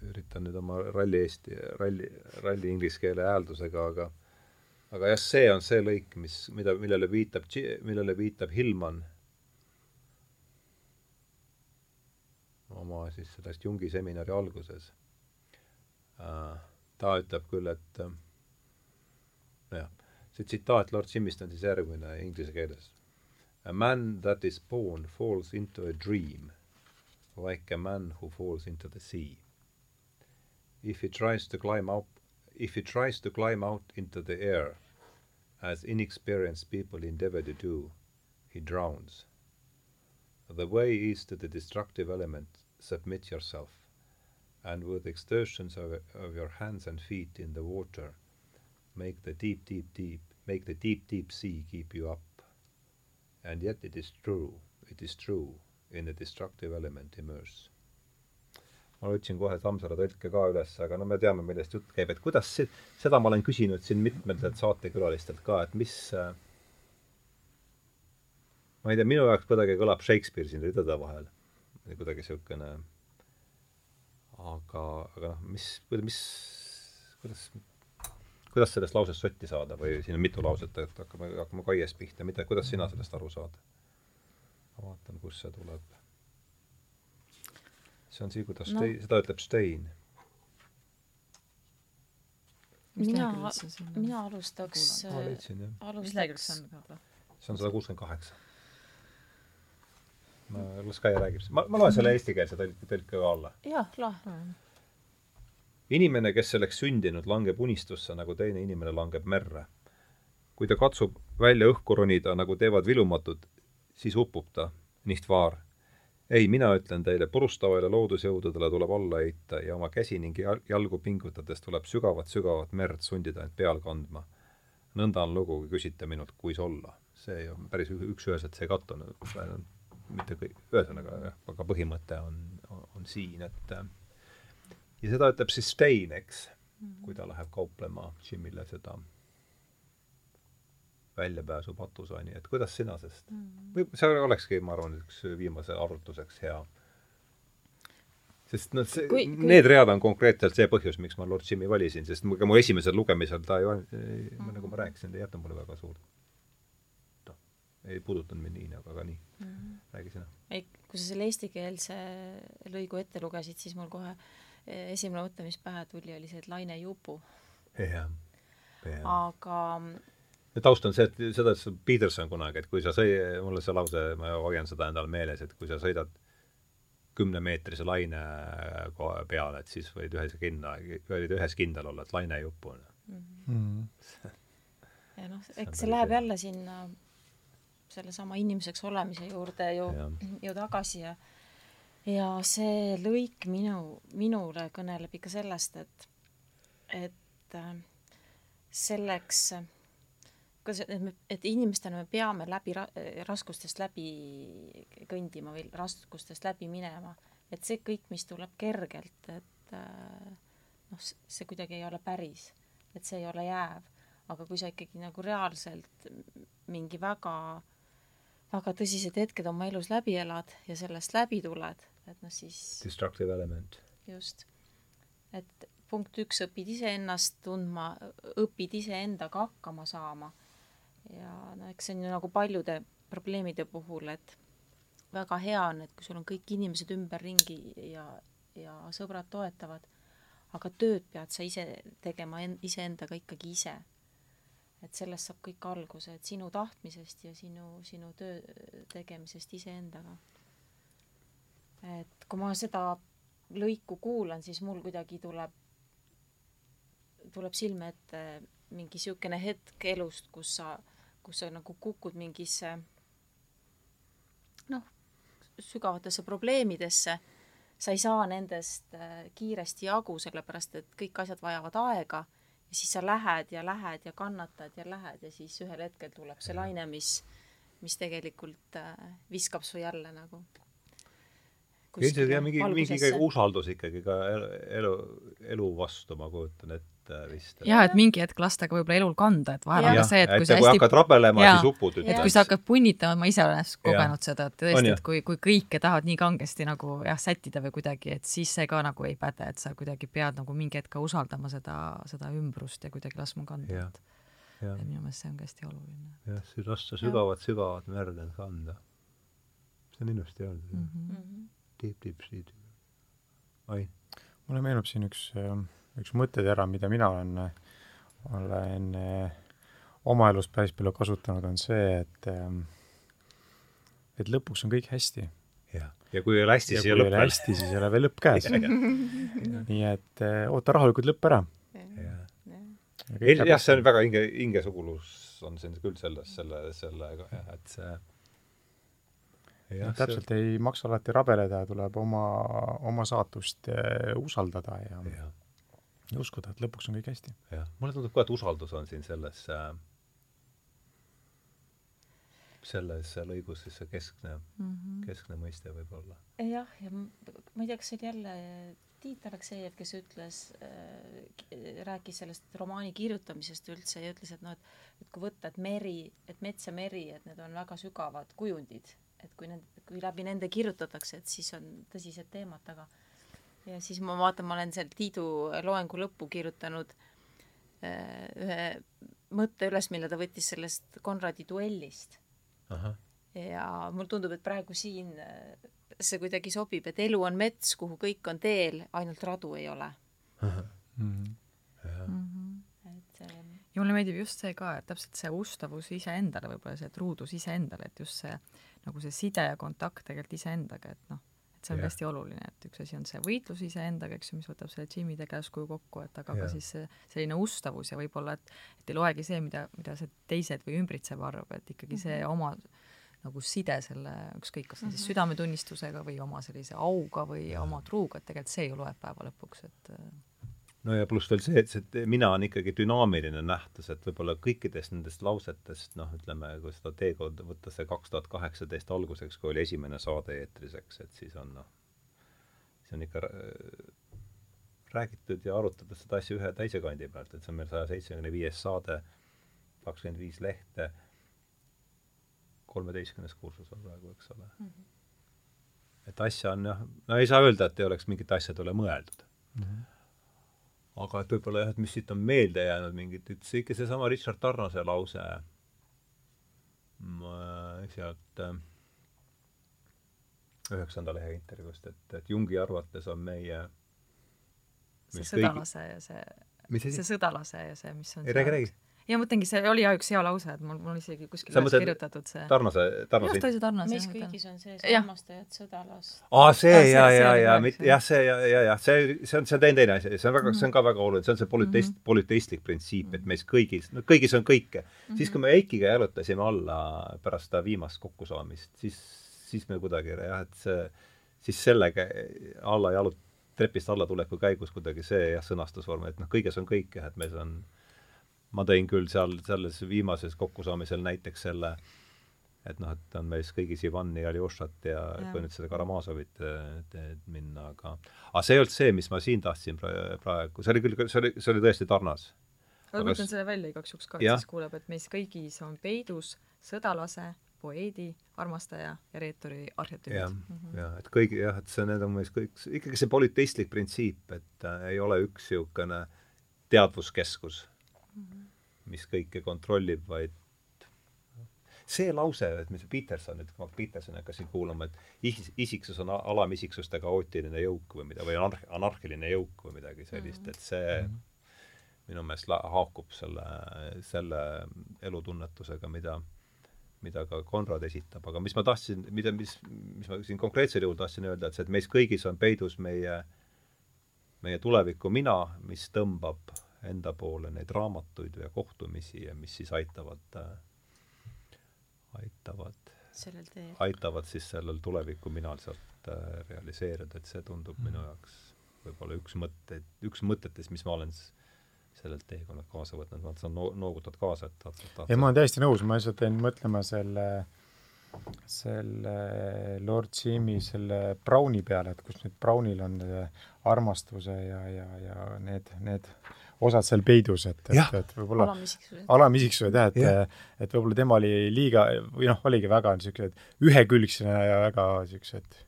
üritan nüüd oma ralli eesti, ralli, ralli inglise keele hääldusega, aga aga jah, see on see lõik, mis, mida, millele viitab, millele viitab Hillman oma siis sellest Jungi seminari alguses. ta ütleb küll, et jah see tsitaat Lord Jimmist on siis järgmine inglise keeles. A man that is born falls into a dream, like a man who falls into the sea. If he tries to climb up, if he tries to climb out into the air, as inexperienced people endeavor to do, he drowns. The way is to the destructive element, submit yourself, and with exertions of, of your hands and feet in the water, make the deep, deep, deep, make the deep, deep sea keep you up. And yet it is true, it is true, in the destructive element immerse. ma võtsin kohe Tammsaare tõlke ka üles, aga no me teame, millest jutt käib, et kuidas see, seda ma olen küsinud siin mitmetelt saatekülalistelt ka, et mis äh, ma ei tea, minu jaoks kuidagi kõlab Shakespeare siin ridade vahel. kuidagi niisugune aga, aga noh, mis, mis, kuidas, kuidas sellest lausest sotti saada või siin on mitu lauset, et hakkame, hakkame Kaiest pihta, mida, kuidas sina sellest aru saad? ma vaatan, kust see tuleb see on see, kuidas no. Stein, seda ütleb Stein. mina, mina alustaks, alustaks see on sada kuuskümmend kaheksa. ma, las Kaia räägib. ma, ma loen selle eestikeelse tõlke, tõlke ka alla. jah, loe. Inimene, kes selleks sündinud, langeb unistusse, nagu teine inimene langeb merre. kui ta katsub välja õhku ronida, nagu teevad vilumatud, siis upub ta, nicht vaar ei, mina ütlen teile, purustavale loodusjõududele tuleb alla heita ja oma käsi ning jalgu pingutades tuleb sügavat-sügavat merd sundida end peal kandma. nõnda on lugu, kui küsite minult, kuis olla. see ole päris üks-üheselt, see ei kattu mitte kõik, ühesõnaga jah, aga põhimõte on, on, on siin, et ja seda ütleb siis Stein, eks, kui ta läheb kauplema Jimile seda väljapääsu patusani, et kuidas sina sellest mm, -hmm. või see olekski, ma arvan, üks viimase arutluseks hea. sest noh, see, kui, need read on konkreetselt see põhjus, miks ma Lord Jimmy valisin, sest mu, mu esimesel lugemisel ta ei, ei mm, -hmm. nagu ma rääkisin, ta ei jätnud mulle väga suurt noh, ei puudutanud mind nii, aga, aga nii mm. -hmm. räägi sina. ei, kui sa selle eestikeelse lõigu ette lugesid, siis mul kohe eh, esimene mõte, mis pähe tuli, oli see, et Laine Jupu. jah. aga taust on see, et seda ütles Peterson kunagi, et kui sa sõi-, mulle see lause, ma hoian seda endal meeles, et kui sa sõidad kümnemeetrise laine kohe peale, et siis võid ühes kinna, võid ühes kindel olla, et laine ei upu mm. -hmm. ja noh, eks see läheb jälle sinna sellesama inimeseks olemise juurde ju, ju tagasi ja ja see lõik minu, minule kõneleb ikka sellest, et, et äh, selleks kas, et me, et inimestena me peame läbi ra-, raskustest läbi kõndima või raskustest läbi minema, et see kõik, mis tuleb kergelt, et äh, noh, see kuidagi ei ole päris, et see ei ole jääv, aga kui sa ikkagi nagu reaalselt mingi väga, väga tõsised hetked oma elus läbi elad ja sellest läbi tuled, et noh siis destructive element. just. et punkt üks, õpid iseennast tundma, õpid iseendaga hakkama saama ja no eks see on ju nagu paljude probleemide puhul, et väga hea on, et kui sul on kõik inimesed ümberringi ja, ja sõbrad toetavad, aga tööd pead sa ise tegema en-, iseendaga ikkagi ise. et sellest saab kõik alguse, et sinu tahtmisest ja sinu, sinu töö tegemisest iseendaga. Et kui ma seda lõiku kuulan, siis mul kuidagi tuleb, tuleb silme ette mingi niisugune hetk elust, kus sa kus sa nagu kukud mingisse noh, sügavatesse probleemidesse, sa ei saa nendest äh, kiiresti jagu, sellepärast et kõik asjad vajavad aega. Ja siis sa lähed ja lähed ja kannatad ja lähed ja siis ühel hetkel tuleb see laine, mis, mis tegelikult äh, viskab su jälle nagu ilmselt jah, mingi, mingi ikkagi usaldus ikkagi ka elu, elu vastu, ma kujutan ette et vist. jaa, et mingi hetk lastega võib-olla elul kanda, et vahel on ka see, et kui et sa hästi hakkad rabelema, siis upud et kui sa hakkad punnitama, ma ise olen kogenud seda, et tõesti, et kui, kui kõike tahad nii kangesti nagu jah, sättida või kuidagi, et siis see ka nagu ei päde, et sa kuidagi pead nagu mingi hetk ka usaldama seda, seda ümbrust ja kuidagi laskma kanda, et ja minu meelest see on ka hästi oluline. jah, lasta sügavat, sügavat merd kanda. see on ilusti öeldud mm. -hmm. Deep sea. Ain? mulle meenub siin üks äh, üks mõttetera, mida mina olen, olen eh, oma elus päris palju kasutanud, on see, et ähm, et lõpuks on kõik hästi. jah, ja kui ei ole hästi, siis ei ole lõpp veel. hästi, siis ei ole veel lõpp käes nii et eh, oota rahulikult lõpp ära. jah, see on väga hinge, hingesugulus on siin küll selles, selle, sellega jah, et see jah, täpselt see... ei maksa alati rabeleda, tuleb oma, oma saatust eh, usaldada ja, ja. ja uskuda, et lõpuks on kõik hästi. jah, mulle tundub ka, et usaldus on siin selles äh, selles lõigus siis see keskne mm, -hmm. keskne mõiste võib-olla. jah, ja ma ei tea, kas see oli jälle Tiit Aleksejev, kes ütles äh,, rääkis sellest romaani kirjutamisest üldse ja ütles, et noh, et et kui võtta, et meri, et mets ja meri, et need on väga sügavad kujundid, et kui need, kui läbi nende kirjutatakse, et siis on tõsised teemad taga. ja siis ma vaatan, ma olen seal Tiidu loengu lõppu kirjutanud äh, ühe mõtte üles, mille ta võttis sellest Konradi duellist ja mulle tundub, et praegu siin äh, see kuidagi sobib, et elu on mets, kuhu kõik on teel, ainult radu ei ole. Mm -hmm. Ja mulle meeldib just see ka, et täpselt see ustavus iseendale, võib-olla see truudus iseendale, et just see nagu see side ja kontakt tegelikult iseendaga, et noh, et see on hästi oluline, et üks asi on see võitlus iseendaga, eks ju, mis võtab selle Jimmy tegevuskuju kokku, et aga ja. ka siis see selline ustavus ja võib-olla, et et ei loegi see, mida, mida see teised või ümbritsev arvab, et ikkagi mm -hmm. see oma nagu side selle, ükskõik, kas mm -hmm. siis mhm. südametunnistusega või oma sellise auga või ja. oma truuga, et tegelikult see ju loeb päeva lõpuks, et no ja pluss veel see, et see mina on ikkagi dünaamiline nähtus, et võib-olla kõikidest nendest lausetest, noh, ütleme, kui seda teekonda võtta, see kaks tuhat kaheksateist alguseks, kui oli esimene saade eetris, eks, et siis on noh, see on ikka räägitud ja arutatud seda asja ühe teise kandi pealt, et see on meil saja seitsmekümne viies saade, kakskümmend viis lehte kolmeteistkümnes kursus on praegu, eks ole mm. -hmm. et asja on jah, no ei saa öelda, et ei oleks mingite asjade üle mõeldud mm. -hmm. Aga et võib-olla jah, et mis siit on meelde jäänud mingit, et see ikka seesama Richard Tarnase lause. Sealt äh, üheksanda lehe intervjuust, et, et Jungi arvates on meie see sõdalase ja see, see sõdalase ja see, mis on ei, räägi, räägi ja mõtlengi, see oli jah üks hea lause, et mul, mul isegi kuskil üles kirjutatud see. Tarnase, Tarnase. just, oli see Tarnas. meis kõigis on sees armastajad sõdalast. aa, see ja, ja, ja, jah, see ja, ja, ja see, see on, see on teine, teine asi, see on väga, see on ka väga oluline, see on see polüteist mm, -hmm. polüteistlik printsiip, et meis kõigis, no kõigis on kõike mm. -hmm. siis, kui me Eikiga jalutasime alla pärast seda viimast kokkusaamist, siis, siis me kuidagi jah, et see, siis sellega alla jalut-, trepist allatuleku käigus kuidagi see jah, sõnastusvorm, et noh, kõiges on kõik jah, et meil on ma tõin küll seal selles viimases kokkusaamisel näiteks selle, et noh, et on meis kõigis Ivani, Aljošat ja, ja kui nüüd seda Karamazovit teed minna, aga aga see ei olnud see, mis ma siin tahtsin praegu, see oli küll, see oli, see oli tõesti tarnas. aga ma ütlen selle välja igaks juhuks ka, et siis kuuleb, et meis kõigis on peidus sõdalase, poeedi, armastaja ja reeturi arhetüübid. jah mm -hmm., jah, et kõigi jah, et see, need on meis kõik, ikkagi see polüteistlik printsiip, et äh, ei ole üks niisugune teadvuskeskus mis kõike kontrollib, vaid see lause, et mis Peterson, et kui ma Petersoni hakkasin kuulama, et is-, isiksus on alamisiksuste kaootiline jõuk või mida, või anarh-, anarhiline jõuk või midagi sellist, et see mm -hmm. minu meelest la-, haakub selle, selle elutunnetusega, mida, mida ka Konrad esitab, aga mis ma tahtsin, mida, mis, mis ma siin konkreetsel juhul tahtsin öelda, et see, et meis kõigis on peidus meie, meie tuleviku mina, mis tõmbab enda poole neid raamatuid ja kohtumisi ja mis siis aitavad äh,, aitavad, aitavad siis sellel tuleviku minal sealt äh, realiseerida, et see tundub mm. minu jaoks võib-olla üks mõtteid, üks mõtetest, mis ma olen sellelt teekonnalt kaasa võtnud, vaata sa no, noogutad kaasa, et tahtsid, tahtsid. ei, ma olen täiesti nõus, ma lihtsalt jäin mõtlema selle selle Lord Jimmy selle Browni peale, et kus nüüd Brownil on armastuse ja, ja, ja need, need osad seal peidus, et, et, et võib-olla alamisiksused, jah, et ja. et võib-olla tema oli liiga või noh, oligi väga niisugused ühekülgsed ja väga niisugused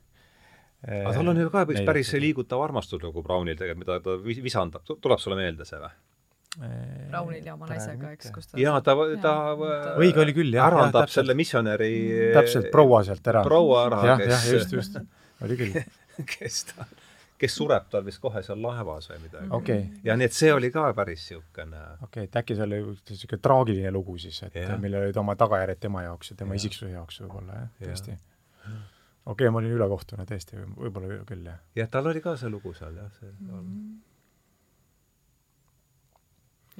aga tal on ju ka üks päris liigutav armastus nagu Brownil tegelikult, mida ta visandab, tuleb sulle meelde see või? Brownil ja oma naisega, eks, kus ta jaa, ta, ta õige oli küll, jah. ärandab ja, selle missionäri täpselt, proua sealt ära. proua ära, kes jah, just, just, oli küll kes ta kes sureb tal vist kohe seal laevas või midagi okay.. ja nii et see oli ka päris niisugune okei okay,, et äkki see oli niisugune traagiline lugu siis, et yeah. millel olid oma tagajärjed tema jaoks ja tema yeah. isiksuse jaoks võib-olla jah, tõesti. okei okay,, ma olin ülekohtune tõesti, võib-olla küll, jah. jah, tal oli ka see lugu seal, jah, see mm -hmm.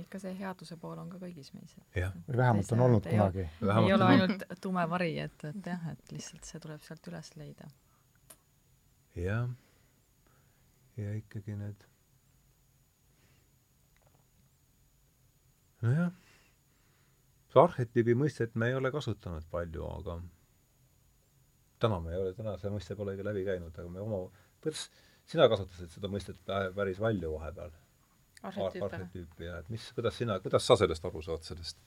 ikka see headuse pool on ka kõigis meis. või vähemalt on olnud kunagi. ei ole ainult tume vari, et, et jah, et lihtsalt see tuleb sealt üles leida. jah, ja ikkagi need nojah, see arhetüübi mõistet me ei ole kasutanud palju, aga täna me ei ole, täna see mõiste polegi läbi käinud, aga me oma, kuidas sina kasutasid seda mõistet päris palju vahepeal? arhetüüpi ja et mis, kuidas sina, kuidas sa sellest aru saad, sellest?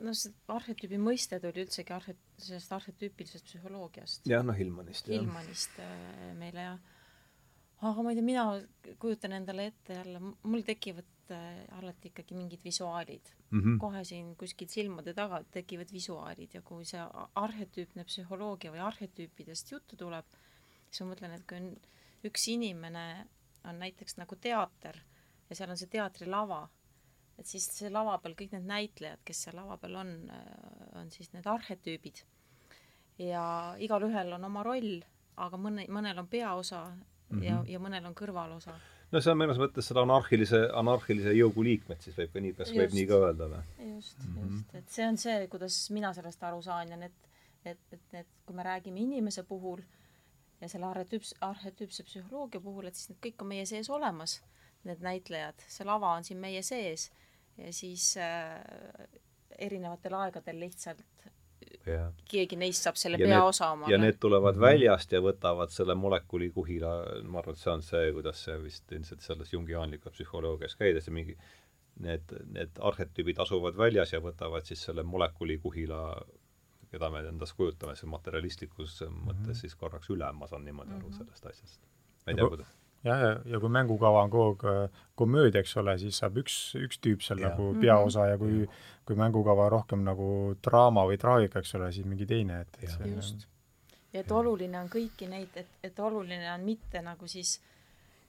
No see arhetüübi mõiste tuli üldsegi arhet-, sellest arhetüüpilisest psühholoogiast. jah, noh Hillmanist. Hillmanist äh, meile ja aga ma ei tea, mina kujutan endale ette jälle, mul tekivad äh, alati ikkagi mingid visuaalid mm. -hmm. kohe siin kuskilt silmade taga tekivad visuaalid ja kui see arhetüüpne psühholoogia või arhetüüpidest juttu tuleb, siis ma mõtlen, et kui on üks inimene on näiteks nagu teater ja seal on see teatrilava, et siis see lava peal kõik need näitlejad, kes seal lava peal on, äh, on siis need arhetüübid. ja igalühel on oma roll, aga mõne, mõnel on peaosa mm -hmm. ja, ja mõnel on kõrvalosa. no see on mõnes mõttes seda anarhilise, anarhilise jõugu liikmed siis võib ka nii, kas võib nii ka öelda või? just mm, -hmm. just, et see on see, kuidas mina sellest aru saan ja need, et, et need, kui me räägime inimese puhul ja selle arhetüüps-, arhetüüpse psühholoogia puhul, et siis need kõik on meie sees olemas, need näitlejad, see lava on siin meie sees ja siis äh, erinevatel aegadel lihtsalt ja. keegi neist saab selle peaosa omale. ja need tulevad mm -hmm. väljast ja võtavad selle molekuli kuhila, ma arvan, et see on see, kuidas see vist ilmselt selles jungiaanlikus psühholoogias käides ja mingi need, need arhetüübid asuvad väljas ja võtavad siis selle molekuli kuhila, keda me endast kujutame, see materialistlikus mõttes mm -hmm. siis korraks üle, ma saan niimoodi aru mm -hmm. sellest asjast. ma ei tea, kuidas ja, ja kui mängukava on kogu aeg äh, komöödia, eks ole, siis saab üks, üks tüüp seal ja. nagu peaosa ja kui, kui mängukava rohkem nagu draama või traagika, eks ole, siis mingi teine, et, et see just. ja et oluline on kõiki neid, et, et oluline on mitte nagu siis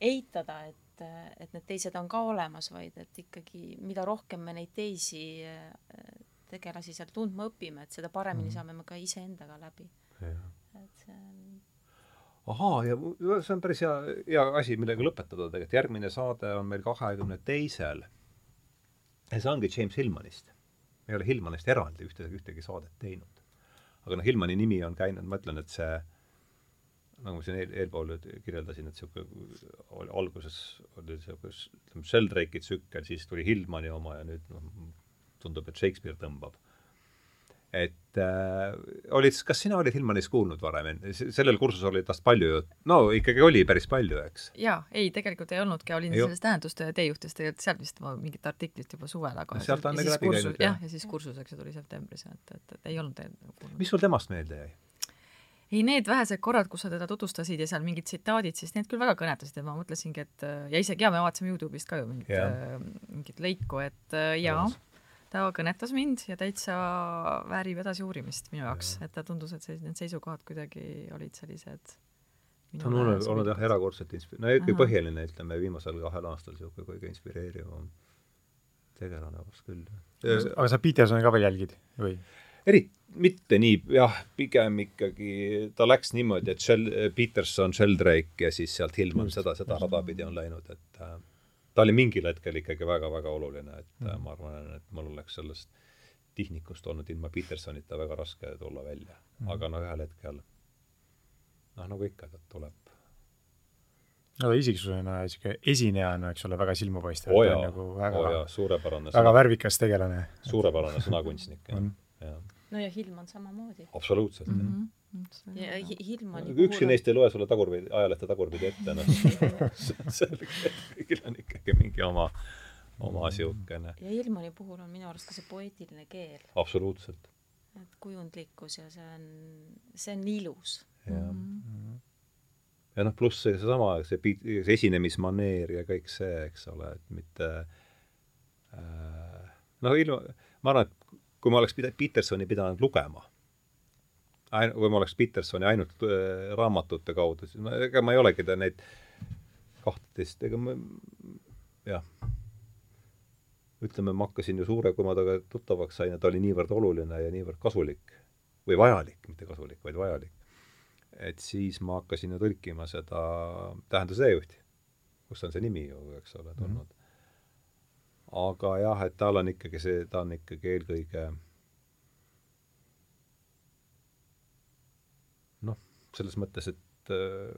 eitada, et, et need teised on ka olemas, vaid et ikkagi mida rohkem me neid teisi äh, tegelasi sealt tundma õpime, et seda paremini mm -hmm. saame me ka iseendaga läbi. et see on ahaa, ja see on päris hea, hea asi, millega lõpetada tegelikult, järgmine saade on meil kahekümne teisel. ja see ongi James Hillmanist. me ei ole Hillmanist eraldi ühte, ühtegi saadet teinud. aga noh, Hillmani nimi on käinud, ma ütlen, et see nagu ma siin eel, eelpool kirjeldasin, et niisugune alguses oli niisugune, ütleme, Sheldrake'i tsükkel, siis tuli Hillmani oma ja nüüd noh, tundub, et Shakespeare tõmbab et äh, olid, kas sina olid Hillmanist kuulnud varem, sellel kursusel oli tast palju juttu? no ikkagi oli päris palju, eks? jaa, ei, tegelikult ei olnudki, olin ei selles tähendustöö teejuhtis tegelikult sealt vist mingit artiklit juba suvel, aga no, sealt on nagu läbi kursus, käinud, jah. jah, ja siis kursuseks tuli septembris, et, et, et ei olnud kuulnud. mis sul temast meelde jäi? ei, need vähesed korrad, kus sa teda tutvustasid ja seal mingid tsitaadid, siis need küll väga kõnetasid ja ma mõtlesingi, et ja isegi jaa, me vaatasime Youtube'ist ka ju mingit, äh, mingit lõiku, et äh, jaa ja ta kõnetas mind ja täitsa väärib edasi uurimist minu jaoks, et ta tundus, et see, need seisukohad kuidagi olid sellised ta on olnud, olnud jah, erakordselt inspi-, no ikka põhiline, ütleme, viimasel kahel aastal niisugune kõige inspireerivam tegelane vast küll. aga sa Petersoni ka veel jälgid või? eriti mitte nii, jah, pigem ikkagi ta läks niimoodi, et Shell, Peterson, Sheldrake ja siis sealt Hillman seda, seda rada pidi on läinud, et äh, ta oli mingil hetkel ikkagi väga-väga oluline, et mm. ma arvan, et mul oleks sellest tihnikust olnud ilma Petersonita väga raske tulla välja mm.. aga no ühel hetkel noh, nagu ikka, ta tuleb no ta isiksusena ja niisugune esinejana, eks ole, väga silmapaistev oh. Nagu väga, oh suurepärane väga sõna. värvikas tegelane. suurepärane sõnakunstnik, jah. jah. no ja Hilman samamoodi. absoluutselt mm, -hmm. jah ja Hilmani puhul ükski neist ei loe sulle tagurpidi, ajalehte tagurpidi ette, noh kõigil on ikkagi mingi oma, oma niisugune. ja Hilmani puhul on minu arust ka see poeetiline keel. absoluutselt. et kujundlikkus ja see on, see on ilus. jah mm -hmm. ja noh, pluss see, seesama, see, see esinemismaneer ja kõik see, eks ole, et mitte äh, noh, ilma, ma arvan, et kui ma oleks pida-, Petersoni pidanud lugema või ma oleks Petersoni ainult äh, raamatute kaudu, siis ma, ega ma ei olegi ta neid kahteteist, ega ma jah, ütleme, ma hakkasin ju suure, kui ma temaga tuttavaks sain ja ta oli niivõrd oluline ja niivõrd kasulik või vajalik, mitte kasulik, vaid vajalik. et siis ma hakkasin ju tõlkima seda tähenduse teejuhti, kust on see nimi ju, eks ole, tulnud mm. -hmm. aga jah, et tal on ikkagi see, ta on ikkagi eelkõige noh, selles mõttes, et äh,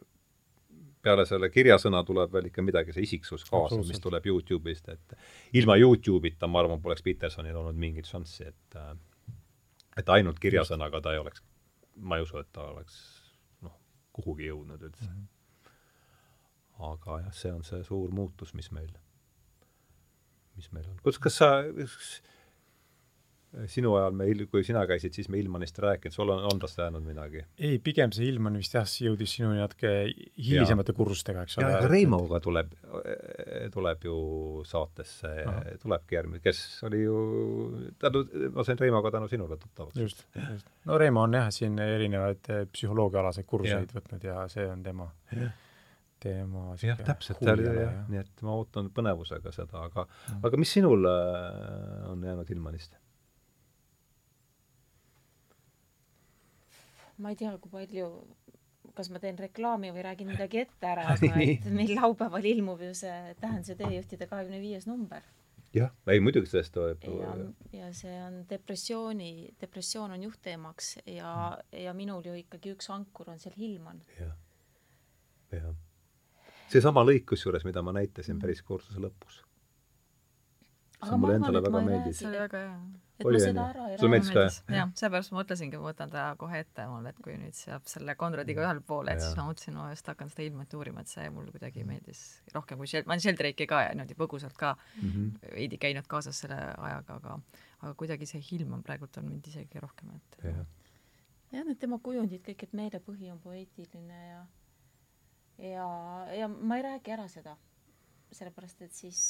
peale selle kirjasõna tuleb veel ikka midagi, see isiksus kaasa, mis tuleb Youtube'ist, et ilma Youtube'ita, ma arvan, poleks Petersonil olnud mingit šanssi, et äh, et ainult kirjasõnaga ta ei oleks, ma ei usu, et ta oleks noh, kuhugi jõudnud üldse mm. -hmm. aga jah, see on see suur muutus, mis meil, mis meil on. kus, kas sa, sinu ajal me, kui sina käisid, siis me Ilmanist ei rääkinud, sul on, on tast jäänud midagi? ei, pigem see Ilman vist jah, jõudis sinuni natuke hilisemate kursustega, eks ole. ja, Reimoga tuleb, tuleb ju saatesse, tulebki järgmine, kes oli ju, tänu, ma sain Reimoga tänu sinule tuttavaks. just, just. no Reimo on jah, siin erinevaid eh, psühholoogiaalaseid kursuseid võtnud ja see on tema tema jah, täpselt, nii et ma ootan põnevusega seda, aga mm. aga mis sinul äh, on jäänud Ilmanist? Ma ei tea, kui palju, kas ma teen reklaami või räägin midagi ette ära, aga et meil laupäeval ilmub ju see Tähenduse teejuhtide kahekümne viies number. jah, ei muidugi sellest tuleb ja, ja see on depressiooni, depressioon on juhtteemaks ja mm., ja minul ju ikkagi üks ankur on seal Hillman ja.. jah, jah. seesama lõik kusjuures, mida ma näitasin mm. päris kursuse lõpus. See mulle endale väga meeldis. see oli väga hea et oli, ma seda ära ei sulle meeldis ka, jah? jah, seepärast ma mõtlesingi, ma võtan ta kohe ette mul, et kui nüüd saab selle Konradiga ühele poole, et ja. siis ma mõtlesin, ma just hakkan seda ilmet uurima, et see mulle kuidagi meeldis rohkem kui Shel-, ma olen Sheldrake'i ka niimoodi põgusalt ka mm -hmm. veidi käinud kaasas selle ajaga, aga aga kuidagi see ilm on praegult on mind isegi rohkem, et jah, jah, need tema kujundid kõik, et meelepõhi on poeetiline ja ja, ja ma ei räägi ära seda, sellepärast et siis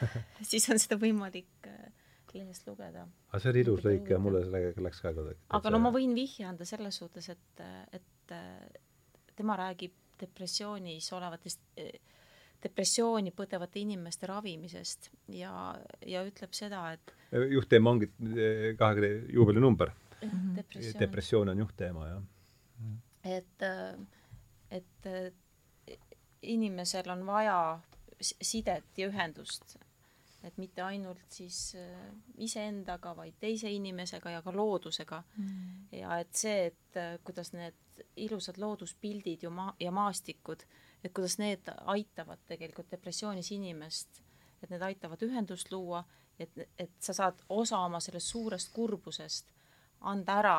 siis on seda võimalik äh, lehest lugeda. aga see oli ilus lõik ja mulle sellega läks ka kuidagi. aga no ma võin vihje anda selles suhtes, et, et tema räägib depressioonis olevatest, depressiooni põdevate inimeste ravimisest ja, ja ütleb seda, et juhtteema ongi kahekümne juubelinumber mm. -hmm. depressioon. depressioon on juhtteema, jah. et, et inimesel on vaja sidet ja ühendust. Et mitte ainult siis äh, iseendaga, vaid teise inimesega ja ka loodusega. Mm.. ja et see, et äh, kuidas need ilusad looduspildid ju maa- ja maastikud, et kuidas need aitavad tegelikult depressioonis inimest, et need aitavad ühendust luua, et, et sa saad osa oma sellest suurest kurbusest anda ära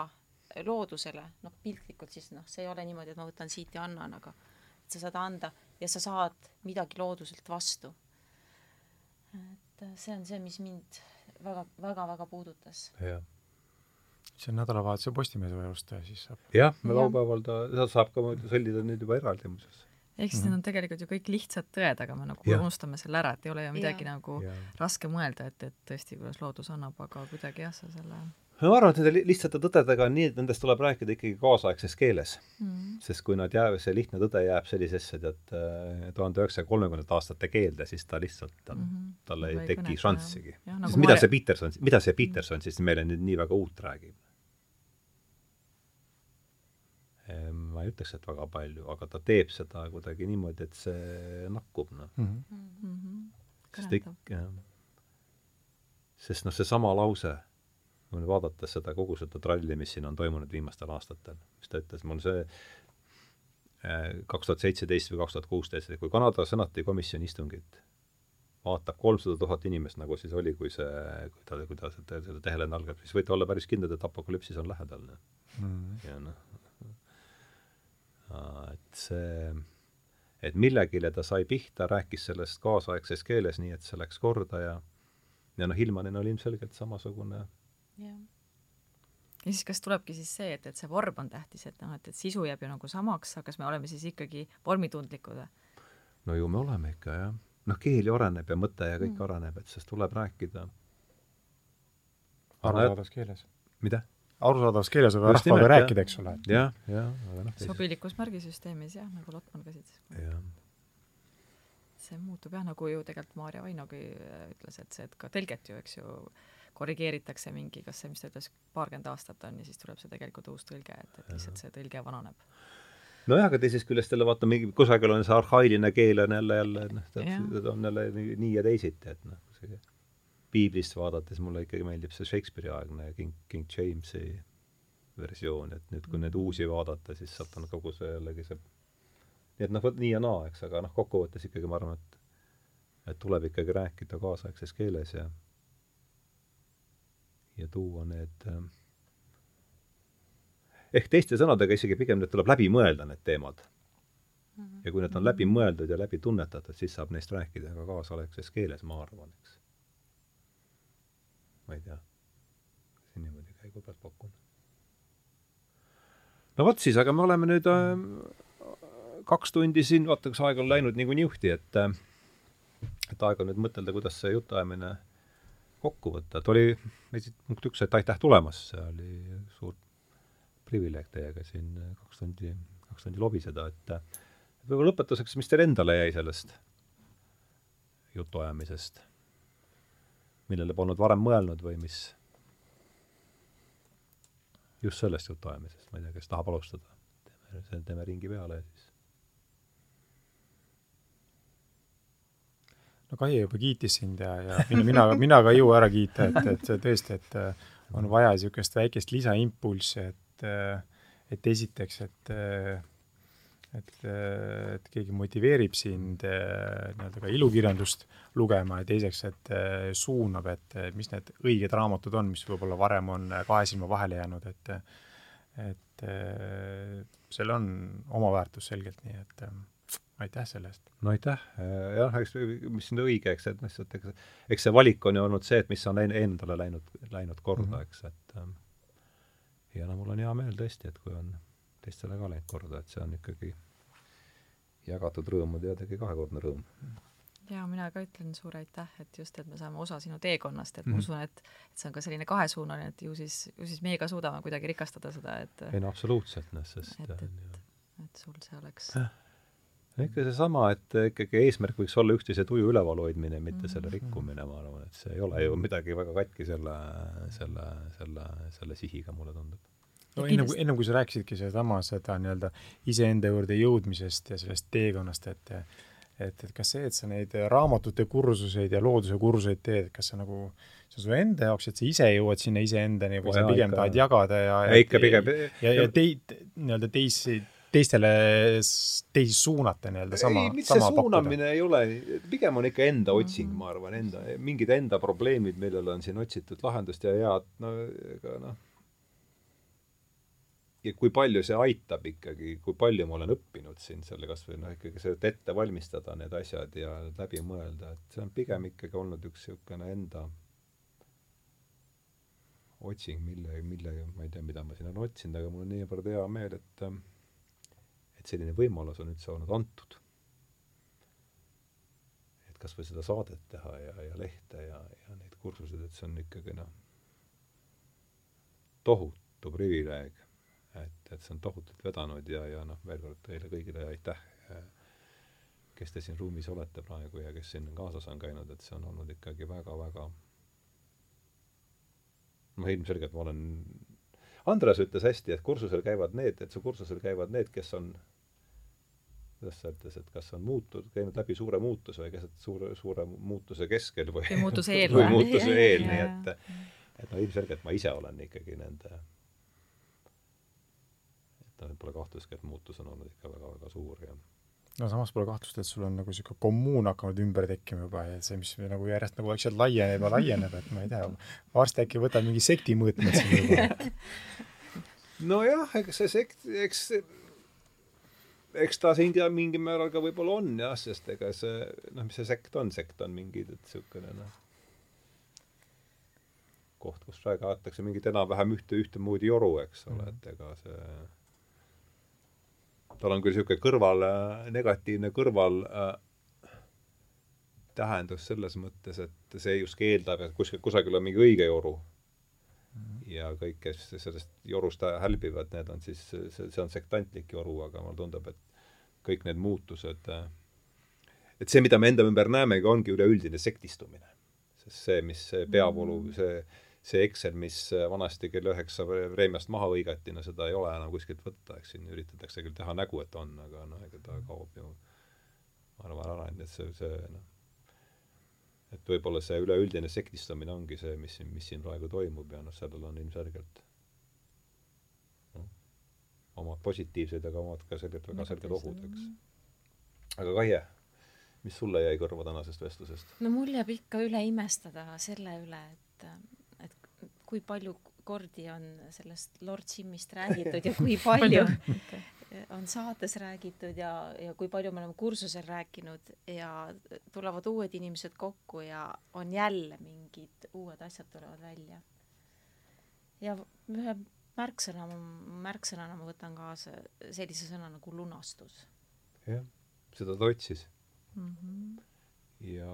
loodusele, noh piltlikult siis noh, see ei ole niimoodi, et ma võtan siit ja annan, aga sa saad anda ja sa saad midagi looduselt vastu. et et see on see, mis mind väga, väga, väga puudutas. jah. see on nädalavahetuse Postimehe alustaja, siis saab. jah, me laupäeval ta, ta saab ka sõlmida nüüd juba eraldi muuseas ehk siis need on tegelikult ju kõik lihtsad tõed, aga me nagu ja. unustame selle ära, et ei ole ju midagi ja. nagu ja. raske mõelda, et, et tõesti, kuidas loodus annab, aga kuidagi jah, sa selle ma arvan, et nende lihtsate tõdedega on nii, et nendest tuleb rääkida ikkagi kaasaegses keeles mm. sest kui nad jäävad, see lihtne tõde jääb sellisesse tead äh, tuhande üheksasaja kolmekümnendate aastate keelde, siis ta lihtsalt, tal mm, -hmm. tal ei teki šanssigi. Nagu sest mida see Peterson, mida see Peterson mm siis meile nüüd nii väga uut räägib? Ehm, ma ei ütleks, et väga palju, aga ta teeb seda kuidagi niimoodi, et see nakkub, noh mm -hmm.. sest ikka, sest noh, seesama lause vaadata seda, kogu seda tralli, mis siin on toimunud viimastel aastatel, mis ta ütles, mul see äh, kaks tuhat seitseteist või kaks tuhat kuusteist, kui Kanada senati komisjoni istungit vaatab kolmsada tuhat inimest, nagu siis oli, kui see, kui ta, kui ta seda, seda tehelenne algab, siis võite olla päris kindlad, et apokalüpsis on lähedal, mm.. ja noh, et see, et millegile ta sai pihta, rääkis sellest kaasaegses keeles, nii et see läks korda ja ja noh, Hillmanil oli ilmselgelt samasugune jah ja siis kas tulebki siis see, et, et see vorm on tähtis, et noh, et, et sisu jääb ju nagu samaks, aga kas me oleme siis ikkagi vormitundlikud või? no ju me oleme ikka jah. noh, keel ju areneb ja mõte ja kõik mm. areneb, et sellest tuleb rääkida. arusaadavas keeles. mida? arusaadavas keeles on vaja rahvaga rääkida, eks ole. jah, jah, aga noh. sobilikus märgisüsteemis jah, nagu Lotman käsitles. jah see muutub jah, nagu ju tegelikult Maarja Vainogi äh, ütles, et see, et ka tõlget ju, eks ju, korrigeeritakse mingi, kas see, mis ta ütles, paarkümmend aastat on ja siis tuleb see tegelikult uus tõlge, et, et lihtsalt see tõlge vananeb. nojah, aga teisest küljest jälle vaata, mingi kusagil on see arhailine keel on jälle, jälle noh, täpselt on jälle nii, ja teisiti, et noh, see piiblist vaadates mulle ikkagi meeldib see Shakespeare'i aegne King, King Jamesi versioon, et nüüd, kui neid uusi vaadata, siis sealt on kogu see jällegi see nii et noh, vot nii ja naa, eks, aga noh, kokkuvõttes ikkagi ma arvan, et et tuleb ikkagi rääkida kaasaegses keeles ja ja tuua need äh, ehk teiste sõnadega isegi pigem need tuleb läbi mõelda, need teemad. Mhm. ja kui need on läbi mõeldud ja läbi tunnetatud, siis saab neist rääkida ka kaasaegses keeles, ma arvan, eks. ma ei tea, siin niimoodi käigu pealt pakun. no vot siis, aga me oleme nüüd äh, kaks tundi siin, vaata, kas aeg on läinud nagu niuhti, et äh, et aeg on nüüd mõtelda, kuidas see jutuajamine kokku võtta, et oli punkt üks, et aitäh tulemast, see oli suur privileeg teiega siin kaks tundi, kaks tundi lobiseda, et võib-olla lõpetuseks, mis teile endale jäi sellest jutuajamisest? millele polnud varem mõelnud või mis just sellest jutuajamisest, ma ei tea, kes tahab alustada? teeme, teeme ringi peale ja siis no Kai juba kiitis sind ja, ja mina, mina, ka ei jõua ära kiita, et, et tõesti, et äh, on vaja niisugust väikest lisaimpulssi, et, äh, et esiteks, et äh, et, et keegi motiveerib sind nii-öelda ka ilukirjandust lugema ja teiseks, et suunab, et mis need õiged raamatud on, mis võib-olla varem on kahe silma vahele jäänud, et et seal on oma väärtus selgelt, nii et aitäh selle eest! no aitäh, jah, eks mis on õige, eks, et noh, lihtsalt eks, eks see valik on ju olnud see, et mis on endale läinud, läinud korda mm, -hmm. eks, et ähm, ja no mul on hea meel tõesti, et kui on teistele ka läinud korda, et see on ikkagi jagatud rõõm on teadagi kahekordne rõõm. jaa, mina ka ütlen suur aitäh, et just, et me saame osa sinu teekonnast, et mm -hmm. ma mhm. usun, et et see on ka selline kahesuunaline, et ju siis, ju siis meie ka suudame kuidagi rikastada seda, et ei no absoluutselt, noh, sest et, et, et sul see oleks äh ikka seesama, et ikkagi eesmärk võiks olla üksteise tuju üleval hoidmine, mitte selle mhm. rikkumine, ma arvan, et see ei ole ju midagi väga katki selle, selle, selle, selle sihiga, mulle tundub. no ennem kui, ennem kui sa rääkisidki sedasama, seda nii-öelda iseenda juurde jõudmisest ja sellest teekonnast, et et, et kas see, et sa neid raamatute kursuseid ja looduse kursuseid teed, kas see nagu, see on su enda jaoks, et sa ise jõuad sinna iseendani või oh, sa pigem ikka, tahad jagada ja ja ikka pigem ja, ja, ja teid, nii-öelda teisi teistele, teisi suunata nii-öelda sama, ei, sama see suunamine pakkuda. ei ole, pigem on ikka enda otsing mm, ma arvan, enda, mingid enda probleemid, millele on siin otsitud lahendust ja head, no ega noh, ja kui palju see aitab ikkagi, kui palju ma olen õppinud siin selle kas või noh, ikkagi see, et ette valmistada need asjad ja läbi mõelda, et see on pigem ikkagi olnud üks niisugune enda otsing, mille, mille, ma ei tea, mida ma siin olen otsinud, aga mul on niivõrd hea meel, et et selline võimalus on üldse olnud antud. et kas või seda saadet teha ja, ja lehte ja, ja neid kursuseid, et see on ikkagi noh, tohutu privileeg, et, et see on tohutult vedanud ja, ja noh, veel kord teile kõigile aitäh, kes te siin ruumis olete praegu ja kes siin kaasas on käinud, et see on olnud ikkagi väga-väga noh, ilmselgelt ma olen Andres ütles hästi, et kursusel käivad need, et su kursusel käivad need, kes on kuidas sa ütles, et kas on muutud, käinud läbi suure muutuse või keset suure, suure muutuse keskel või või muutuse eel või muutuse eel, nii et et no ilmselgelt ma ise olen ikkagi nende et noh, et pole kahtlustki, et muutus on olnud ikka väga-väga suur ja no samas pole kahtlust, et sul on nagu niisugune kommuun hakanud ümber tekkima juba ja see, mis nagu järjest nagu vaikselt laieneb ja laieneb, et ma ei tea, varsti äkki võtab mingi sekti mõõtmed siin juba. nojah, ega see sekt, eks eks ta siin mingil määral ka võib-olla on jah, sest ega see, noh, mis see sekt on, sekt on mingi, niisugune noh, koht, kus praegu aetakse mingit enam-vähem ühte, ühtemoodi joru, eks ole et ega see tal on küll niisugune kõrval, negatiivne kõrval äh, tähendus selles mõttes, et see justkui eeldab, et kuskil, kusagil on mingi õige joru. Ja kõik, kes sellest jorust hälbivad, need on siis, see, see on sektantlik joru, aga mulle tundub, et kõik need muutused et see, mida me enda ümber näemegi, ongi üleüldine sektistumine. sest see, mis see peavoolu, Mm. see, see Excel, mis vanasti kell üheksa preemiast maha hõigati, no seda ei ole enam kuskilt võtta, eks siin üritatakse küll teha nägu, et on, aga noh, ega ta kaob ju ma arvan ära, et see, see noh, et võib-olla see üleüldine sektistamine ongi see, mis siin, mis siin praegu toimub ja noh, sellel on ilmselgelt noh, omad positiivsed, aga omad ka selgelt väga selged ohud, eks. aga Kaie, mis sulle jäi kõrva tänasest vestlusest? no mul jääb ikka üle imestada selle üle, et, et kui palju kordi on sellest Lord Jimist räägitud ja kui palju on saates räägitud ja, ja kui palju me oleme kursusel rääkinud ja tulevad uued inimesed kokku ja on jälle mingid uued asjad tulevad välja. ja ühe märksõna, märksõnana ma võtan kaasa sellise sõna nagu lunastus. jah, seda ta otsis mm. -hmm. ja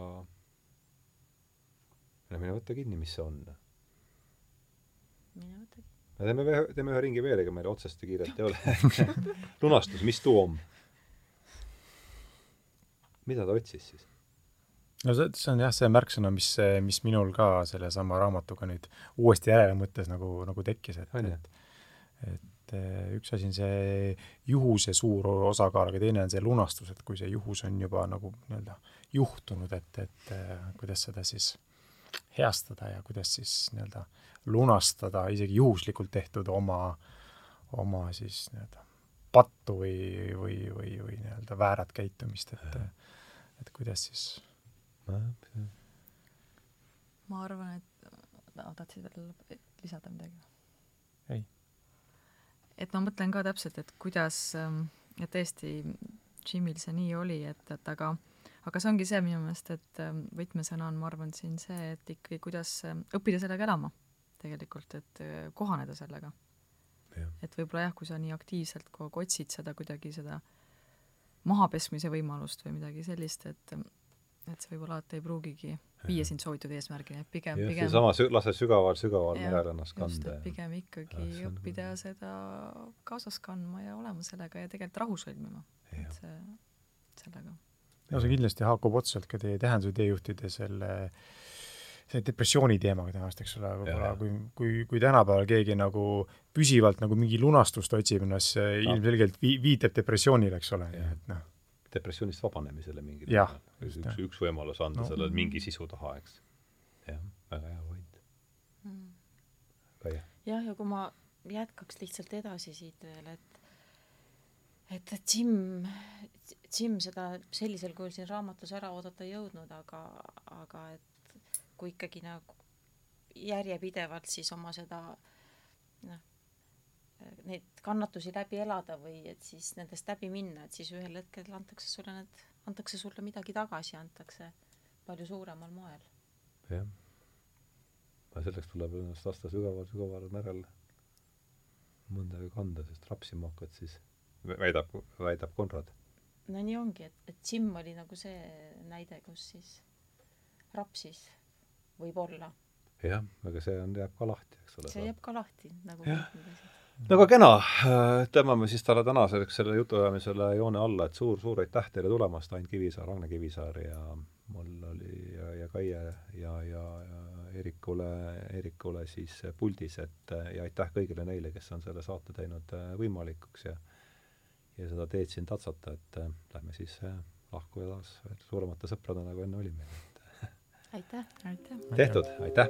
no mine võta kinni, mis see on. mine võta kinni me teeme ühe, teeme ühe ringi veel, ega meil otsest ja kiiret ei ole lunastus, mis tuum? mida ta otsis siis? no see, see on jah, see märksõna, mis, mis minul ka sellesama raamatuga nüüd uuesti järele mõttes nagu, nagu tekkis, et, et et üks asi on see juhuse suur osakaal, aga teine on see lunastus, et kui see juhus on juba nagu nii-öelda juhtunud, et, et kuidas seda siis heastada ja kuidas siis nii-öelda lunastada isegi juhuslikult tehtud oma, oma siis nii-öelda pattu või, või, või, või nii-öelda väärat käitumist, et, et kuidas siis ma arvan, et no, tahtsid veel lisada midagi? ei. et ma mõtlen ka täpselt, et kuidas, et tõesti, Jimil see nii oli, et, et aga aga see ongi see minu meelest, et võtmesõna on, ma arvan, siin see, et ikkagi kuidas õppida sellega elama tegelikult, et kohaneda sellega. et võib-olla jah, kui sa nii aktiivselt kogu aeg otsid seda kuidagi, seda mahapesmise võimalust või midagi sellist, et et see võib-olla alati ei pruugigi viia sind soovitud eesmärgini, et pigem, pigem seesama sü-, lase sügaval, sügaval merel ennast kanda. pigem ikkagi ja, õppida on... seda kaasas kandma ja olema sellega ja tegelikult rahu sõlmima. et see, sellega. ja see kindlasti haakub otseselt ka teie tähenduse teejuhtide selle see depressiooni teemaga tänast, eks ole, võib-olla kui, kui, kui tänapäeval keegi nagu püsivalt nagu mingi lunastust otsib, noh see no. ilmselgelt vi-, viitab depressioonile, eks ole, nii et noh depressioonist vabanemisele mingil määral. üks, üks võimalus anda no. sellele mingi sisu taha, eks. jah, väga hea point mm.. väga hea. jah, ja kui ma jätkaks lihtsalt edasi siit veel, et et, et Jim, Jim seda sellisel kujul siin raamatus ära oodata ei jõudnud, aga, aga et kui ikkagi nagu järjepidevalt siis oma seda noh, neid kannatusi läbi elada või et siis nendest läbi minna, et siis ühel hetkel antakse sulle need, antakse sulle midagi tagasi, antakse palju suuremal moel. jah. aga selleks tuleb ennast lasta sügaval-sügaval merel mõndaga kanda, sest rapsima hakkad siis, väidab, väidab Konrad. no nii ongi, et, et Jim oli nagu see näide, kus siis rapsis võib-olla. jah, aga see on, jääb ka lahti, eks ole. see jääb ka lahti, nagu kõik need asjad no aga kena, tõmbame siis talle tänaseks selle jutuajamisele joone alla, et suur-suur aitäh teile tulemast, Ain Kivisaar, Agne Kivisaar ja mul oli ja, ja Kaie ja, ja, ja Eerikule, Eerikule siis puldis, et ja aitäh kõigile neile, kes on selle saate teinud võimalikuks ja ja seda teed siin tatsata, et lähme siis lahku ja taas suuremate sõpradena, nagu enne olime. Aitäh! aitäh! tehtud, aitäh!